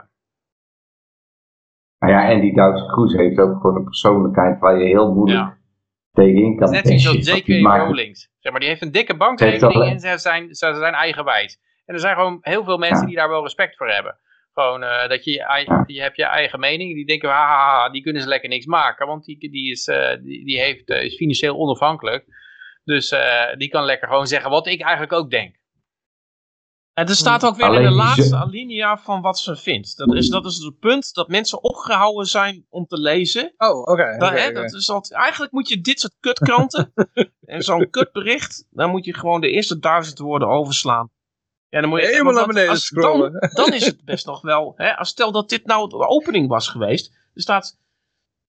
Nou ja, en die Duitse Kroes heeft ook gewoon een persoonlijkheid waar je heel moeilijk Ja. tegenin kan net zoals. Want J.K. Rowling. Zeg maar, die heeft een dikke bankrekening en ze zijn, ze zijn eigenwijs. En er zijn gewoon heel veel mensen Ja. die daar wel respect voor hebben. Gewoon eh, dat je, je, je hebt je eigen mening. Die denken, haha, die kunnen ze lekker niks maken. Want die, die, is, eh, die, die heeft, is financieel onafhankelijk. Dus die kan lekker gewoon zeggen wat ik eigenlijk ook denk. En er staat ook weer in de laatste alinea van wat ze vindt. Dat is, dat is het punt dat mensen opgehouden zijn om te lezen. Oh, oké. Dat, is altijd, eigenlijk moet je dit soort kutkranten en zo'n kutbericht, dan moet je gewoon de eerste duizend woorden overslaan. Ja, dan moet je, Helemaal naar beneden als- scrollen. Dan, dan is het best nog wel, hè, als stel dat dit nou de opening was geweest. Er staat,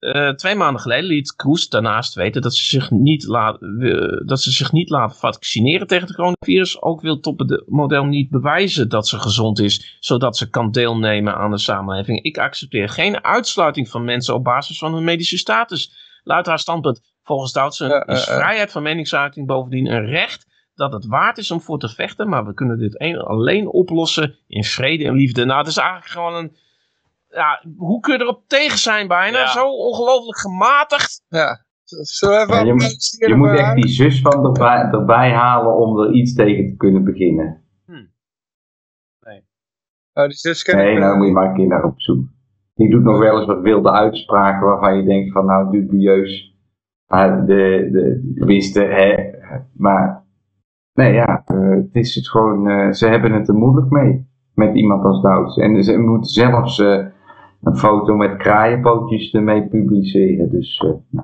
eh, twee maanden geleden liet Kroes daarnaast weten dat ze zich niet laat, eh, dat ze zich niet laat vaccineren tegen het coronavirus. Ook wil topmodel niet bewijzen dat ze gezond is, zodat ze kan deelnemen aan de samenleving. Ik accepteer geen uitsluiting van mensen op basis van hun medische status. Luidt haar standpunt. Volgens Duitse Ja, is eh, eh. vrijheid van meningsuiting bovendien een recht dat het waard is om voor te vechten, maar we kunnen dit een- alleen oplossen in vrede en liefde. Nou, het is eigenlijk gewoon een. Ja, hoe kun je erop tegen zijn bijna? Ja. Zo ongelooflijk gematigd. Ja. Zullen we even Ja, je moet- Je moet echt die zus van erbij, erbij halen om er iets tegen te kunnen beginnen. Oh, die zus ken Nee, nou moet je maar een keer naar op zoek. Die doet nog wel eens wat wilde uitspraken waarvan je denkt van nou dubieus. Maar de, de, tenminste, hè, maar nee ja, eh, het is het gewoon, eh, ze hebben het er moeilijk mee met iemand als Douds. En ze moeten zelfs eh, een foto met kraaienpootjes ermee publiceren. Dus eh,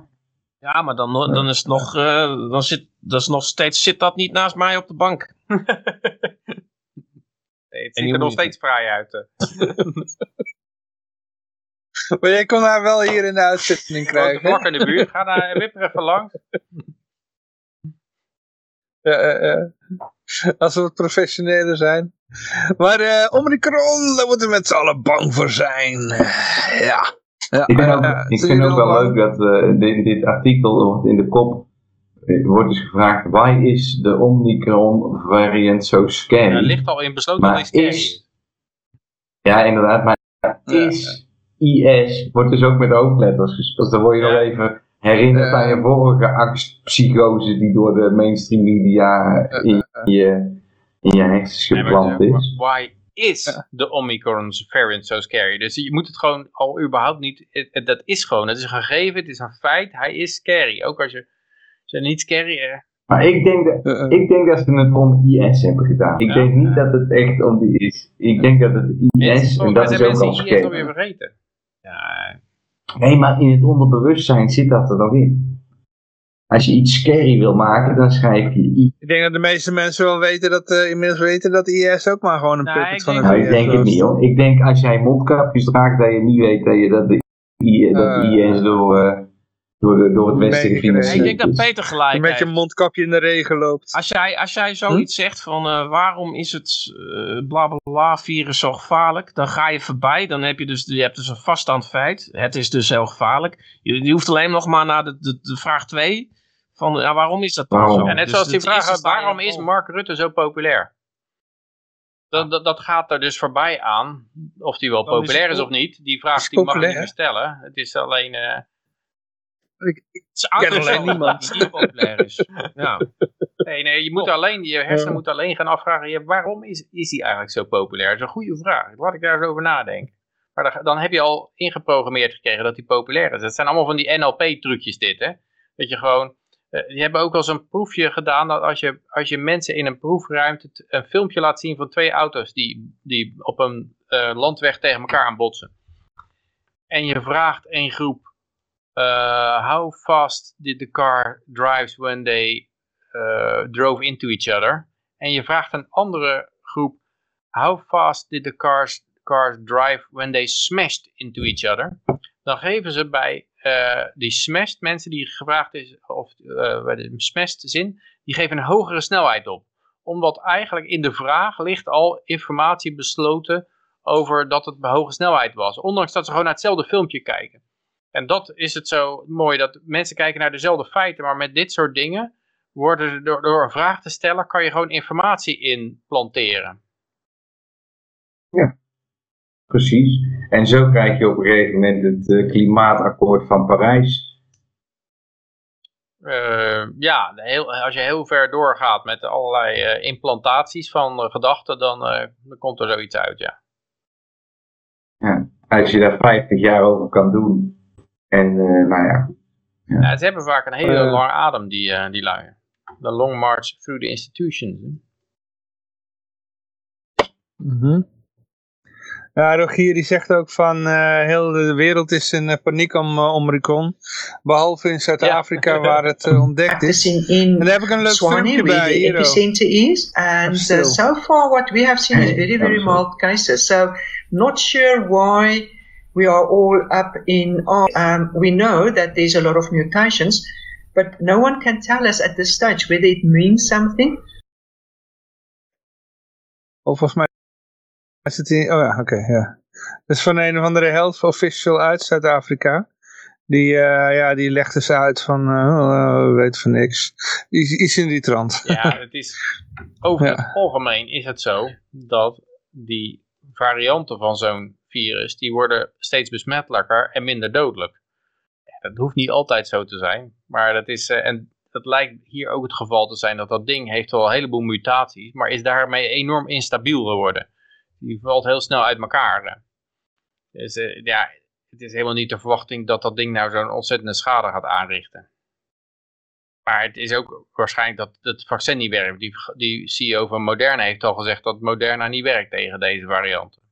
Ja, maar dan, dan is het nog, eh, dan zit, dat is nog steeds, zit dat niet naast mij op de bank. Nee, het ziet er nog steeds fraai uit. eh. Maar jij kon haar wel hier in de uitzending krijgen. vlak in de buurt. Ga naar Wip er even langs. Ja, eh, eh. Als we wat professioneler zijn. Maar eh Omicron, daar moeten we met z'n allen bang voor zijn. Ja. ja ik, ben ook, eh, ik vind ook wel bang? leuk dat eh, dit, dit artikel in de kop eh, wordt dus gevraagd, why is de Omicron variant so scary? Er ligt al in besloten Maar is- is. Ja, inderdaad, maar Ja. is IS wordt dus ook met hoofdletters gespeeld. Dan word je nog even herinnerd aan je vorige angstpsychose die door de mainstream media in je, in je hersens geplant is. Why is de Omicron variant so scary? Dus je moet het gewoon al überhaupt niet... het- het- dat is gewoon, het is een gegeven, het is een feit. Hij is scary. Ook als je, als je niet scary... eh, Maar ik denk, dat, Eh, eh. ik denk dat ze het om IS hebben gedaan. Ik Ja. denk niet dat het echt om die is. Ik denk dat het IS, en volgens mij dat is zijn ook al mensen IS alweer scary. vergeten. Ja, Nee, maar in het onderbewustzijn zit dat er nog in. Als je iets scary wil maken, dan schrijf je I. Ik denk dat de meeste mensen wel weten dat, eh, inmiddels weten dat IS ook maar gewoon een Nee, puppet van denk een Nou, ik denk het niet hoor. Ik denk als jij mondkapjes draagt, dat je niet weet dat, je, dat, de, I, dat Eh. IS door, eh, door, door het Westen gefinancierd ik denk dat. Peter gelijk Die met je heeft. mondkapje in de regen loopt. Als jij, als jij zoiets zegt van eh, waarom is het eh bla bla bla virus zo gevaarlijk, dan ga je voorbij. Dan heb je dus, je hebt dus een vaststaand feit. Het is dus heel gevaarlijk. Je, je hoeft alleen nog maar naar de, de, de vraag 2 van ja, waarom is dat dan Waarom? zo? Ja, net Dus zoals die vraag, waarom is Mark Rutte zo populair? Dat, dat, dat gaat er dus voorbij aan, of die wel Dan populair is of niet. Die vraag is die mag je niet meer stellen. Het is alleen... eh, Ik, Het is alleen niemand. die niet populair is. Ja. nee, nee, je moet alleen, je hersenen Ja. moeten alleen gaan afvragen, ja, waarom is, is hij eigenlijk zo populair? Dat is een goede vraag. Laat ik daar eens over nadenken. Maar dan, dan heb je al ingeprogrammeerd gekregen dat hij populair is. Het zijn allemaal van die NLP-trucjes dit, hè. Dat je gewoon... eh, die hebben ook al zo'n proefje gedaan dat als je, als je mensen in een proefruimte een filmpje laat zien van twee auto's die, die op een eh, landweg tegen elkaar aanbotsen. En je vraagt een groep, eh, how fast did the car drive when they drove into each other? En je vraagt een andere groep, how fast did the cars, cars drive when they smashed into each other? Dan geven ze bij eh, die smashed mensen die gevraagd is, of smashed zin, die geven een hogere snelheid op. Omdat eigenlijk in de vraag ligt al informatie besloten over dat het bij hoge snelheid was. Ondanks dat ze gewoon naar hetzelfde filmpje kijken. En dat is het zo mooi, dat mensen kijken naar dezelfde feiten, maar met dit soort dingen worden door, door een vraag te stellen, kan je gewoon informatie implanteren. Precies. En zo krijg je op een gegeven moment het eh, klimaatakkoord van Parijs. Eh, ja, de heel, als je heel ver doorgaat met allerlei eh, implantaties van gedachten, dan, eh, dan komt er zoiets uit, ja. Als je daar 50 jaar over kan doen. En eh, nou ja, ja. Ze hebben vaak een hele lange adem, die, eh die lui. The long march through the institutions. Mhm. Ja, Rogier die zegt ook van eh, heel de wereld is in eh, paniek om uh, Omicron. Behalve in Zuid-Afrika waar het ontdekt is. Practicing in En daar heb ik een leuk Swanee, filmpje where bij the epicenter is. And uh, so far, what we have seen is very, very mild cases. So, not sure why we are all up in arms. Um, we know that there's a lot of mutations, but no one can tell us at this stage whether it means something. Of volgens mij is het in... Oh ja, oké, ja. Dat is van een of andere health official uit Zuid-Afrika. Die, eh, ja, die legt dus uit van, eh, oh, we weten van niks. Iets, iets in die trant. Ja, het is, over Ja. het algemeen is het zo dat die varianten van zo'n virus, die worden steeds besmettelijker en minder dodelijk. Ja, dat hoeft niet altijd zo te zijn, maar dat is, eh, en dat lijkt hier ook het geval te zijn dat dat ding heeft wel een heleboel mutaties, maar is daarmee enorm instabiel geworden. Die valt heel snel uit elkaar. Dus eh, ja, het is helemaal niet de verwachting dat dat ding nou zo'n ontzettende schade gaat aanrichten. Maar het is ook waarschijnlijk dat het vaccin niet werkt. Die, die CEO van Moderna heeft al gezegd dat Moderna niet werkt tegen deze varianten.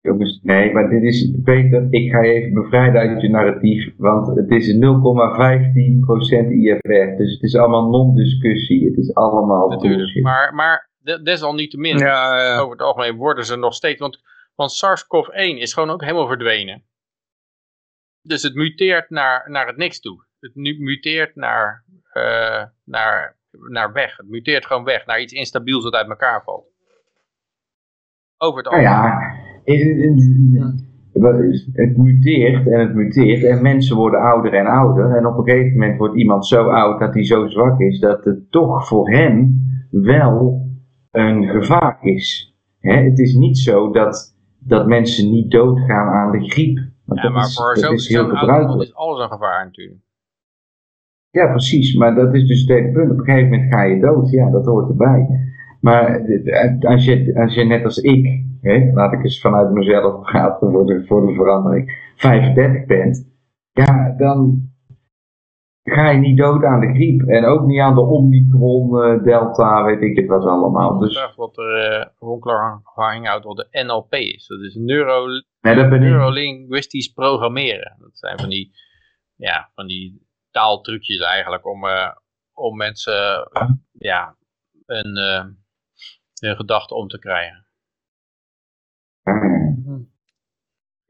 jongens, nee, maar dit is, Peter, ik ga je even bevrijden uit je narratief, want het is 0,15% IFR, dus het is allemaal non-discussie, het is allemaal Natuurlijk. bullshit. Maar, maar de- desalniettemin, Ja, ja. over het algemeen worden ze nog steeds... Want, want SARS-CoV-1 is gewoon ook helemaal verdwenen. Dus het muteert naar, naar het niks toe. Het muteert naar, eh, naar, naar weg. Het muteert gewoon weg naar iets instabiels dat uit elkaar valt. Over het Nou algemeen. ja, het muteert en het muteert en mensen worden ouder en ouder en op een gegeven moment wordt iemand zo oud dat hij zo zwak is dat het toch voor hem wel een gevaar is. Hè, het is niet zo dat dat mensen niet doodgaan aan de griep. Want Ja, maar is, voor dat zo'n iemand gebruikelijk. is alles een gevaar natuurlijk. Ja, precies. Maar dat is dus het hele punt. Op een gegeven moment ga je dood. Ja, dat hoort erbij. Maar als je, als je net als ik, hè, laat ik eens vanuit mezelf praten voor de, voor de verandering, 35 bent, ja, dan ga je niet dood aan de griep. En ook niet aan de Omicron, eh, Delta, weet ik het wat allemaal. Dus... Dus vraag wat er uh, Ronkler hangout wat de NLP is. Dat is neuro, nee, dat neurolinguistisch programmeren. Dat zijn van die, ja, van die taaltrucjes eigenlijk om, uh, om mensen ja, een, hun gedachten om te krijgen.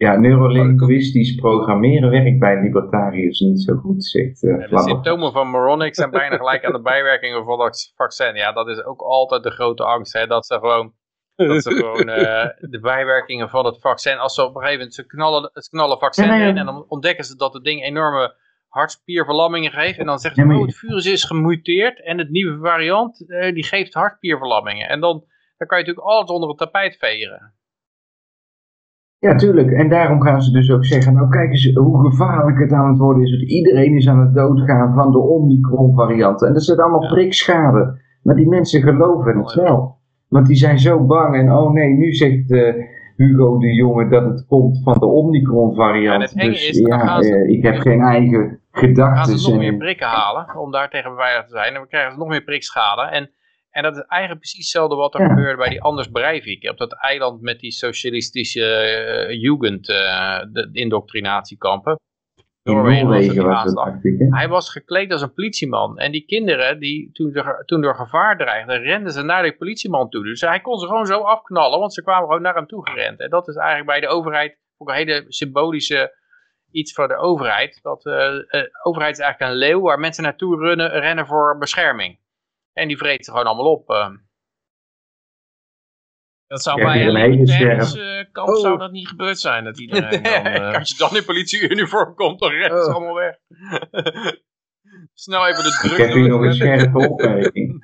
Ja, neurolinguistisch programmeren werkt bij libertariërs niet zo goed, zegt uh, ja, De symptomen van moronic zijn bijna gelijk aan de bijwerkingen van het vaccin. Ja, dat is ook altijd de grote angst, hè, dat ze gewoon, dat ze gewoon uh, de bijwerkingen van het vaccin, als ze op een gegeven moment, ze knallen, ze knallen vaccin ja, in en dan ontdekken ze dat het ding enorme hartspierverlammingen geeft. En dan zeggen ze, ja, oh, het virus is gemuteerd en het nieuwe variant, uh, die geeft hartspierverlammingen. En dan, dan kan je natuurlijk alles onder het tapijt vegen. Ja, tuurlijk. En daarom gaan ze dus ook zeggen, nou kijk eens hoe gevaarlijk het aan het worden is. Want iedereen is aan het doodgaan van de Omicron variant. En dat zit allemaal ja. prikschade. Maar die mensen geloven het wel. Want die zijn zo bang. En oh nee, nu zegt uh, Hugo de Jonge dat het komt van de Omicron variant. Ja, dus is, ja, ze, uh, ik heb geen eigen gedachten. gaan ze nog meer prikken halen om daar tegen beveiligd te zijn. En we krijgen ze nog meer prikschade. En en dat is eigenlijk precies hetzelfde wat er ja. gebeurde bij die Anders Breivik. Op dat eiland met die socialistische uh, Jugend, uh, de indoctrinatiekampen. In Noorwegen was het, actief, Hij was gekleed als een politieman. En die kinderen, die toen, toen door gevaar dreigden, renden ze naar die politieman toe. Dus hij kon ze gewoon zo afknallen, want ze kwamen gewoon naar hem toe gerend. En dat is eigenlijk bij de overheid ook een hele symbolische iets van de overheid. Dat uh, de overheid is eigenlijk een leeuw waar mensen naartoe rennen, rennen voor bescherming. En die vreet ze gewoon allemaal op. Uh. Dat zou bij een militaire kamp oh. zou dat niet gebeurd zijn. Dat iedereen dan, uh... Als je dan in politieuniform komt, dan rennen ze oh. allemaal weg. Snel even de druk. Ik heb hier nog een scherpe opmerking.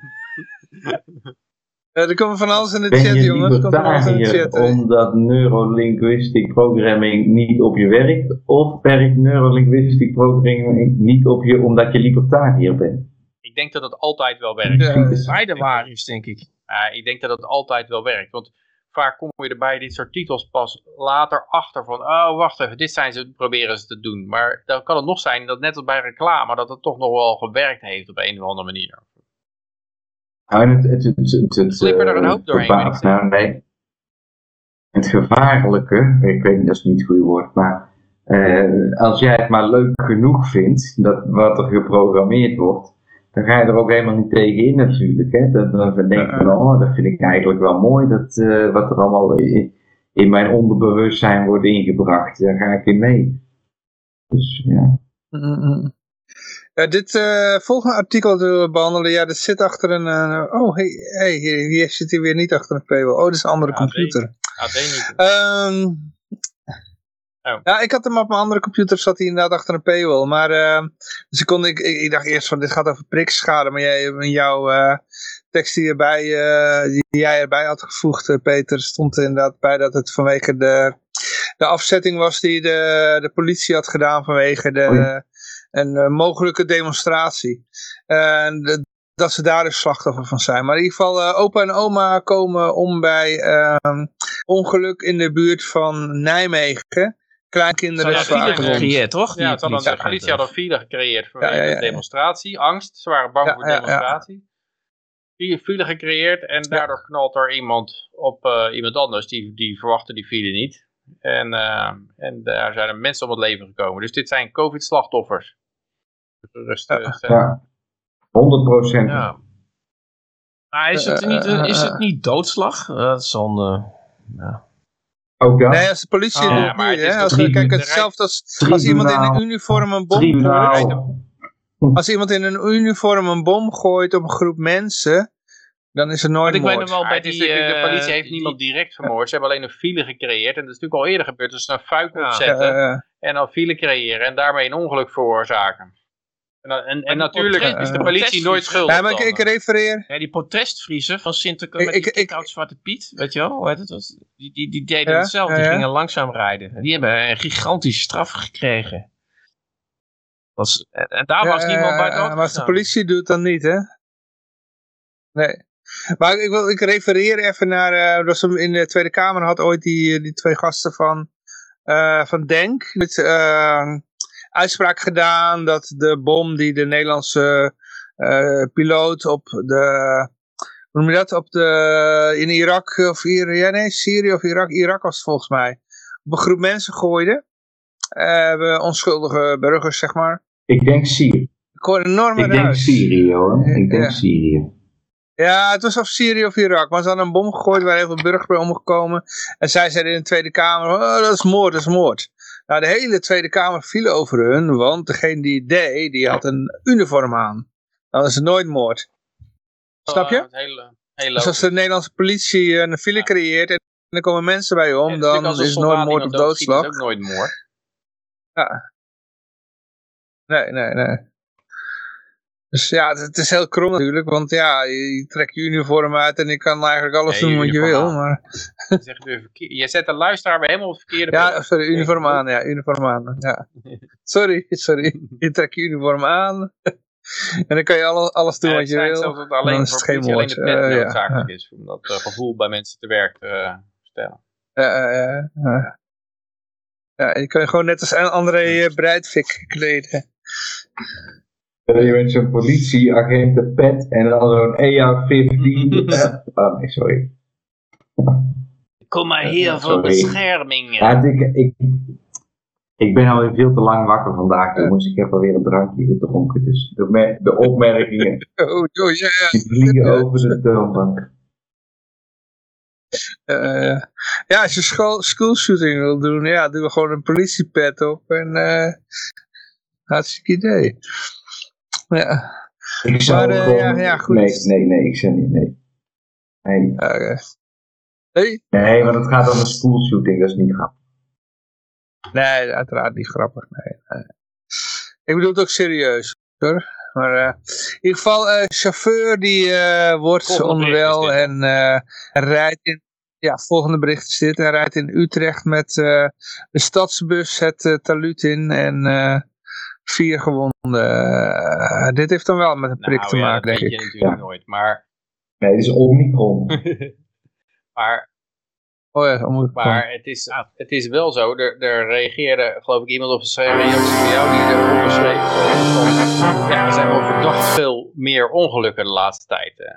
Er komt van alles in de ben chat, jongens. Er komt van alles in de chat. omdat neurolinguistic programming niet op je werkt? Of werkt neurolinguistic programming niet op je omdat je libertariër bent? Ik denk dat het altijd wel werkt. Ja, beide waar is, denk ik. Uh, ik denk dat het altijd wel werkt. Want vaak kom je er bij dit soort titels pas later achter van... Oh, wacht even, dit zijn ze, proberen ze te doen. Maar dan kan het nog zijn dat net als bij reclame... dat het toch nog wel gewerkt heeft op een of andere manier. Het, het, het, het, het, Slipper er een hoop doorheen. Nou, nee. Het gevaarlijke, ik weet niet, dat is niet het goede woord, maar... Uh, als jij het maar leuk genoeg vindt, dat wat er geprogrammeerd wordt dan ga je er ook helemaal niet tegen in natuurlijk. Hè? Dan, dan denk je van, oh, dat vind ik eigenlijk wel mooi, dat, uh, wat er allemaal in, in, mijn onderbewustzijn wordt ingebracht. Daar ga ik in mee. Dus ja. Mm -hmm. ja dit uh, volgende artikel dat we behandelen, ja, dat zit achter een, uh, oh, hey, hey, hier, hier zit hij weer niet achter een paywall. Oh, dat is een andere computer. AD niet. Um, Oh. Ja, ik had hem op mijn andere computer, zat hij inderdaad achter een paywall. Maar, uh, dus ik, kon, ik, ik, dacht eerst van, dit gaat over prikschade. Maar jij, in jouw uh, tekst die, erbij, uh, die jij erbij had gevoegd, Peter, stond er inderdaad bij dat het vanwege de, de afzetting was die de, de politie had gedaan vanwege de, oh een mogelijke demonstratie. En de, dat ze daar dus slachtoffer van zijn. Maar in ieder geval, uh, opa en oma komen om bij uh, ongeluk in de buurt van Nijmegen. Kleinkinderen file gecreëerd, toch? Ja, het hadden, de politie had een file gecreëerd vanwege ja, ja, ja, de demonstratie. Angst, ze waren bang voor de demonstratie. File gecreëerd en daardoor knalt er iemand op uh, iemand anders. Die, die verwachtte die file niet. En, uh, en daar zijn er mensen om het leven gekomen. Dus dit zijn covid-slachtoffers. Rustig. Ja. 100 procent. Ja. Maar is het niet, is het niet doodslag? Dat is dan... Uh, ja. Ook dat? Nee, als de politie oh, ja, maar het is als we kijken, hetzelfde als, als iemand in een uniform een bom gooit. Als iemand in een uniform een bom gooit op een groep mensen, dan is er nooit ik moord. weet nog wel, bij die, uh, de politie heeft die, niemand direct vermoord. Ze hebben alleen een file gecreëerd. En dat is natuurlijk al eerder gebeurd. Dus een fuik opzetten ja, uh, en dan file creëren en daarmee een ongeluk veroorzaken. En, en, en natuurlijk portret- is de die politie nooit schuldig. Ja, maar ik, refereer... Ja, die protestvriezen van Sinterklaas met Ik- die ik- ik- kick-out Zwarte Piet, weet je wel? Hoe heet het? Die, die, die deden Ja, hetzelfde, ja, die gingen langzaam rijden. En die hebben een gigantische straf gekregen. Is, en, en daar was niemand bij dood Maar als de politie doet dan niet, hè? Nee. Maar ik, wil, ik refereer even naar... eh dat ze in de Tweede Kamer had ooit die, die twee gasten van, eh, van Denk... Met, eh, uitspraak gedaan dat de bom die de Nederlandse eh, piloot op de... Hoe noem je dat? Op de, in Irak of hier, ja nee, Syrië of Irak. Irak was het volgens mij. Op een groep mensen gooide. Eh, onschuldige burgers, zeg maar. Ik denk Syrië. Ik hoor een enorme Ik denk. Syrië hoor. Ik denk Ja. Syrië. Ja, het was of Syrië of Irak. Maar ze hadden een bom gegooid waar heel veel burgers bij omgekomen. En zij zeiden in de Tweede Kamer, oh, dat is moord, dat is moord. Nou, de hele Tweede Kamer viel over hun, want degene die het deed, die had een uniform aan. Dan is het nooit moord. Snap je? Eh, hele Dus als de Nederlandse politie een file Ja. creëert en er komen mensen bij om, Ja, is dan is het nooit moord of iemand doodschiet, is doodslag. ook nooit moord. Nee, nee, nee. Dus ja, het, het is heel krom natuurlijk, want ja, je, trekt je uniform uit en je kan eigenlijk alles doen wat je wil, aan. maar... Je, zet de luisteraar weer helemaal op het verkeerde Ja, sorry, uniform aan, ja, uniform aan, ja. Sorry, sorry, je trekt je uniform aan en dan kan je alle, alles doen Ja, wat het je wil. zelfs dat dan alleen is het geen alleen de pet Eh, ja, noodzakelijk is. Om dat eh, gevoel bij mensen te werk te eh, stellen. Ja, ja, ja, ja. Ja, je kan je gewoon net als André uh, Breidvik kleden. Je bent zo'n politieagent, pet en dan zo'n EA-15. oh nee, sorry. Kom maar hier voor bescherming. Ja, ik, ik, ik ben alweer veel te lang wakker vandaag, jongens. Ik heb alweer een drankje gedronken. Dus de, me- de opmerkingen Oh, oh ja, ja. die vliegen over de toonbank. Eh, ja, als je school, schoolshooting wil doen, ja, doe we gewoon een politiepet op en eh hartstikke idee. Ja, Ik zou Maar, eh, gewoon... ja, ja, goed. Nee, nee, nee, ik zeg niet, nee. Nee. Hey? nee want het gaat om een schoolshooting, dat is niet grappig. Nee, uiteraard niet grappig. Nee, nee. Ik bedoel het ook serieus. Hoor. Maar eh, in ieder geval, eh chauffeur die eh, wordt onwel en eh, rijdt in... Ja, volgende bericht is dit. Hij rijdt in Utrecht met eh, de stadsbus het uh, taluut in en eh, vier gewonden. Uh, dit heeft dan wel met een prik nou, te ja, maken, dat denk weet ik. je natuurlijk Ja. nooit. Maar, Nee, het is Omicron. maar Oh ja, Maar het is, het is wel zo, er, er reageerde geloof ik iemand op een reactie van jou die erop schreef. eh, ja, er zijn wel verdacht veel meer ongelukken de laatste tijd. eh.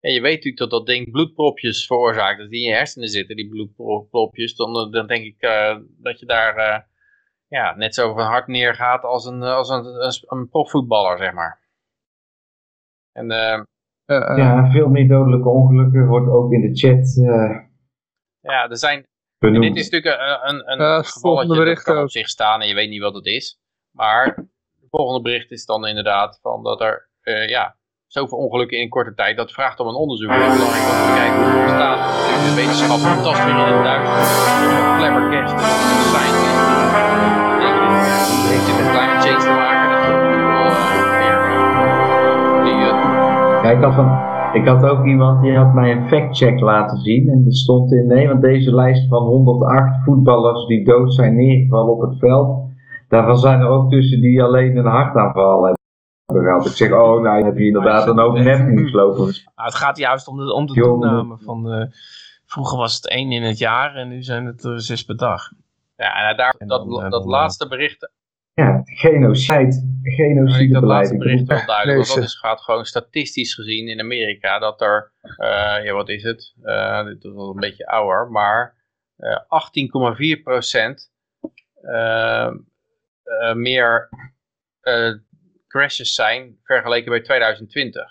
En je weet natuurlijk dat dat ding bloedpropjes veroorzaakt. Dat die in je hersenen zitten, die bloedpropjes. Dan, eh, dan denk ik eh, dat je daar eh, ja, net zo van hard neergaat als een, als een, een, een profvoetballer, zeg maar. En eh, Uh, Ja, veel meer dodelijke ongelukken wordt ook in de chat eh, ja, er zijn benoemd. Dit is natuurlijk een, een, gevalletje dat bericht kan op zich staan en je weet niet wat het is. Maar het volgende bericht is dan inderdaad van dat er eh, ja, zoveel ongelukken in korte tijd, dat vraagt om een onderzoek. Het is belangrijk om te kijken hoe het bestaat. De wetenschap tast weer in het duister. Clever te maken? Dat eh, eh, eh, Ja, ik had, van, ik had ook iemand die had mij een factcheck laten zien. En er stond in, nee, want deze lijst van 108 voetballers die dood zijn neergevallen op het veld. Daarvan zijn er ook tussen die alleen een hartaanval hebben gehad. Ik zeg, oh, nou, dan heb je inderdaad dan ook net nieuws lopen. Nou, het gaat juist om de, om de toename van... eh, vroeger was het één in het jaar en nu zijn het er zes per dag. ja, en daar, dat, eh, dat laatste bericht Ja, genocide. Ik dat Genocidebeleid. laatste Ik bericht bedoel, wel duidelijk, want dat is, gaat gewoon statistisch gezien in Amerika, dat er, eh, ja wat is het, Eh, dit is wel een beetje ouder, maar eh 18,4 procent eh, eh, meer eh, crashes zijn vergeleken bij 2020.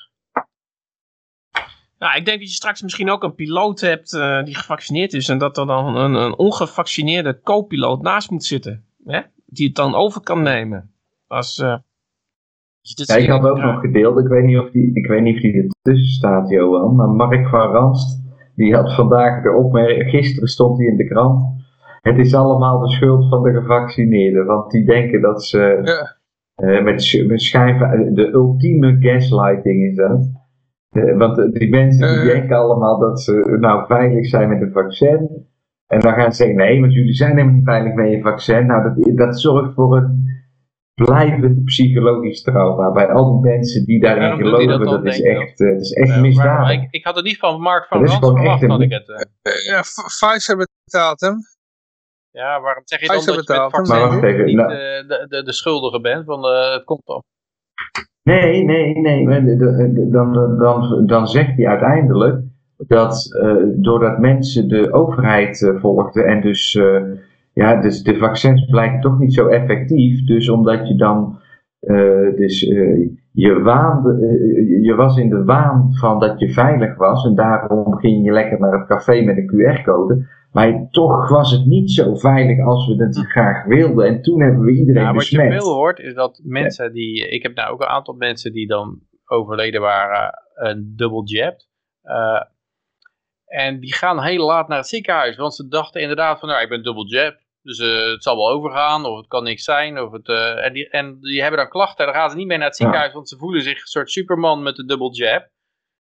Nou, ik denk dat je straks misschien ook een piloot hebt eh, die gevaccineerd is. En dat er dan een, een ongevaccineerde co-piloot naast moet zitten. Hè? Die het dan over kan nemen. Als, eh, dit Ja, ik had ook nog gedeeld, ik weet niet of die, ik weet niet of die ertussen staat, Johan, maar Mark van Ranst, die had vandaag de opmerking, gisteren stond hij in de krant, het is allemaal de schuld van de gevaccineerden, want die denken dat ze Ja. Eh, met, met schijven, de ultieme gaslighting is dat. Eh, want eh, die mensen die Eh. denken allemaal dat ze nou veilig zijn met een vaccin. En dan gaan ze zeggen, nee, want jullie zijn helemaal niet veilig met je vaccin. Nou, dat, dat zorgt voor een blijvend psychologisch trauma bij al die mensen die daarin dat geloven. Dat, dan, is echt, eh, dat is echt Eh, misdadig. maar ik, ik had het niet van Mark van Dat is Rans gewoon echt verwacht, een- had ik het. eh. Eh, Ja, F- Pfizer betaalt hem. Ja, waarom zeg je dan Pfizer dat je met even, niet nou- eh, de, de, de schuldige bent? Want eh, het komt al. Nee, nee, nee. de- Dan, dan, dan zegt hij uiteindelijk dat eh, doordat mensen de overheid eh, volgden en dus, eh, ja, dus de vaccins blijken toch niet zo effectief. Dus omdat je dan, dus je waande, je was in de waan van dat je veilig was en daarom ging je lekker naar het café met een QR-code. Maar toch was het niet zo veilig als we het graag wilden. En toen hebben we iedereen Ja, wat je besmet. veel hoort is dat mensen die... Ik heb nou ook een aantal mensen die dan overleden waren een dubbel jab. Eh, en die gaan heel laat naar het ziekenhuis. Want ze dachten inderdaad van, nou, ik ben dubbel jab. Dus eh, het zal wel overgaan, of het kan niks zijn. Of het, eh, en, die, en die hebben dan klachten. Dan gaan ze niet meer naar het Ja. ziekenhuis, want ze voelen zich een soort superman met de dubbel jab.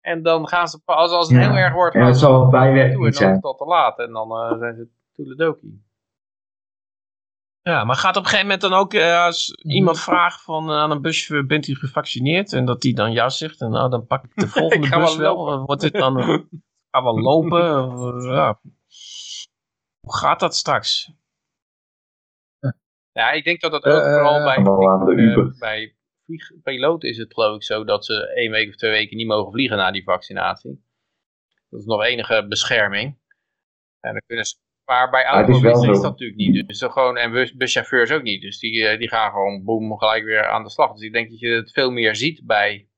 En dan gaan ze, pas als het Ja. heel erg wordt, En gaan het ze zal wel bijwerking toe en dan zijn. is het al te laat. En dan eh, zijn ze toeledokie. Ja, maar gaat op een gegeven moment dan ook als Mhm. iemand vraagt van aan een buschauffeur, bent u gevaccineerd? En dat die dan ja zegt, en nou dan pak ik de volgende Ik ga bus wel wel. Wordt dit dan, ga wel lopen? Ja. Hoe gaat dat straks? Ja, ik denk dat dat ook Eh, vooral bij, eh, bij vliegpiloten is het geloof ik zo dat ze één week of twee weken niet mogen vliegen na die vaccinatie. Dat is nog enige bescherming. En dan kunnen ze, maar bij is automobilisten is zo. dat natuurlijk niet. Dus gewoon, en bus, buschauffeurs ook niet. Dus die, eh, die gaan gewoon boem gelijk weer aan de slag. Dus ik denk dat je het veel meer ziet bij,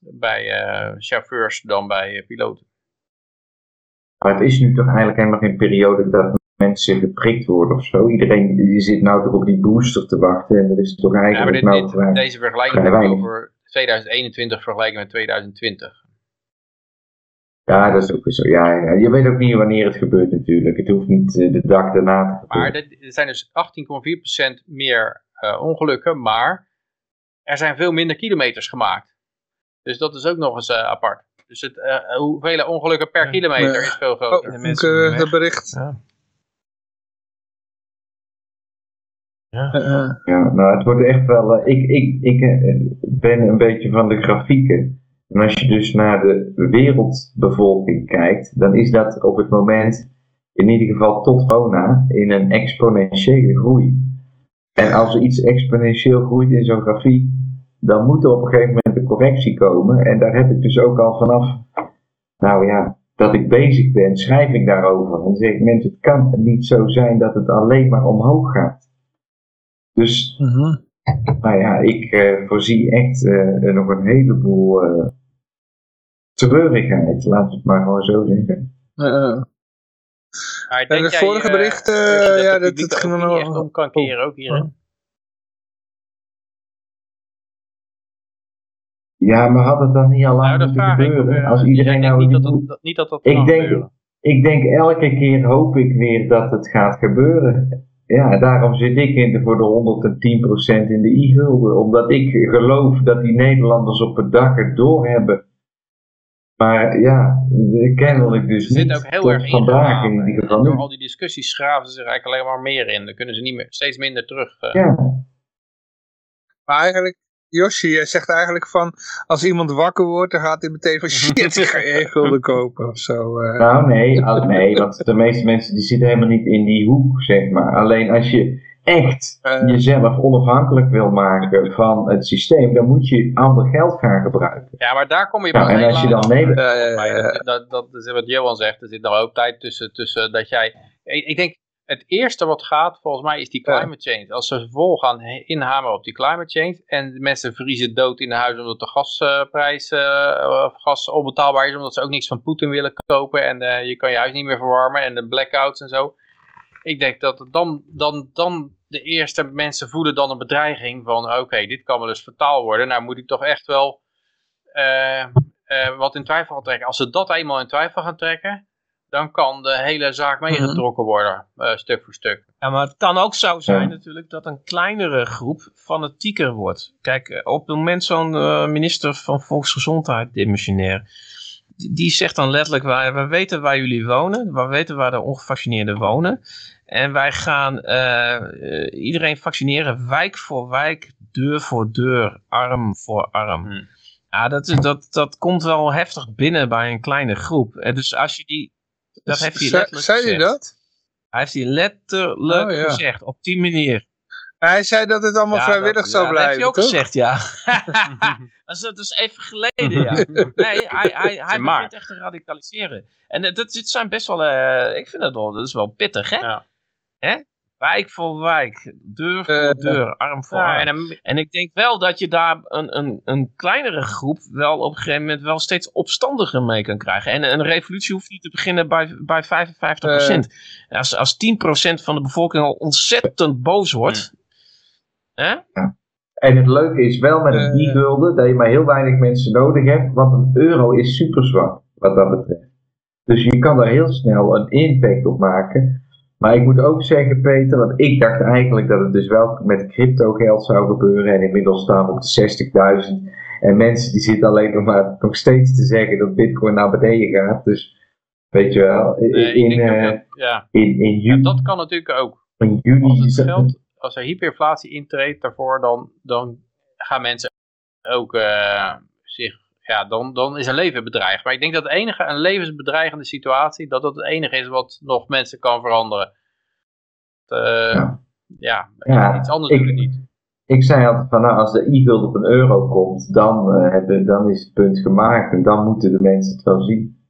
bij eh, chauffeurs dan bij piloten. Maar het is nu toch eigenlijk helemaal geen periode dat mensen geprikt worden of zo. Iedereen die zit nou toch op die booster te wachten. En er is toch Ja, maar eigenlijk dit, nou deze vergelijking gaat over 2021 vergelijken met 2020. Ja, dat is ook zo. Ja, ja, je weet ook niet wanneer het gebeurt natuurlijk. Het hoeft niet eh, de dag daarna te gebeuren. Maar dit- er zijn dus 18,4% meer eh, ongelukken, maar er zijn veel minder kilometers gemaakt. Dus dat is ook nog eens eh, apart. Dus het, eh, hoeveel ongelukken per kilometer is veel Oh, groter. de ik, mensen eh, weg. het bericht. Ja. Eh, eh. Ja, nou, het wordt echt wel. eh, ik ik, ik eh, ben een beetje van de grafieken. En als je dus naar de wereldbevolking kijkt, dan is dat op het moment, in ieder geval tot corona, in een exponentiële groei. En als er iets exponentieel groeit in zo'n grafiek, dan moet er op een gegeven moment een correctie komen. En daar heb ik dus ook al vanaf, nou ja, dat ik bezig ben, schrijf ik daarover. En dan zeg ik, mensen, het kan niet zo zijn dat het alleen maar omhoog gaat. Dus Mhm. nou ja, ik eh, voorzie echt eh, nog een heleboel eh treurigheid, laten we het maar gewoon zo zeggen. Maar En het vorige bericht, ja, dat- dat ging om kan keren ook hier. Ja, maar had het dan niet al lang Nou, moeten vraag ik. gebeuren? eh, Als iedereen ik denk nou niet die dat, dat, niet dat dat Ik kan denk- gebeuren. Ik denk elke keer hoop ik weer dat het gaat gebeuren. Ja, daarom zit ik in de, voor de 110% in de i-gulden. Omdat ik geloof dat die Nederlanders op het dak het doorhebben. Maar ja, kennelijk dus Ze zitten niet ook heel erg vandaag in ieder En geval door al die discussies schraven ze zich eigenlijk alleen maar meer in. Dan kunnen ze niet meer, steeds minder terug. eh. Ja, Maar eigenlijk, Yoshi jij zegt eigenlijk van, als iemand wakker wordt, dan gaat hij meteen van shit, ik ga één gulden kopen of zo. eh. Nou, nee, al- nee, want de meeste mensen die zitten helemaal niet in die hoek, zeg maar. Alleen als je echt Eh. jezelf onafhankelijk wil maken van het systeem, dan moet je ander geld gaan gebruiken. Ja, maar daar kom je Nou, pas en als je dan ja. dat, dat, dat is wat Johan zegt. Er zit nog ook tijd tussen, tussen dat jij... Ik, ik denk, het eerste wat gaat, volgens mij, is die climate change. Als ze vol gaan inhameren op die climate change en mensen vriezen dood in de huis omdat de gasprijs eh, of gas onbetaalbaar is, omdat ze ook niks van Poetin willen kopen en eh, je kan je huis niet meer verwarmen en de blackouts en zo. Ik denk dat het dan, dan, dan de eerste mensen voelen dan een bedreiging van oké, dit kan wel eens fataal worden. Nou moet ik toch echt wel eh, eh, wat in twijfel gaan trekken. Als ze dat eenmaal in twijfel gaan trekken, dan kan de hele zaak meegetrokken worden, eh, stuk voor stuk. Ja, maar het kan ook zo zijn Ja. natuurlijk dat een kleinere groep fanatieker wordt. Kijk, eh, op het moment zo'n eh, minister van Volksgezondheid, demissionair, die, die zegt dan letterlijk, wij, wij weten waar jullie wonen, wij weten waar de ongevaccineerden wonen. En wij gaan iedereen vaccineren, wijk voor wijk, deur voor deur, arm voor arm. Hmm. Ja, dat, is- dat, dat komt wel heftig binnen bij een kleine groep. En dus als je die, dat heeft hij letterlijk Zei hij gezegd. dat? Hij heeft hij letterlijk Oh, ja. gezegd, op die manier. Hij zei dat het allemaal Ja, vrijwillig dat, zou ja, Dat heb je blijven, ook toch? gezegd, ja. dat, is, dat is even geleden, ja. Nee, hij, hij, hij begint echt te radicaliseren. En eh, dat, dit zijn best wel, eh, ik vind dat wel, dat is wel pittig, hè? Ja. hè? Wijk voor wijk, deur voor Eh, deur, arm voor Ja, arm. en dan- En ik denk wel dat je daar een, een, een kleinere groep wel op een gegeven moment wel steeds opstandiger mee kan krijgen. En een revolutie hoeft niet te beginnen bij, bij 55%. als, als 10% van de bevolking al ontzettend boos wordt. Hè? En het leuke is wel met een Eh. e-gulden dat je maar heel weinig mensen nodig hebt, want een euro is super zwak wat dat betreft. Dus je kan daar heel snel een impact op maken. Maar ik moet ook zeggen, Peter, want ik dacht eigenlijk dat het dus wel met crypto geld zou gebeuren. En inmiddels staan we op de 60.000. En mensen die zitten alleen nog maar nog steeds te zeggen dat Bitcoin naar beneden gaat. Dus weet je wel, in, Nee, in, eh, dat- ja. in, in Ja, juni. dat kan natuurlijk ook. in juni Als het geld, als er hyperinflatie intreedt daarvoor, dan, dan gaan mensen ook eh, zich, ja, dan, dan is een leven bedreigd. Maar ik denk dat het enige, een levensbedreigende situatie, dat dat het enige is wat nog mensen kan veranderen. Eh, Ja. ja. Ja, iets anders ik- niet. Ik zei altijd van nou, als de e-gulden op een euro komt, dan, eh, hebben, dan is het punt gemaakt en dan moeten de mensen het wel zien.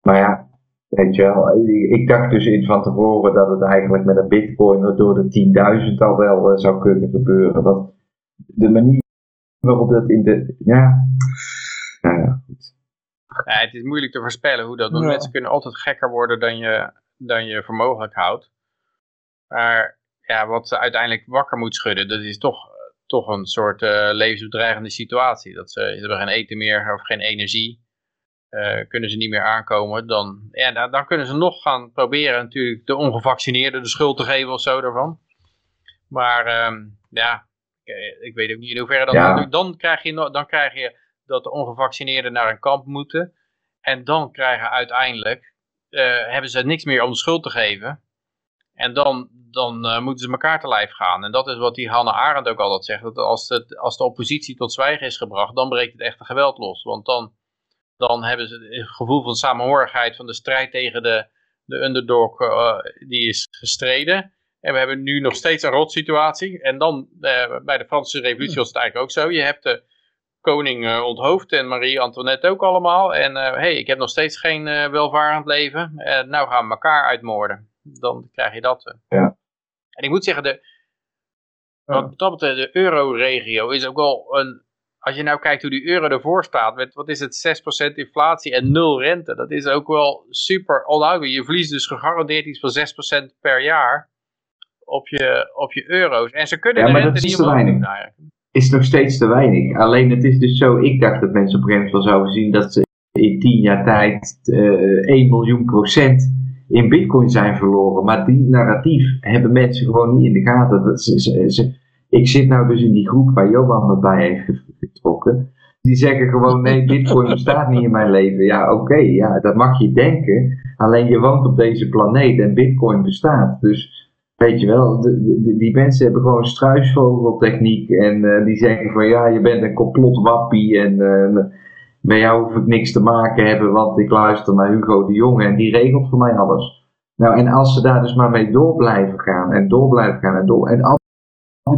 Maar ja, weet je wel, ik, ik dacht dus in van tevoren dat het eigenlijk met een bitcoin door de 10.000 al wel eh, zou kunnen gebeuren. Want de manier waarop dat in de, ja. Ja, het is moeilijk te voorspellen hoe dat. Want Ja. mensen kunnen altijd gekker worden dan je, dan je voor mogelijk houdt. Maar ja, wat ze uiteindelijk wakker moet schudden, dat is toch, toch een soort eh, levensbedreigende situatie. Dat ze, ze hebben geen eten meer of geen energie. eh, kunnen ze niet meer aankomen. Dan, ja, dan, dan kunnen ze nog gaan proberen natuurlijk de ongevaccineerden de schuld te geven of zo daarvan. Maar ehm, ja, ik, ik weet ook niet in hoeverre dat... Ja. natuurlijk- Dan, krijg je, dan krijg je dat de ongevaccineerden naar een kamp moeten. En dan krijgen uiteindelijk, eh, hebben ze niks meer om de schuld te geven. En dan, dan eh, moeten ze elkaar te lijf gaan. En dat is wat die Hannah Arendt ook altijd zegt. Dat als, het, als de oppositie tot zwijgen is gebracht, dan breekt het echte geweld los. Want dan, dan hebben ze het gevoel van samenhorigheid van de strijd tegen de, de underdog, eh, die is gestreden. En we hebben nu nog steeds een rotsituatie. En dan, bij de Franse revolutie was het eigenlijk ook zo. Je hebt de koning eh, onthoofd en Marie-Antoinette ook allemaal. En hé, hey, ik heb nog steeds geen eh, welvarend leven. En nou gaan we elkaar uitmoorden. Dan krijg je dat. eh. Ja. En ik moet zeggen, de, wat dat betreft, de euro-regio is ook wel een... Als je nou kijkt hoe die euro ervoor staat, met wat is het, 6% inflatie en 0 rente. Dat is ook wel super onhoudbaar. Je verliest dus gegarandeerd iets van 6% per jaar op je, op je euro's. En ze kunnen Ja, de maar rente dat is niet omhoog doen eigenlijk. Is nog steeds te weinig. Alleen het is dus zo, ik dacht dat mensen op een gegeven moment zouden zien dat ze in 10 jaar tijd eh 1 miljoen procent in bitcoin zijn verloren. Maar die narratief hebben mensen gewoon niet in de gaten. Dat ze, ik zit nou dus in die groep waar Johan me bij heeft ge- getrokken. Die zeggen gewoon nee, bitcoin bestaat niet in mijn leven. Ja, oké, ja, dat mag je denken. Alleen je woont op deze planeet en bitcoin bestaat. Dus Weet je wel, die mensen hebben gewoon struisvogeltechniek en eh, die zeggen van ja, je bent een complotwappie en eh, met jou hoef ik niks te maken hebben, want ik luister naar Hugo de Jonge en die regelt voor mij alles. Nou, en als ze daar dus maar mee door blijven gaan en door blijven gaan en door, en al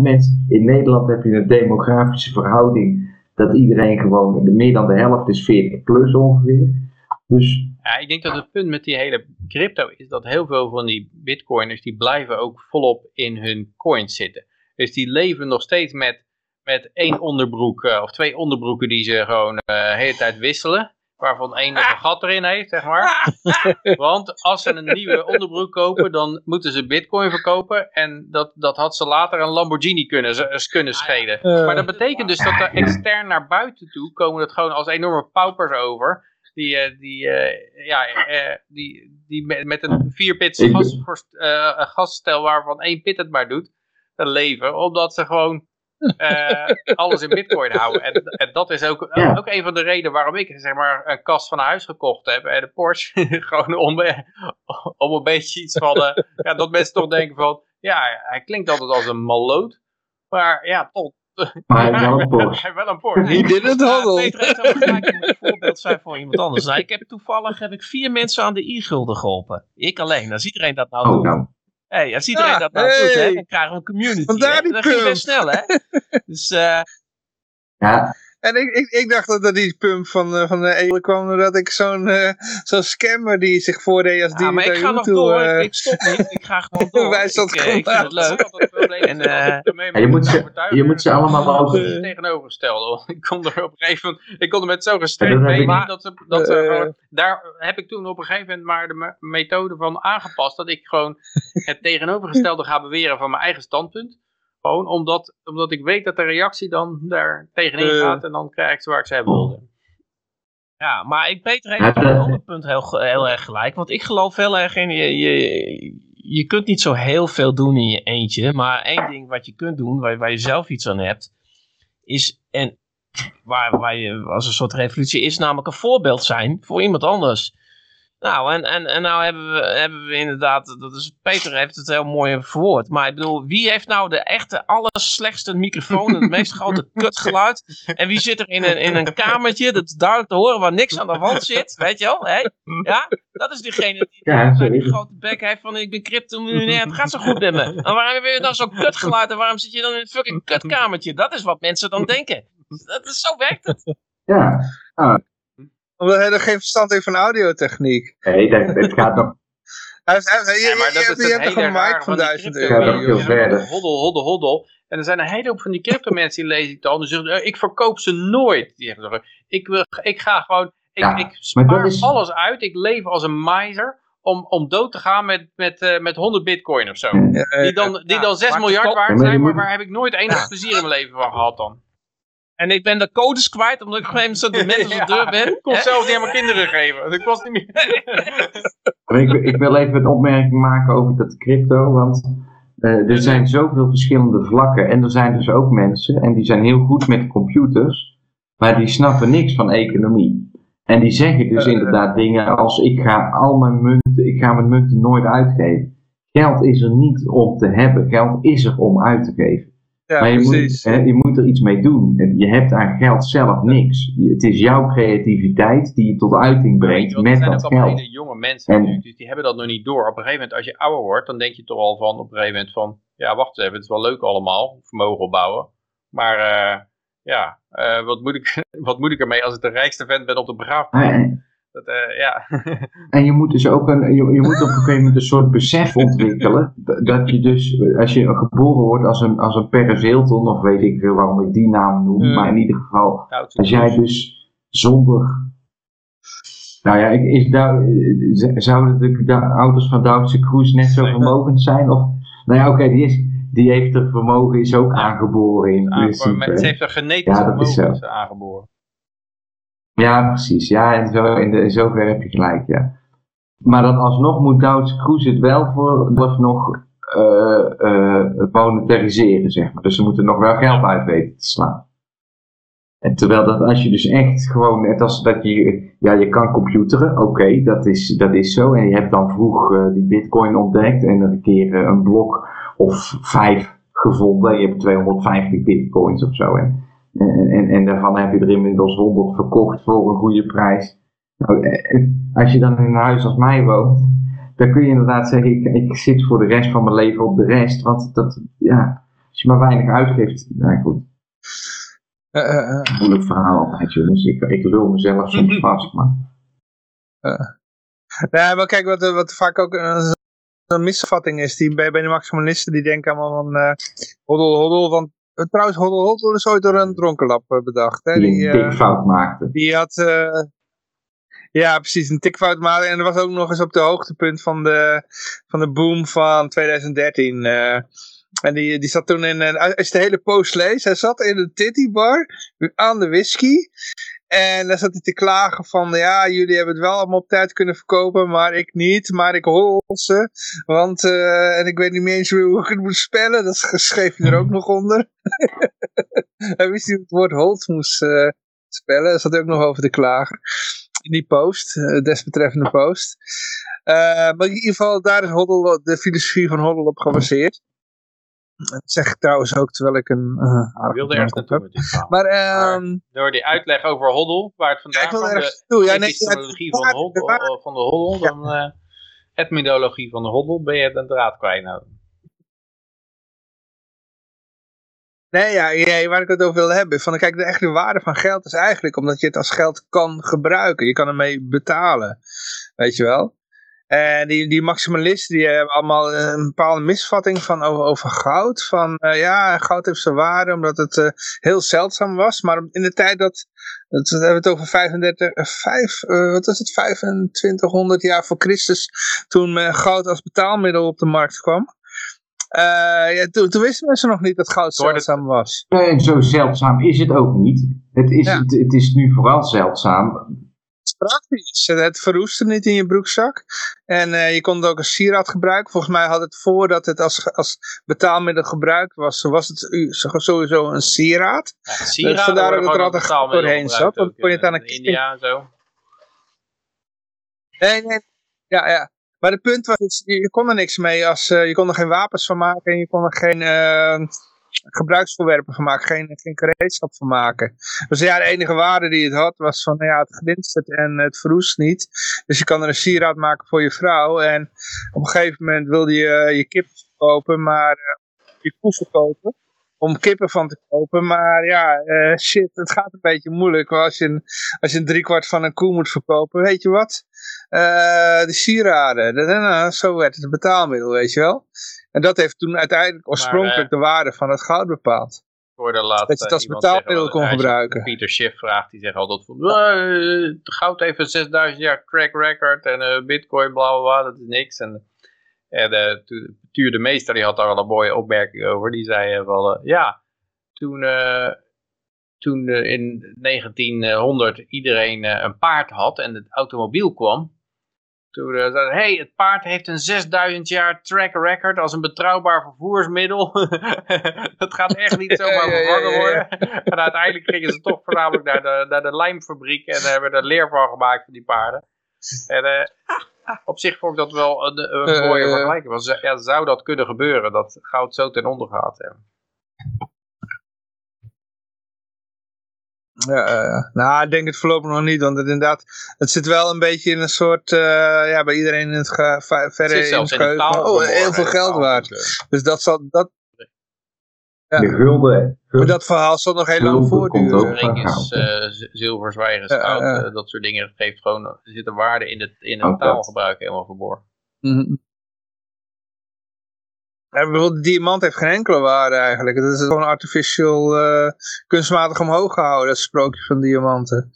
mensen, in Nederland heb je een demografische verhouding dat iedereen gewoon, meer dan de helft is 40 plus ongeveer. Dus Ja, ik denk dat het punt met die hele crypto is dat heel veel van die bitcoiners, die blijven ook volop in hun coins zitten. Dus die leven nog steeds met, met één onderbroek eh, of twee onderbroeken die ze gewoon eh, de hele tijd wisselen. Waarvan één nog een gat erin heeft, zeg maar. Want als ze een nieuwe onderbroek kopen, dan moeten ze bitcoin verkopen. En dat, dat had ze later een Lamborghini kunnen, kunnen schelen. Eh. Maar dat betekent dus dat er extern naar buiten toe komen het gewoon als enorme paupers over. Die, eh, die, eh, ja, eh, die, die met, met een 4-bits Ik- gas, gasstel waarvan één bit het maar doet, leven, omdat ze gewoon alles in bitcoin houden. En, en dat is ook, Ja. ook een van de redenen waarom ik zeg maar een kast van huis gekocht heb en een Porsche. gewoon om, om een beetje iets van, eh, ja, dat mensen toch denken van, ja, hij klinkt altijd als een maloot. Maar ja, toch. Maar hij heeft wel een Porsche. Hij heeft wel een Porsche. He did it Ja, hodl. Peter heeft gelijk, moet een voorbeeld zijn voor iemand anders. Nou, ik heb toevallig heb ik vier mensen aan de i-gulden geholpen. Ik alleen. Als iedereen dat nou Oh, doet. nou. Hey, als iedereen Ja, dat nou doet, hè, hey. dan krijgen we een community. Vandaar hè. die Dat ging best snel, hè? Dus eh, Ja, En ik, ik, ik dacht dat, dat die pump van, eh, van de Ede kwam doordat ik zo'n eh, zo'n scammer die zich voordeed als die ja, maar ik ga nog door. eh, Ik, stop niet. Ik ga gewoon door. Wij ik, eh, ik vind het gewoon leuk. En, eh, Ja, je moet ze- je moet ze allemaal over- Het tegenovergestelde. want Ik kon er op een gegeven moment, ik kon er met zo'n gestrekt dat in, dat ze, dat Eh. gewoon, daar heb ik toen op een gegeven moment maar de me- methode van aangepast, dat ik gewoon het tegenovergestelde ga beweren van mijn eigen standpunt. Gewoon omdat, omdat ik weet dat de reactie dan daar tegenin Eh. gaat en dan krijg ik ze waar ik ze hebben wilde. Ja, maar ik, Peter heeft op een ander punt heel, heel erg gelijk. Want ik geloof heel erg in, je, je, je kunt niet zo heel veel doen in je eentje. Maar één ding wat je kunt doen, waar, waar je zelf iets aan hebt, is, en waar, waar je als een soort revolutie is, namelijk een voorbeeld zijn voor iemand anders. Nou, en, en, en nou hebben we, hebben we inderdaad, dat is, Peter heeft het heel mooi verwoord. Maar ik bedoel, wie heeft nou de echte, allerslechtste microfoon en het meest grote kutgeluid? En wie zit er in een, in een kamertje, dat is duidelijk te horen, waar niks aan de hand zit, weet je wel? Hè? Ja, dat is diegene die, Ja, het. grote bek heeft van ik ben crypto-miljonair, het gaat zo goed met me. En waarom heb je dan zo'n kutgeluid en waarom zit je dan in een fucking kutkamertje? Dat is wat mensen dan denken. Dat is, zo werkt het. ja. Omdat hij er geen verstand heeft van audiotechniek. Nee, dat, het gaat nog... Hij heeft, hij Ja, maar je, dat hebt, is je het hebt toch hele een mic van die 1000 crypto- Ja, euro. verder. Hoddel, hoddel, hoddel. En er zijn een hele hoop van die crypto mensen die lees ik dan. Die zeggen, eh, ik verkoop ze nooit. Zeggen, ik, wil, ik ga gewoon, ik, Ja, ik spaar is- alles uit. Ik leef als een miser om, om dood te gaan met, met, eh, met 100 bitcoin of zo. Ja, eh, Die dan, die Ja, dan 6 maar miljard waard zijn, maar waar heb ik nooit enig plezier in mijn leven van gehad dan. En ik ben de codes kwijt, omdat ik op een gegeven moment de mensen de deur ben. Ik kon zelf niet aan mijn kinderen geven. Ik was niet meer... Ik, ik wil even een opmerking maken over dat crypto, want eh, er zijn zoveel verschillende vlakken en er zijn dus ook mensen en die zijn heel goed met computers, maar die snappen niks van economie. En die zeggen dus Eh, inderdaad dingen als ik ga al mijn munten, ik ga mijn munten nooit uitgeven. Geld is er niet om te hebben, geld is er om uit te geven. Ja, maar je moet, precies. hè, je moet er iets mee doen. En Je hebt aan geld zelf niks. Het is jouw creativiteit die je tot uiting brengt wel, met dat zijn dat ook allemaal geld. hele jonge mensen En- natuurlijk, dus die hebben dat nog niet door. Op een gegeven moment, als je ouder wordt, dan denk je toch al van, op een gegeven moment van, ja, wacht eens even, het is wel leuk allemaal, vermogen opbouwen. Maar, eh, ja, eh, wat, moet ik, wat moet ik ermee als ik de rijkste vent ben op de begraafplaats? En- Dat, eh, ja. En je moet dus ook een, je, je moet op een gegeven moment een soort besef ontwikkelen. Dat je dus, als je geboren wordt als een, als een Paris Hilton, of weet ik veel waarom ik die naam noem, Mm. maar in ieder geval, als jij dus zonder. Nou ja, ik- is zouden de, de ouders van Duitse Kroes net zo vermogend zijn? Of, nou ja, oké, die, is, die heeft er vermogen, is ook aangeboren in principe. Ze heeft een Ja, is vermogen is aangeboren. Ja, precies. Ja, en zo, in, de, zover heb je gelijk, ja. Maar dan alsnog moet Duitse Kroes het wel voor nog eh, eh, monetariseren, zeg maar. Dus ze moeten nog wel geld uit weten te slaan. En terwijl dat als je dus echt gewoon, net als dat je, ja, je kan computeren, oké, dat, is, dat is zo. En je hebt dan vroeg eh, die bitcoin ontdekt en er een keer een blok of vijf gevonden. En je hebt 250 bitcoins of zo. En, en, en, en daarvan heb je er inmiddels 100 verkocht voor een goede prijs. Nou, eh, als je dan in een huis als mij woont, dan kun je inderdaad zeggen, ik, ik zit voor de rest van mijn leven op de rest. Want dat, ja, als je maar weinig uitgeeft, nou goed. Eh, eh, eh. Moeilijk verhaal altijd, jongens. Ik, ik lul mezelf soms vast, maar... Nee, maar kijk, wat, wat vaak ook een, misvatting is, die bij, bij de maximalisten, die denken allemaal van eh hoddel, hoddel, want eh, trouwens, hoddel, hoddel is ooit door een dronkenlap eh, bedacht. Hè? Die Die, een eh, tikfout maakte. die had, eh, ja precies, een tikfout maken en dat was ook nog eens op de hoogtepunt van de, van de boom van 2013. eh. en die, die zat toen in, een, als je de hele post leest, hij zat in een titty bar aan de whisky. En dan zat hij te klagen van, ja, jullie hebben het wel allemaal op tijd kunnen verkopen, maar ik niet. Maar ik hol ze, want, eh, en ik weet niet meer eens hoe ik het moet spellen. Dat schreef hij er ook nog onder. hij wist niet hoe het woord hold moest eh, spellen. Daar zat hij ook nog over te klagen. In die post, uh, desbetreffende post. maar in ieder geval, daar is Hoddle, de filosofie van Hoddle op gebaseerd. Dat zeg ik trouwens ook terwijl ik een uh, Ik wilde ergens naartoe met dit. Maar, uh, door die uitleg over Hoddle, waar het vandaan ja, ik wil kwam, ergens de toe. Ja, nee, epistemologie van, van de Hoddle, dan uh, etymologie van de Hoddle, ben je de draad kwijt nou. Nee, ja, ja, waar ik het over wil hebben. Van, kijk, de echte waarde van geld is eigenlijk omdat je het als geld kan gebruiken. Je kan ermee betalen. Weet je wel? En die, die maximalisten die hebben allemaal een bepaalde misvatting van over, over goud. Van uh, ja, goud heeft zijn waarde omdat het uh, heel zeldzaam was. Maar in de tijd dat, dat we hebben het over 35, uh, 5, wat is het, 2500 jaar voor Christus. Toen goud als betaalmiddel op de markt kwam. ja, toen, toen wisten mensen nog niet dat goud zeldzaam was. Nee, zo zeldzaam is het ook niet. Het is, ja. het, het is nu vooral zeldzaam praktisch. Het verroestte niet in je broekzak. En uh, je kon het ook als sieraad gebruiken. Volgens mij had het voordat het als, als betaalmiddel gebruikt was, was het sowieso een sieraad. Ja, sieraad dus vandaar dat er altijd doorheen zat. Kon je het aan een India en zo. Nee, nee. Ja, ja. Maar het punt was, dus, je, je kon er niks mee. Als, uh, je kon er geen wapens van maken en je kon er geen... Uh, gebruiksvoorwerpen van maken, geen, geen gereedschap van maken. Dus ja, de enige waarde die het had was van, ja, het glinstert en het verroest niet. Dus je kan er een sieraad maken voor je vrouw. En op een gegeven moment wilde je je kip kopen, maar uh, je koe verkopen. Om kippen van te kopen, maar ja, uh, shit, het gaat een beetje moeilijk. Als je, een, als je een driekwart van een koe moet verkopen, weet je wat? De sieraden, zo werd het betaalmiddel, weet je wel. En dat heeft toen uiteindelijk oorspronkelijk maar, uh, de waarde van het goud bepaald. Laat, dat je het als betaalmiddel kon gebruiken. Pieter Schiff vraagt, die zegt altijd van, uh, goud heeft een 6000 jaar track record en uh, bitcoin bla bla bla, dat is niks. En, en uh, Tuur de Meester, die had daar al een mooie opmerking over, die zei van, ja, toen, toen in 1900 iedereen een paard had en het automobiel kwam, toen uh, zei hey, het paard heeft een 6000 jaar track record als een betrouwbaar vervoersmiddel. dat gaat echt niet zomaar vervangen worden. en uiteindelijk gingen ze toch voornamelijk naar de, naar de lijmfabriek en hebben er leer van gemaakt van die paarden. En uh, op zich vond ik dat wel een, een mooie uh, vergelijking. Want ja, zou dat kunnen gebeuren, dat goud zo ten onder gaat. Ja. Ja, uh, nou, ik denk het voorlopig nog niet, want het inderdaad, het zit wel een beetje in een soort, uh, ja, bij iedereen in het verre het in het geheugen. Oh, heel veel geld waard. Dus dat zal, dat... Ja. De gulden. Maar dat verhaal zal nog heel lang voortduren. Ring is uh, zilver, zwijgen is goud, dat soort dingen geeft gewoon, er zit een waarde in het, in het taalgebruik helemaal verborgen. Mm -hmm. De diamant heeft geen enkele waarde eigenlijk. Dat is gewoon artificial, uh, kunstmatig omhoog gehouden, dat sprookje van diamanten.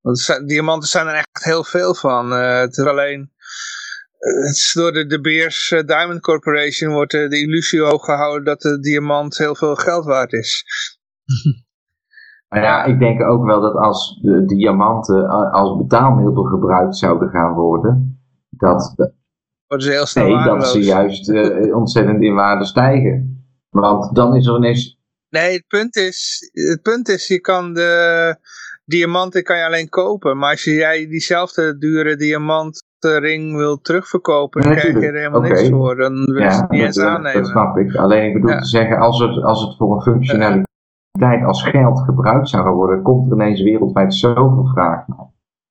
Want diamanten zijn er echt heel veel van. Uh, het is alleen, uh, het is door de, de Beers Diamond Corporation wordt de illusie hoog gehouden dat de diamant heel veel geld waard is. Maar ja, ik denk ook wel dat als de diamanten als betaalmiddel gebruikt zouden gaan worden, dat, worden ze heel snel Nee, dat ze juist uh, ontzettend in waarde stijgen. Want dan is er ineens... Nee, het punt is, het punt is je kan de diamanten kan je alleen kopen. Maar als jij diezelfde dure diamantring wil terugverkopen, dan ja, krijg je er helemaal okay. niks voor. Dan wil je ja, het niet eens dat, aannemen. Dat snap ik. Alleen ik bedoel ja. te zeggen, als het, als het voor een functionaliteit als geld gebruikt zou worden, komt er ineens wereldwijd zoveel vraag naar.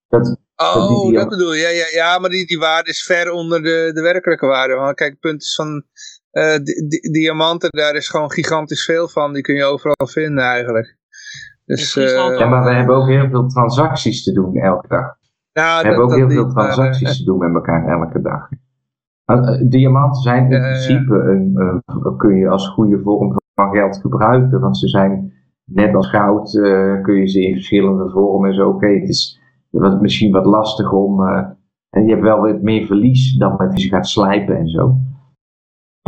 Dat, Oh, die, dat bedoel je. Ja, ja, ja maar die, die waarde is ver onder de, de werkelijke waarde. Want kijk, het punt is van uh, di di diamanten, daar is gewoon gigantisch veel van. Die kun je overal vinden eigenlijk. Dus, uh, ja, maar we hebben ook heel veel transacties te doen elke dag. Ja, we hebben ook heel veel transacties maar, uh, te doen met elkaar elke dag. diamanten zijn in principe, een, een, kun je als goede vorm van geld gebruiken. Want ze zijn, net als goud, kun je ze in verschillende vormen en zo. Oké, okay, het is was misschien wat lastig om. Uh, en je hebt wel wat meer verlies dan met je gaat slijpen en zo.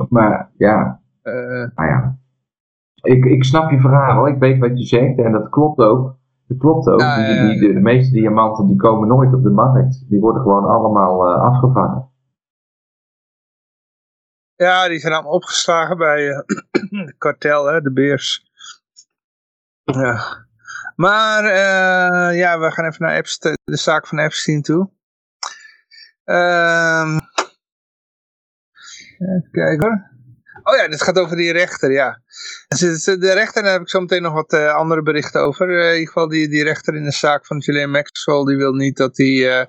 Maar ja, uh, nou ja. Ik, ik snap je verhaal hoor. Ik weet wat je zegt en dat klopt ook. Dat klopt ook. Ja, die, ja, ja. die- de meeste diamanten die komen nooit op de markt. Die worden gewoon allemaal eh, afgevangen. Ja, die zijn allemaal opgeslagen bij eh, de kartel, hè, de beurs. Ja. Maar eh, ja, we gaan even naar Epstein, de zaak van Epstein toe. Ehm even kijken hoor. Oh ja, dit gaat over die rechter, ja. Dus het- De rechter, daar heb ik zo meteen nog wat eh, andere berichten over. Eh, in ieder geval die, die rechter in de zaak van Ghislaine Maxwell, die wil niet dat die, eh,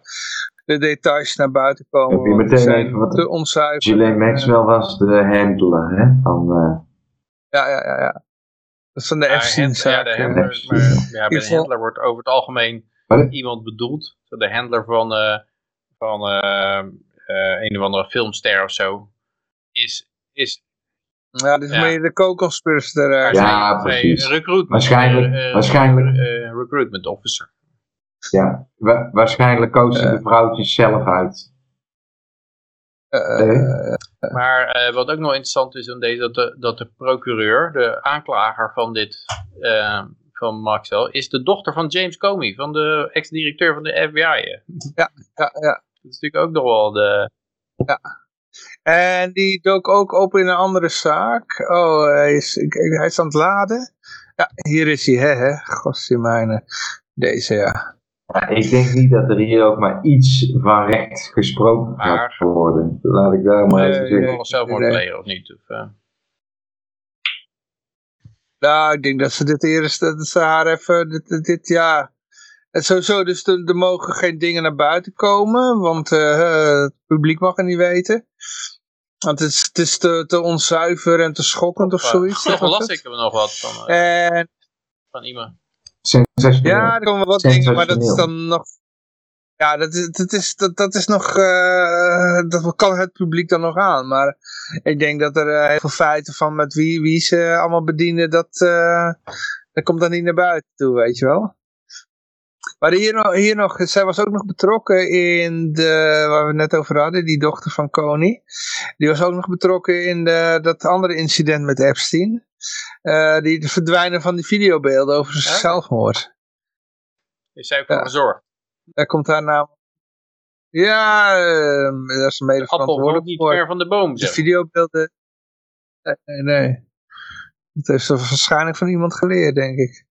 de details naar buiten komen. Heb je meteen zijn even wat- te onzuiver. Eh, Maxwell was de handler hè, van... eh, Ja, ja, ja, ja. Dat is van de Ja, hand- ja, de handler, maar, ja, bij de handler wordt over het algemeen Wat? iemand bedoeld. De handler van, eh, van eh, eh, een of andere filmster of zo. Is, is Ja, dit is Ja. meer de co-conspirator. Ja, precies. recruitment, Waarschijnlijk- waarschijnlijk- eh, recruitment officer. ja, wa- waarschijnlijk koos ze Eh. de vrouwtjes zelf uit. Eh, Nee. Maar eh, wat ook nog interessant is aan deze, dat de, dat de procureur, de aanklager van dit, eh, van Maxwell, is de dochter van James Comey, van de ex-directeur van de FBI. hè. ja, ja. Dat is natuurlijk ook nog wel de... En die dook ook op in een andere zaak. Oh, hij is, hij is aan het laden. Ja, hier is hij, hè, hè. Mijne. Deze, ja. Ik denk niet dat er hier ook maar iets van recht gesproken Maar- gaat worden. Laat ik daar maar even zeggen. Nog zelfmoord plegen of niet? Of, eh, Nou, ik denk dat ze dit eerst, dat ze haar even, dit, dit, dit, ja. En sowieso, dus er, er mogen geen dingen naar buiten komen, want eh, het publiek mag het niet weten. Want het is, het is te, te onzuiver en te schokkend of eh, zoiets. Nog las ik er nog wat van, eh, En van iemand. Sensationeel. Ja, er komen wat dingen, maar dat is dan nog... Ja, dat is, dat is, dat, dat is nog... eh, dat kan het publiek dan nog aan. Maar ik denk dat er eh, heel veel feiten van met wie, wie ze allemaal bedienen, dat, eh, dat komt dan niet naar buiten toe, weet je wel. Maar hier nog, hier nog, zij was ook nog betrokken in de, waar we het net over hadden, die dochter van Coney. Die was ook nog betrokken in de, dat andere incident met Epstein. Eh, die het verdwijnen van die videobeelden over zijn Ja. zelfmoord. Is zij ook Ja. gezorgd? Daar komt haar naam. Ja, ehm, daar is mede De appel valt verantwoordelijk niet ver van de boom. De videobeelden. Nee, nee, nee. Dat heeft ze waarschijnlijk van iemand geleerd, denk ik.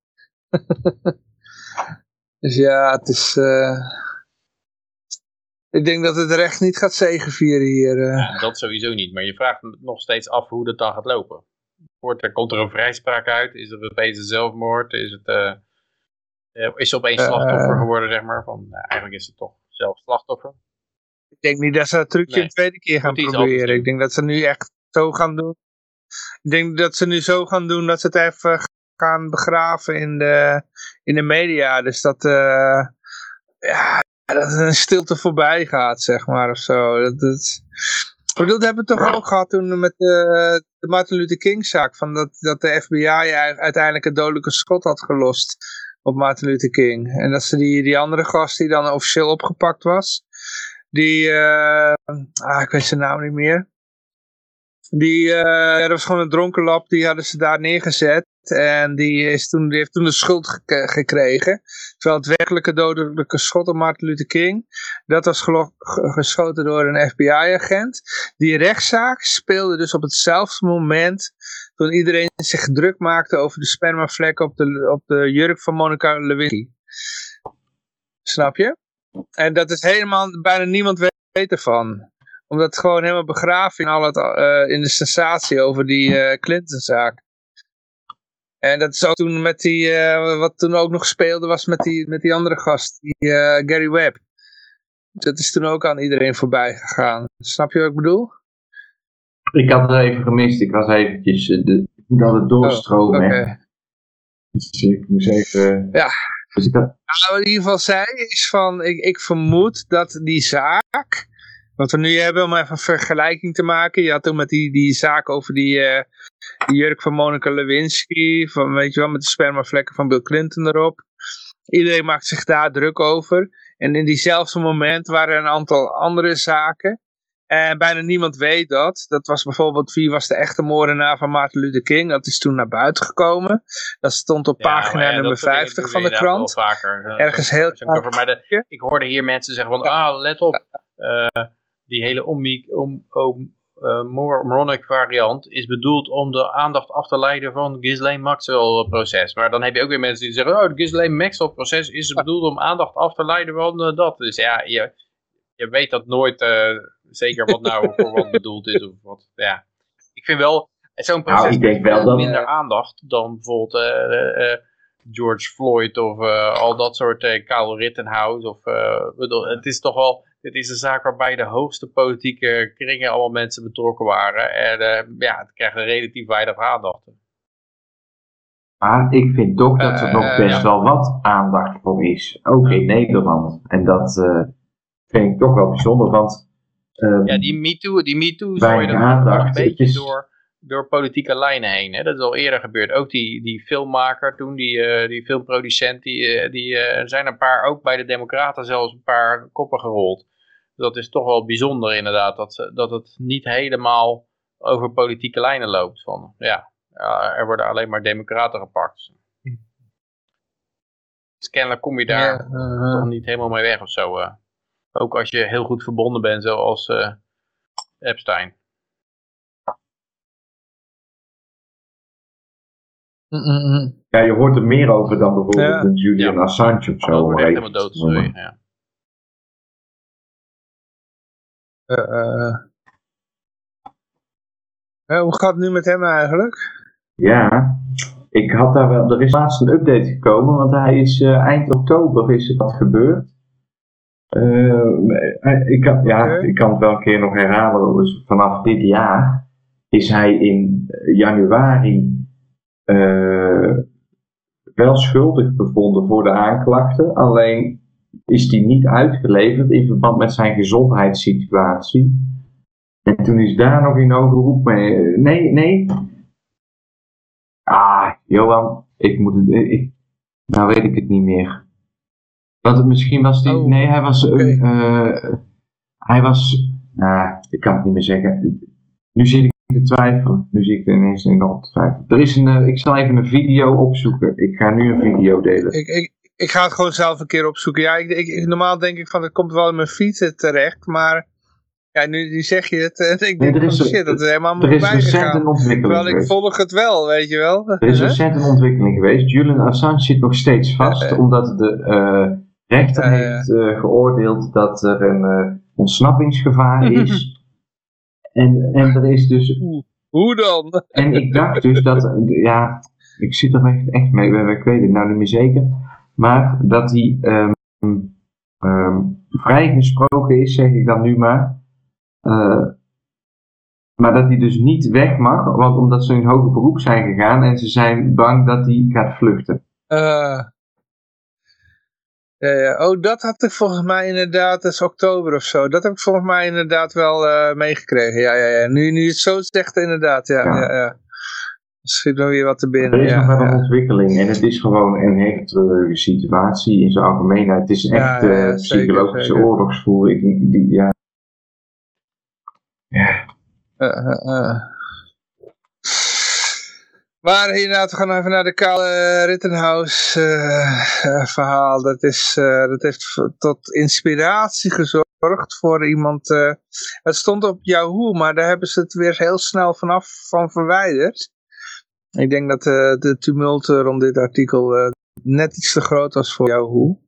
dus ja, het is. eh, Ik denk dat het recht niet gaat zegenvieren hier. eh. Ja, dat sowieso niet. Maar je vraagt nog steeds af hoe dat dan gaat lopen. Wordt er, komt er een vrijspraak uit? Is opeens een zelfmoord? Is, het, eh, is ze opeens slachtoffer geworden, zeg maar? Van, nou, eigenlijk is het toch zelf slachtoffer. Ik denk niet dat ze dat trucje Nee. een tweede keer gaan proberen. Ik denk dat ze nu echt zo gaan doen. Ik denk dat ze nu zo gaan doen dat ze het even gaan begraven in de, in de media. Dus dat, eh, ja, dat een stilte voorbij gaat, zeg maar, of zo. Dat, dat, ik bedoel, dat hebben we toch ook gehad toen met de, de Martin Luther King zaak. Van dat, dat de FBI uiteindelijk het dodelijke schot had gelost op Martin Luther King. En dat ze die, die andere gast die dan officieel opgepakt was. Die, eh, ah, ik weet zijn naam niet meer. Die, eh, ja, dat was gewoon een dronkenlap, die hadden ze daar neergezet. En die, is toen, die heeft toen de schuld gek- gekregen. Terwijl het werkelijke dodelijke schot op Martin Luther King, dat was geschoten door een FBI-agent. Die rechtszaak speelde dus op hetzelfde moment toen iedereen zich druk maakte over de spermavlekken op de, op de jurk van Monica Lewinsky. Snap je? En dat is helemaal, bijna niemand weet ervan. Omdat het gewoon helemaal begraven in, al het, eh, in de sensatie over die eh Clinton-zaak. En dat is ook toen met die, eh, wat toen ook nog speelde was met die, met die andere gast, die Gary Webb. Dat is toen ook aan iedereen voorbij gegaan. Snap je wat ik bedoel? Ik had het even gemist. Ik was eventjes... de, ik moet altijd doorstromen. Oké. hè. Dus ik moest even... Ja. Dus ik had... Nou, wat ik in ieder geval zei is van, ik, ik vermoed dat die zaak, wat we nu hebben om even een vergelijking te maken. Je had toen met die, die zaak over die, eh, die jurk van Monica Lewinsky, van, weet je wel, met de spermavlekken van Bill Clinton erop. Iedereen maakt zich daar druk over. En in diezelfde moment waren er een aantal andere zaken. En bijna niemand weet dat. Dat was bijvoorbeeld wie was de echte moordenaar van Martin Luther King. Dat is toen naar buiten gekomen. Dat stond op Ja, pagina ja, nummer dat soort dingen 50 doen van de krant. vaker. Ergens heel. Maar de- ik hoorde hier mensen zeggen van, ah, let op. eh, die hele Omi- om, om, eh, Mor- moronic variant is bedoeld om de aandacht af te leiden van het Ghislaine Maxwell proces. Maar dan heb je ook weer mensen die zeggen, oh, het Ghislaine Maxwell proces is bedoeld om aandacht af te leiden van eh, dat. Dus ja, je, je weet dat nooit eh, zeker wat nou voor wat bedoeld is. Of wat, ja. Ik vind wel, zo'n proces Nou, ik denk heeft wel dat- minder aandacht dan bijvoorbeeld eh, eh, eh, George Floyd of eh, al dat soort uh, Kyle Rittenhouse. Of, eh, bedoel, het is toch wel, dit is een zaak waarbij de hoogste politieke kringen allemaal mensen betrokken waren. En eh, ja, het krijgt een relatief weinig aandacht. Maar ik vind toch dat er Eh, nog best ja. wel wat aandacht voor is. Ook in Nederland. En dat eh, vind ik toch wel bijzonder. Want ehm, Ja, die MeToo, die MeToo dat wel aandacht. een beetje is- door, door politieke lijnen heen. Hè? Dat is al eerder gebeurd. Ook die, die filmmaker toen, die, eh, die filmproducent, die, eh, die, eh, zijn een paar, ook bij de Democraten zelfs een paar koppen gerold. Dat is toch wel bijzonder inderdaad, dat, ze- dat het niet helemaal over politieke lijnen loopt. Van, ja, er worden alleen maar democraten gepakt. Dus kennelijk kom je daar Ja, uh, toch niet helemaal mee weg of zo. eh. Ook als je heel goed verbonden bent, zoals eh, Epstein. mm, mm, mm. ja, je hoort er meer over dan bijvoorbeeld Ja. een Julian Ja. Assange of zo. helemaal dood. je. sorry, Ja. Hoe gaat het nu met hem eigenlijk? Ja, ik had daar wel. Er is laatst een update gekomen, want hij is eh, eind oktober is er wat gebeurd. Eh, ik, kan, ja, ik kan het wel een keer nog herhalen. Dus vanaf dit jaar is hij in januari eh, wel schuldig bevonden voor de aanklachten. Alleen is hij niet uitgeleverd in verband met zijn gezondheidssituatie. En toen is daar nog in hoge beroep mee. Nee, nee. Ah, Johan, ik moet het. Ik, nou weet ik het niet meer. Want het, misschien was die. Oh, nee, hij was. eh, hij was. Nou, ik kan het niet meer zeggen. Nu zit ik te twijfelen. Nu zie ik ineens nog te twijfelen. Er is een. eh, ik zal even een video opzoeken. Ik ga nu een video delen. Ik, ik, ik ga het gewoon zelf een keer opzoeken. Ja, ik, ik, normaal denk ik van het komt wel in mijn feed terecht, maar ja, nu, nu zeg je het en ik denk er van is een- shit, dat is helemaal Er is voorbij recent gegaan. een ontwikkeling. Terwijl ik volg het wel, weet je wel. Er is recent een ontwikkeling geweest. Julian Assange zit nog steeds vast, Eh, eh. omdat de eh, rechter heeft eh, geoordeeld dat er een eh, ontsnappingsgevaar is. en, en er is dus. Hoe dan? En ik dacht dus dat. eh, Ja, ik zit er echt, echt mee, eh, ik weet het nou niet meer zeker. Maar dat hij ehm, ehm, vrijgesproken is, zeg ik dan nu maar. Eh, maar dat hij dus niet weg mag, want omdat ze in hoger beroep zijn gegaan en ze zijn bang dat hij gaat vluchten. Eh, ja, ja. Oh, dat had ik volgens mij inderdaad, dat is oktober of zo. Dat heb ik volgens mij inderdaad wel eh, meegekregen. Ja, ja, ja. Nu, nu je het zo zegt, inderdaad. Ja, Ja. ja. Schiet nog weer wat te binnen. Er is ja, nog wel een ontwikkeling en het is gewoon een hele treurige situatie in zijn algemeenheid. Het is echt zeker, psychologische zeker. oorlogsvoering. Die, die, ja. Ja, Eh, eh. Maar inderdaad, we gaan even naar de Kale Rittenhouse eh, eh, verhaal. Dat, is, dat heeft tot inspiratie gezorgd voor iemand. het stond op Yahoo, maar daar hebben ze het weer heel snel vanaf van verwijderd. Ik denk dat eh, de tumult rond dit artikel eh, net iets te groot was voor Yahoo.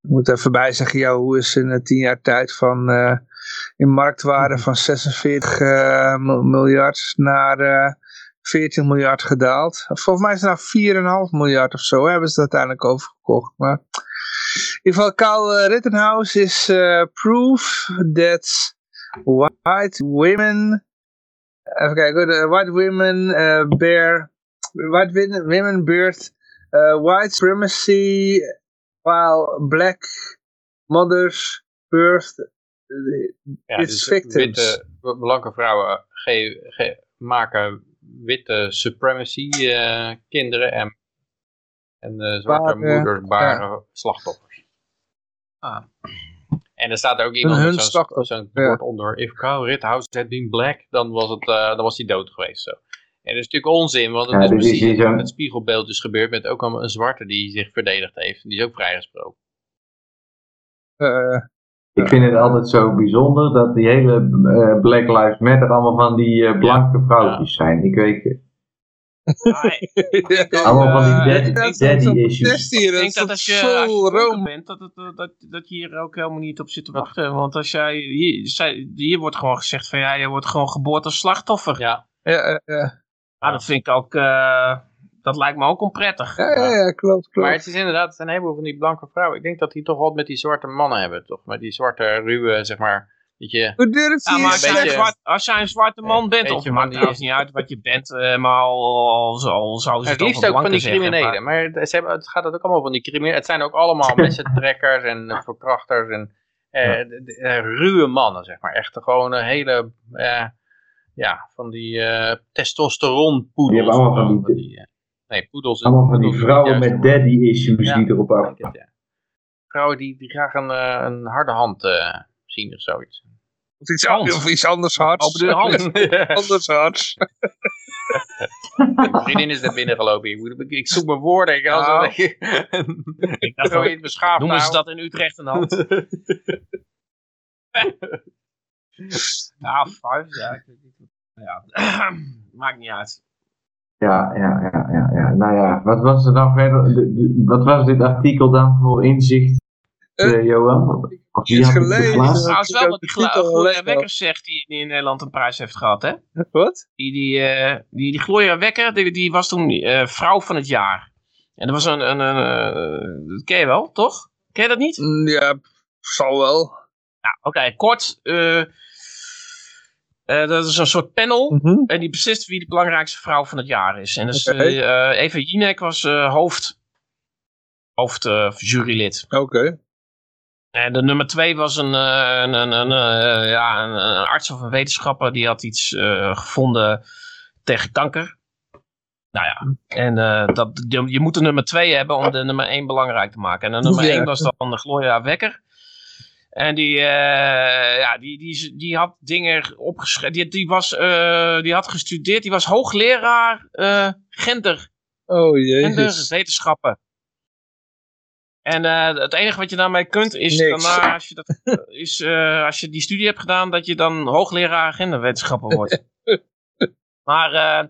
Ik moet even bij zeggen, Yahoo is in eh, tien jaar tijd van... eh, in marktwaarde van 46 eh, mil- miljard naar eh 14 miljard gedaald. Volgens mij is het nou 4,5 miljard of zo, hebben ze het uiteindelijk overgekocht. Maar in ieder geval, Carl eh, Rittenhouse is eh, proof that white women, even kijken, de white women eh, bear, white win- women birth eh, white supremacy, while black mothers birth Ja, It's dus victims. witte, blanke vrouwen ge, ge- maken witte supremacy eh, kinderen en, en eh, zwarte Baren, moeders baren slachtoffers. Ah. En er staat ook iemand zo'n bord onder. If Carl Rittenhouse had been black, dan was, het, eh, dan was hij dood geweest. Zo. En dat is natuurlijk onzin, want het Ja, is precies zo- het spiegelbeeld is gebeurd met ook een, een zwarte die zich verdedigd heeft. Die is ook vrijgesproken. Eh, Ik vind het altijd zo bijzonder dat die hele eh, Black Lives Matter allemaal van die eh, blanke vrouwtjes zijn. Ik weet allemaal van die daddy, issues. hier, Ik dat denk dat als je, als room. bent, dat, het, dat, dat je hier ook helemaal niet op zit te wachten. Want als jij, hier, zij- hier wordt gewoon gezegd van ja, je wordt gewoon geboord als slachtoffer. Ja, Ja, Ja, ja, ja. dat vind ik ook, eh, dat lijkt me ook onprettig. Ja, ja, ja, klopt, klopt. maar het is inderdaad, het een heleboel van die blanke vrouwen. Ik denk dat die toch wat met die zwarte mannen hebben, toch? Met die zwarte, ruwe, zeg maar, je... Hoe durf Ja, je maar als, jij beetje- een zwart, als jij een zwarte man bent, of het maakt die- trouwens niet uit wat je bent, eh, maar al, al, al, zouden ze Het het liefst ook van die criminelen. maar- Maar ze hebben, het gaat ook allemaal van die criminelen. Het zijn ook allemaal messentrekkers en verkrachters en eh, de- de- eh, ruwe mannen, zeg maar. Echt gewoon een hele, eh, ja, van die eh testosteronpoedels. Die hebben allemaal van die- nee, poedels. Allemaal van die vrouwen het met daddy issues Ja, die erop af. het, ja. Vrouwen die, die graag een, eh, een harde hand eh, zien of zoiets. Of iets, Hand. of iets anders hards. Open de hand. anders hards. Mijn vriendin is daar binnen gelopen. Ik, ik zoek mijn woorden. Ik, Nou, een beetje, Ik dacht, probeer het beschaafd noemen ze dat in Utrecht een hand? Ja, vijf, ja. ik weet niet. Ja, maakt niet uit. Ja, ja, ja, ja, ja. Nou ja, wat was er dan verder? de- de- wat was dit artikel dan voor inzicht, eh, Johan? Het geplaatst? Trouwens ik wel wat die Gloria gelezen Wekker zegt die in Nederland een prijs heeft gehad, hè? Wat? Die, die, eh, die, die Gloria Wekker, die, die was toen eh, vrouw van het jaar. En dat was een, een, een eh, dat ken je wel, toch? Ken je dat niet? Mm, Ja, zal wel. Nou, oké, kort. eh, eh, dat is een soort panel. En die beslist wie de belangrijkste vrouw van het jaar is. En dus Oké. eh, eh, Eva Jinek was eh, hoofd, hoofd eh, jurylid. En de nummer twee was een, eh, een, een, een, eh, ja, een, arts of een wetenschapper. Die had iets eh, gevonden tegen kanker. Nou ja, en eh, dat, je, je moet de nummer twee hebben om de nummer één belangrijk te maken. En de nummer Ja. één was dan de Gloria Wekker. En die, eh, ja, die, die, die had dingen opgeschreven. Die, die, was, eh, die had gestudeerd. Die was hoogleraar eh, gender Oh en de jezus. wetenschappen. En eh, het enige wat je daarmee kunt is Niks. daarna, als je, dat, is, eh, als je die studie hebt gedaan, dat je dan hoogleraar genderwetenschappen wordt. maar, eh,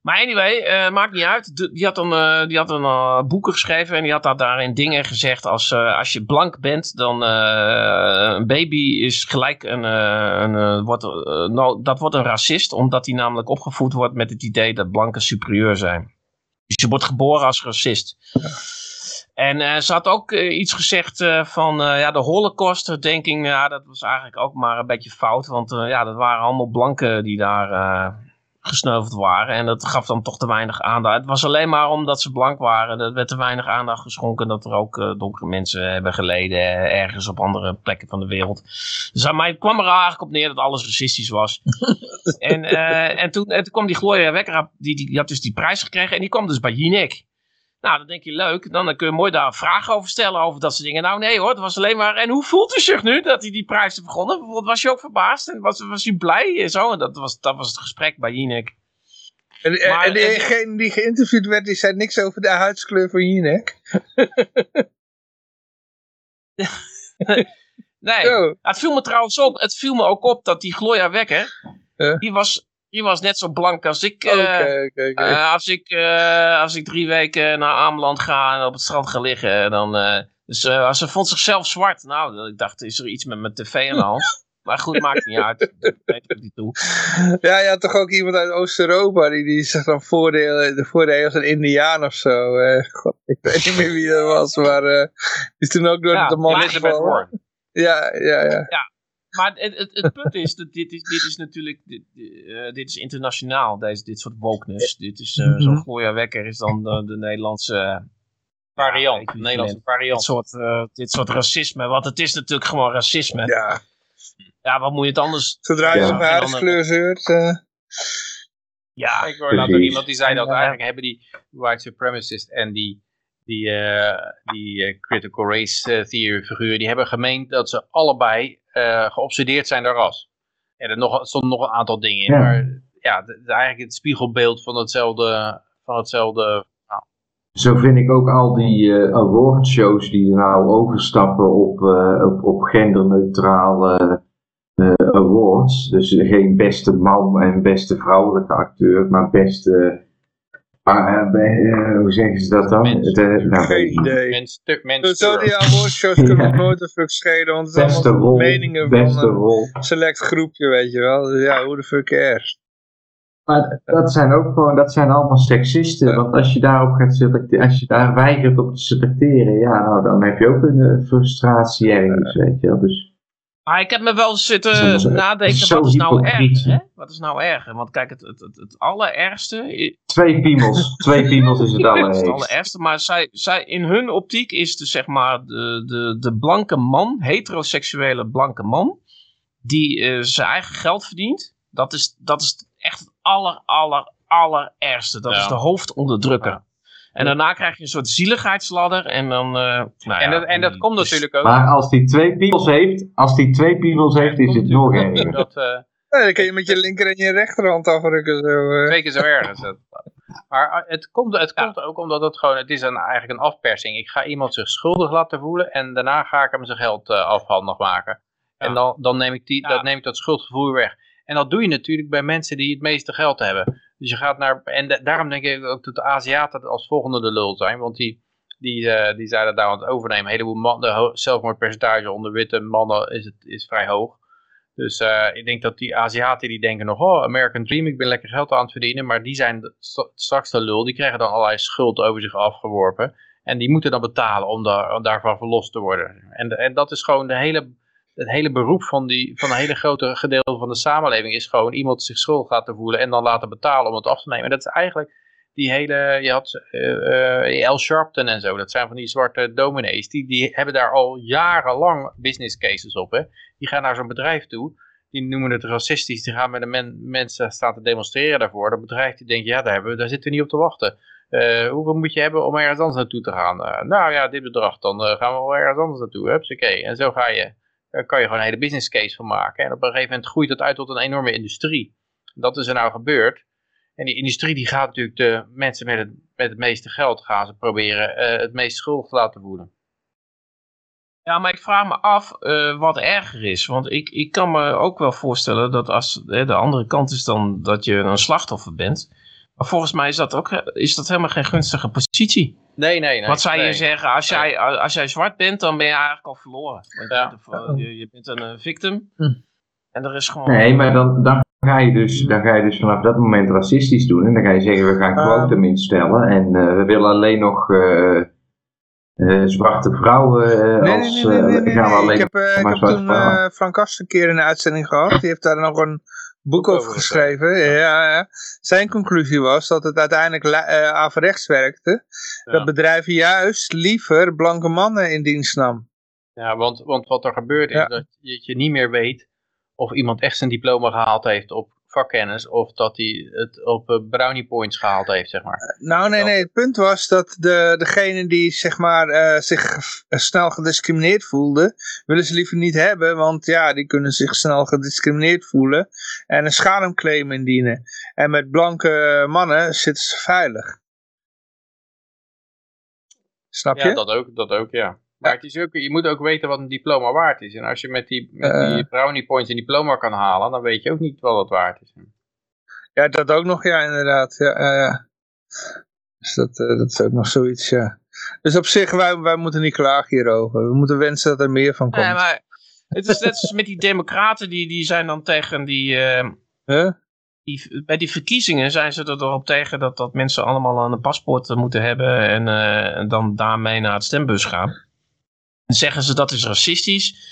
maar anyway, eh, maakt niet uit. De- die had een, eh, die had een eh, boeken geschreven en die had daar daarin dingen gezegd als eh, als je blank bent, dan eh, een baby is gelijk een, eh, een eh, wordt, eh, nou, dat wordt een racist, omdat hij namelijk opgevoed wordt met het idee dat blanken superieur zijn. Dus je wordt geboren als racist. En eh, ze had ook eh, iets gezegd eh, van ja, de holocaust-herdenking. Ja, dat was eigenlijk ook maar een beetje fout. Want ja, dat waren allemaal blanken die daar gesneuveld waren. En dat gaf dan toch te weinig aandacht. Het was alleen maar omdat ze blank waren. Er werd te weinig aandacht geschonken dat er ook donkere mensen hebben geleden. ergens op andere plekken van de wereld. Dus aan mij kwam er eigenlijk op neer dat alles racistisch was. en, en, toen, en toen kwam die Gloria Wekker, die, die, die had dus die prijs gekregen. En die kwam dus bij Jinek. Nou, dan denk je leuk. Dan kun je mooi daar vragen over stellen over dat soort dingen. Nou, nee hoor, het was alleen maar. En hoe voelt u zich nu dat hij die prijs heeft begonnen? Bijvoorbeeld, Was je ook verbaasd en was, was u blij en zo? En dat was, dat was het gesprek bij Jinek. En, Maar- en degene die geïnterviewd werd, die zei niks over de huidskleur van Jinek. Nee, het viel me trouwens op. Het viel me ook op dat die Gloria Wekker. Die, was, die was net zo blank als ik. Eh, oké. Eh, als, ik, eh, als ik drie weken naar Ameland ga en op het strand ga liggen, dan. dus ze vond zichzelf zwart. Nou, ik dacht, is er iets met mijn tv aan de hand? Maar goed, maakt niet uit. Dat weet ik niet toe. Ja, je had toch ook iemand uit Oost-Europa, die, die zich dan voordeel, de voordeel als een indiaan of zo. God, ik weet niet meer wie dat was, maar die is toen ook door Ja, de man gevallen. Ja, ja, ja. Maar het, het, het punt is, dat dit is, dit is natuurlijk, dit, eh, dit is internationaal, deze, dit soort wokeness. Dit is, eh, Mhm. zo'n Gloria Wekker is dan de, de Nederlandse eh, Variant, Ja, de Nederlandse dit variant. soort, eh, dit soort racisme. Want het is natuurlijk gewoon racisme. Ja, ja. wat moet je het anders... Zodra je Ja. over En dan- huidskleur zeurt. eh, Ja, Ik ook Precies. iemand die zei dat Ja. eigenlijk hebben die white supremacists en die die, eh, die eh, critical race eh, theory figuren, die hebben gemeend dat ze allebei geobsedeerd zijn door ras. En er nog, stonden nog een aantal dingen in, Ja. maar ja, het is eigenlijk het spiegelbeeld van hetzelfde, van hetzelfde Zo vind ik ook al die eh awardshows die er nou overstappen op, eh, op, op genderneutrale awards. Dus geen beste man en beste vrouwelijke acteur, maar beste. Ah, eh, bij- eh, hoe zeggen ze dat dan? Mens. De, nou, weet Geen idee. mens, te- mens Dus zo die awardshows kunnen Ja. ons nooit een fuck schelen, want het allemaal rol, meningen beste van een rol. select groepje, weet je wel. Dus ja, hoe de fuck cares? Maar dat zijn ook gewoon, dat zijn allemaal seksisten. Want als je daarop gaat selecteren, als je daar weigert op te selecteren, ja, nou dan heb je ook een eh, frustratie ergens, weet je wel. Dus Maar ik heb me wel zitten is nadenken, zo wat is nou hypocriet, erger? hè? Hè? Wat is nou erger? Want kijk, het, het, het, het allerergste twee piemels, twee piemels is het dat is het allerergste. maar zij, zij, in hun optiek is de, zeg maar, de, de, de blanke man, heteroseksuele blanke man, die eh, zijn eigen geld verdient, dat is, dat is echt het aller, aller, allerergste. Dat Ja. is de hoofdonderdrukker. Ja. En daarna krijg je een soort zieligheidsladder en dan... eh, nou ja, en, dat, en dat komt natuurlijk ook. Maar als die twee piemels heeft, als die twee piemels heeft, is het nog erger. Dat, eh, Ja, dan kun je met je linker en je rechterhand afrukken. Zo, eh. twee keer zo erg is het. Maar het komt, het komt ook omdat het gewoon, het is een, eigenlijk een afpersing. Ik ga iemand zich schuldig laten voelen en daarna ga ik hem zijn geld eh, afhandig maken. En dan, dan neem ik die, Ja. dat neem ik dat schuldgevoel weg. En dat doe je natuurlijk bij mensen die het meeste geld hebben. Dus je gaat naar, en da- daarom denk ik ook dat de Aziaten als volgende de lul zijn. Want die, die, eh, die zijn daar aan het overnemen. Een heleboel man, de ho- zelfmoordpercentage onder witte mannen is, het, is vrij hoog. Dus eh, ik denk dat die Aziaten die denken nog, oh, American Dream, ik ben lekker geld aan het verdienen. Maar die zijn straks de lul, die krijgen dan allerlei schuld over zich afgeworpen. En die moeten dan betalen om, daar, om daarvan verlost te worden. En, en dat is gewoon de hele, het hele beroep van, die, van een hele grote gedeelte van de samenleving. Is gewoon iemand zich schuldig laten voelen en dan laten betalen om het af te nemen. En dat is eigenlijk die hele, je had eh L. Sharpton en zo. Dat zijn van die zwarte dominees. Die, die hebben daar al jarenlang business cases op. Hè. Die gaan naar zo'n bedrijf toe die noemen het racistisch, die gaan met de men, mensen staan te demonstreren daarvoor. Dat bedrijf die denkt, ja, daar, hebben we, daar zitten we niet op te wachten. Eh, hoeveel moet je hebben om ergens anders naartoe te gaan? Eh, nou ja, dit bedrag, dan eh, gaan we wel ergens anders naartoe. Hupsakee. En zo ga je, daar kan je gewoon een hele business case van maken. En op een gegeven moment groeit dat uit tot een enorme industrie. Dat is er nou gebeurd. En die industrie die gaat natuurlijk de mensen met het, met het meeste geld gaan ze proberen eh, het meest schuldig te laten voelen. Ja, maar ik vraag me af eh, wat erger is. Want ik, ik kan me ook wel voorstellen dat als hè, de andere kant is dan dat je een slachtoffer bent. Maar volgens mij is dat ook is dat helemaal geen gunstige positie. Nee, nee, nee. wat zou je nee. zeggen? Als jij, als jij zwart bent, dan ben je eigenlijk al verloren. Want Ja. bent een- je, je bent een eh, victim. Hm. En er is gewoon... Nee, maar dan, dan, ga je dus, dan ga je dus vanaf dat moment racistisch doen. En dan ga je zeggen, we gaan Ah. quotum instellen. En eh, we willen alleen nog eh, eh, zwarte vrouwen eh, Nee, als... nee, nee, nee, eh, nee, gaan we nee. alleen Ik heb, eh, ik heb toen eh, Frank Kast een keer in de uitzending gehad. Die heeft daar nog een boek over geschreven. Ja, ja. Zijn conclusie was dat het uiteindelijk eh, averechts werkte. Ja. Dat bedrijven juist liever blanke mannen in dienst nam. Ja, want, want wat er gebeurt is dat je, je niet meer weet of iemand echt zijn diploma gehaald heeft op vakkennis of dat hij het op eh, brownie points gehaald heeft, zeg maar. Nou, nee, nee. Het punt was dat de, degene die zeg maar, eh, zich eh, snel gediscrimineerd voelde, willen ze liever niet hebben, want ja, die kunnen zich snel gediscrimineerd voelen en een schadeclaim indienen. En met blanke mannen zitten ze veilig. Snap je? Ja, dat ook, dat ook, ja. Maar het is ook, je moet ook weten wat een diploma waard is. En als je met die, met Eh. die brownie points een diploma kan halen, dan weet je ook niet wat het waard is. Ja, dat ook nog, ja, inderdaad. Ja, ja, ja. Dus dat, eh, dat is ook nog zoiets, ja. Dus op zich, wij, wij moeten niet klagen hierover. We moeten wensen dat er meer van komt. Nee, maar het is net als met die democraten, die, die zijn dan tegen die... eh, Huh? die, bij die verkiezingen zijn ze er erop tegen dat, dat mensen allemaal een paspoort eh, moeten hebben en, eh, en dan daarmee naar het stembus gaan. Zeggen ze dat is racistisch.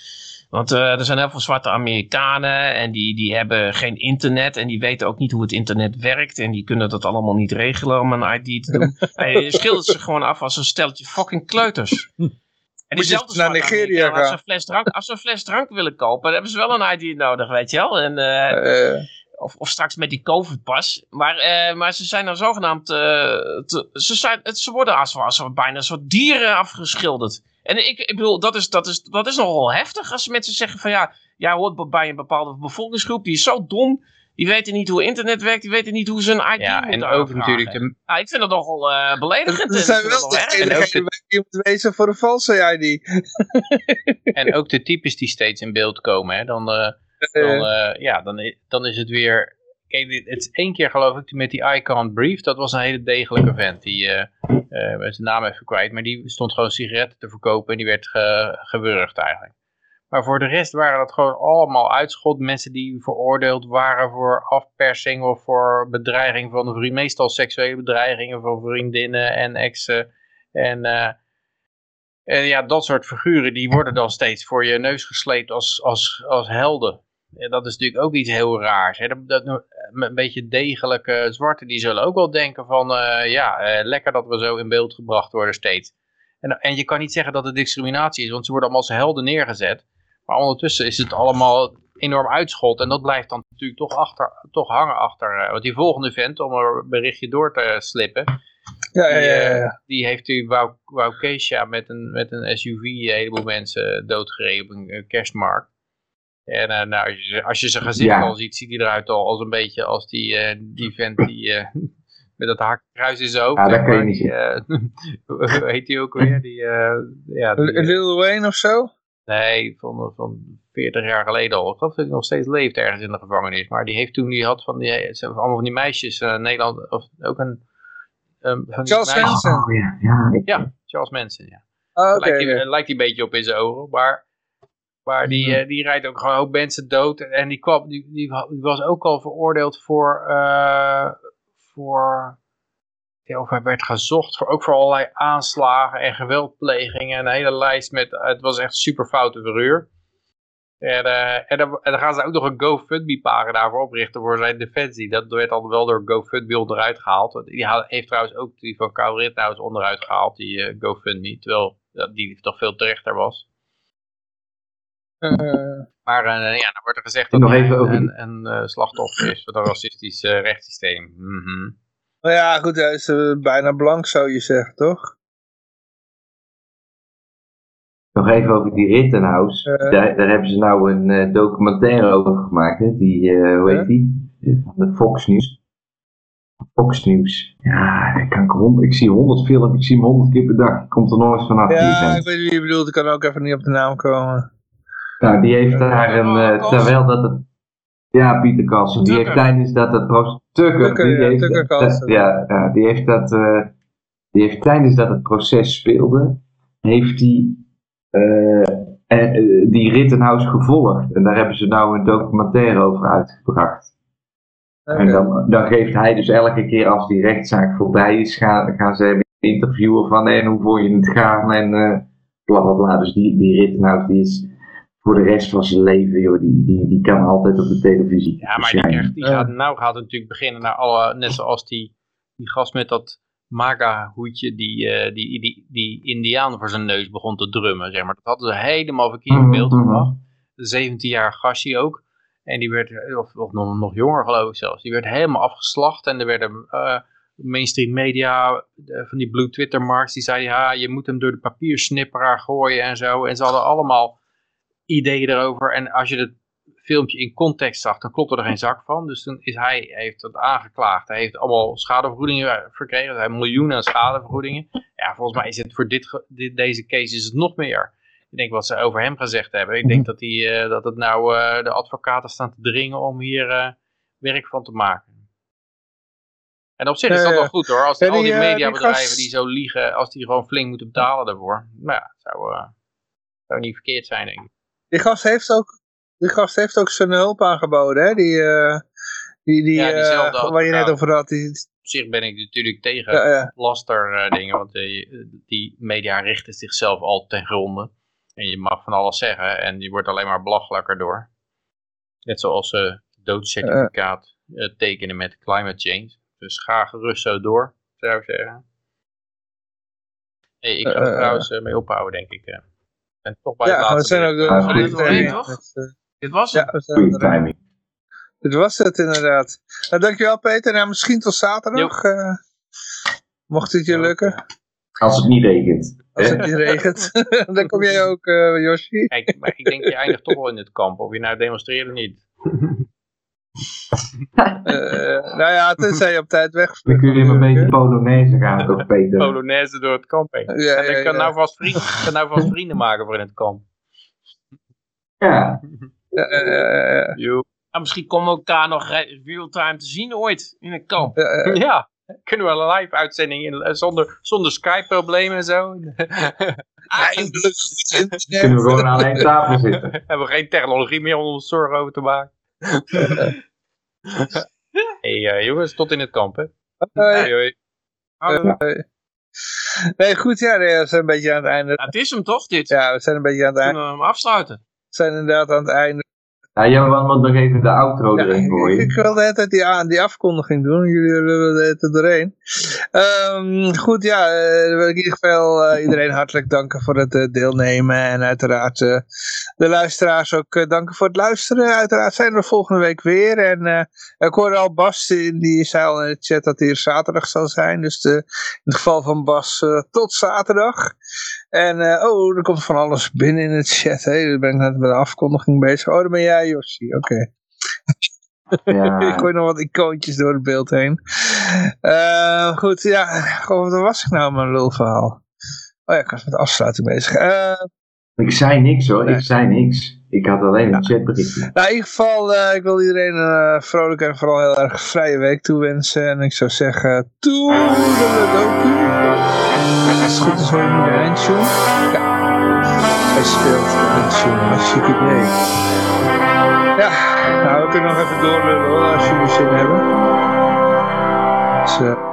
Want eh, er zijn heel veel zwarte Amerikanen en die, die hebben geen internet en die weten ook niet hoe het internet werkt. En die kunnen dat allemaal niet regelen om een ID te doen. en je schildert ze gewoon af als een steltje fucking kleuters. En diezelfde naar Nigeria Amerikanen, als gaan. ze, een fles drank, als ze een fles drank willen kopen, dan hebben ze wel een ID nodig, weet je wel. En, eh, Eh, of, of straks met die COVID-pas. Maar, maar ze zijn dan zogenaamd, te- ze, zijn, het, ze worden als, als bijna een soort dieren afgeschilderd. En ik, ik bedoel, dat is, dat, is, dat is nogal heftig als mensen zeggen van ja, jij hoort bij een bepaalde bevolkingsgroep, die is zo dom, die weten niet hoe internet werkt, die weten niet hoe ze een ID Ja, moeten en ook natuurlijk de, ik vind dat nogal eh, beledigend. Er en zijn wel ook die moet wezen voor een valse ID. en ook de types die steeds in beeld komen. Hè, dan, eh, dan, eh, ja, dan, i- dan is het weer... Kijk, het is één keer geloof ik met die Icon Brief. Dat was een hele degelijke vent. Die, ben zijn naam even kwijt. Maar die stond gewoon sigaretten te verkopen. En die werd ge, gewurgd eigenlijk. Maar voor de rest waren dat gewoon allemaal uitschot. Mensen die veroordeeld waren voor afpersing of voor bedreiging van een vriend. Meestal seksuele bedreigingen van vriendinnen en exen. En, eh, en ja, dat soort figuren die worden dan steeds voor je neus gesleept als, als, als helden. En dat is natuurlijk ook iets heel raars. Hè? Dat, dat, een beetje degelijke zwarten die zullen ook wel denken van eh, ja, eh, lekker dat we zo in beeld gebracht worden steeds. En, en je kan niet zeggen dat het discriminatie is, want ze worden allemaal als helden neergezet. Maar ondertussen is het allemaal enorm uitschot. En dat blijft dan natuurlijk toch, achter, toch hangen achter. eh, want die volgende vent, om een berichtje door te slippen. Ja, ja, Die, ja, eh, ja. die heeft u Keesha met een, met een SUV een heleboel mensen doodgereden op een eh, kerstmarkt. En eh, nou, als, je, als je zijn gezicht Ja. al ziet, ziet hij eruit al als een beetje als die, eh, die vent die eh, met dat hakenkruis in zijn hoofd. Ja, dat kan je niet eh, hoe heet die ook weer? Die, eh, ja, die, Lil Wayne of zo? Nee, van, van 40 jaar geleden al. Ik geloof dat hij nog steeds leeft ergens in de gevangenis. Maar die heeft toen, die had van die, allemaal van die meisjes eh Nederland, of ook een... um, van Charles Manson. Oh ja, ja. Ja, Charles Manson, ja. Oh, Oké. lijkt, hij, oké. lijkt hij een beetje op in zijn ogen, maar, maar die, eh, die rijdt ook gewoon ook mensen dood. En die, kwam, die, die, wa- die was ook al veroordeeld voor, eh, voor ja, of hij werd gezocht, voor, ook voor allerlei aanslagen en geweldplegingen. En een hele lijst met, het was echt super foute verhuur. En, eh, en, dan, en dan gaan ze ook nog een GoFundMe-pagina voor oprichten voor zijn defensie. Dat werd al wel door GoFundMe onderuit gehaald. Die heeft trouwens ook die van Kyle Rittenhouse onderuit gehaald, die eh, GoFundMe. Terwijl die toch veel terechter was. Eh, Maar eh, ja, dan wordt er gezegd dat nog hij even over een, eh, slachtoffer is van een racistisch eh, rechtssysteem. Mhm. maar ja, goed, hij is bijna blank zou je zeggen, toch? Nog even over die Rittenhouse. Daar, daar hebben ze nou een eh, documentaire over gemaakt. Hè? Die, eh, hoe heet die? Van de Fox News. Fox News. Ja, daar kan ik, ik zie honderd films, ik zie hem honderd keer per dag. Ik komt er nooit vanaf. Ja, ik weet wie je bedoelt. Ik kan ook even niet op de naam komen. Nou, die heeft daar een, Oh, eh, terwijl dat het, ja, Pieter Carlsen, die heeft tijdens dat het proces, die ja, heeft, dat- ja, ja, die heeft dat, eh, die heeft tijdens dat het proces speelde, heeft die, eh, die Rittenhouse gevolgd. En daar hebben ze nou een documentaire over uitgebracht. En dan, dan geeft hij dus elke keer als die rechtszaak voorbij is, gaan, gaan ze hem interviewen van en hoe vond je het gaan? En eh bla bla bla. Dus die, die Rittenhouse die is voor de rest van zijn leven, joh, die, die, die kan altijd op de televisie. Ja, maar die, krijgt, die gaat, nou gaat natuurlijk beginnen naar alle, net zoals die, die gast met dat maga hoedje die, eh, die, die, die indiaan voor zijn neus begon te drummen, zeg maar. Dat hadden ze helemaal verkeerd in beeld Mhm, mhm. gebracht. Een 17-jarige gastje ook. En die werd, eh, of, of nog, nog jonger geloof ik zelfs, die werd helemaal afgeslacht. En er werden eh, mainstream media, van die blue Twitter marks, die zeiden, ja, je moet hem door de papiersnipperaar gooien en zo. En ze hadden allemaal ideeën erover. En als je het filmpje in context zag, dan klopte er geen zak van. Dus toen is hij, heeft het aangeklaagd. Hij heeft allemaal schadevergoedingen verkregen. Hij heeft miljoenen aan schadevergoedingen. Ja, volgens mij is het voor dit, deze case is het nog meer. Ik denk wat ze over hem gezegd hebben. Ik denk dat, die, eh, dat het nou eh, de advocaten staan te dringen om hier eh, werk van te maken. En op zich is dat wel goed hoor. Als al die, eh, mediabedrijven die zo liegen, als die gewoon flink moeten betalen daarvoor. Nou ja, zou, eh, zou niet verkeerd zijn denk ik. Die gast heeft ook, die gast heeft ook zijn hulp aangeboden, hè? Die, eh, die, die, Ja, eh, waar je net advocaat. over had. Die, Op zich ben ik natuurlijk tegen ja, ja. laster eh, dingen, want die, die media richten zichzelf al ten gronde. En je mag van alles zeggen en je wordt alleen maar belachelijker door. Net zoals doodcertificaat tekenen met climate change. Dus ga gerust zo door, zou ik zeggen. Hey, ik ga er trouwens mee ophouden, denk ik. En toch bij ja, het we zijn ook door Ja, één, toch? Dit was Ja, het. we zijn timing. Dit was het inderdaad. Nou, dankjewel Peter. Nou, misschien tot zaterdag. eh, mocht het je lukken. Als het niet regent. Als het niet regent. Dan kom jij ook, eh Yoshi. Kijk, maar ik denk je eindigt toch wel in het kamp. Of je nou demonstreert of niet. Eh, nou ja, tenzij je op tijd weg Dan kun je een beetje Polonaise gaan, toch Peter? Polonaise door het kamp heen. Ja, en ja, ik kan ja. nou vast vrienden, kan nou vast vrienden maken voor in het kamp. Ja, Ja. Ah, misschien komen we elkaar nog re- real-time te zien ooit in een kamp. Ja, kunnen we een live uitzending in, eh, zonder, zonder Skype-problemen en zo. Eindelijk goed internet. kunnen we gewoon aan één tafel zitten. Hebben we geen technologie meer om ons zorgen over te maken. hey, eh, jongens, tot in het kamp, hè. Hoi. Hoi, hoi. Eh, Nee, goed, ja, we zijn een beetje aan het einde. het is hem toch, dit? Ja, we zijn een beetje aan het einde. Kunnen we hem afsluiten? We zijn inderdaad aan het einde. Ja, Johan moet nog even de outro Ja, erin gooien. ik wil de hele tijd die, aan- die afkondiging doen. Jullie lullen de hele tijd doorheen. Ehm, goed, ja, eh, dan wil ik in ieder geval eh, iedereen hartelijk danken voor het eh, deelnemen. En uiteraard eh, de luisteraars ook eh, danken voor het luisteren. Uiteraard zijn we volgende week weer. En eh, ik hoorde al Bas, die, die zei al in de chat dat hij er zaterdag zal zijn. Dus de, in het geval van Bas, eh, tot zaterdag. En, oh, er komt van alles binnen in het chat. Hè. Dan ben ik net met de afkondiging bezig. Oh, dan ben jij, Yoshi. Oké. Ik Ja, gooi nog wat icoontjes door het beeld heen. Goed, ja. Goh, wat was ik nou mijn lulverhaal? Oh ja, ik was met de afsluiting bezig. Eh, ik zei niks hoor, ik zei niks. Ik had alleen een ja. Nou, in ieder geval, uh, ik wil iedereen een vrolijk vrolijke en vooral heel erg vrije week toewensen. En ik zou zeggen, toedeledoku. Als het goed is hoor je nu de eindshow. Ja, hij speelt de eindshow. maar zie ik het mee. Ja, nou, we kunnen nog even doorlullen hoor, als jullie zin hebben. Dus, eh,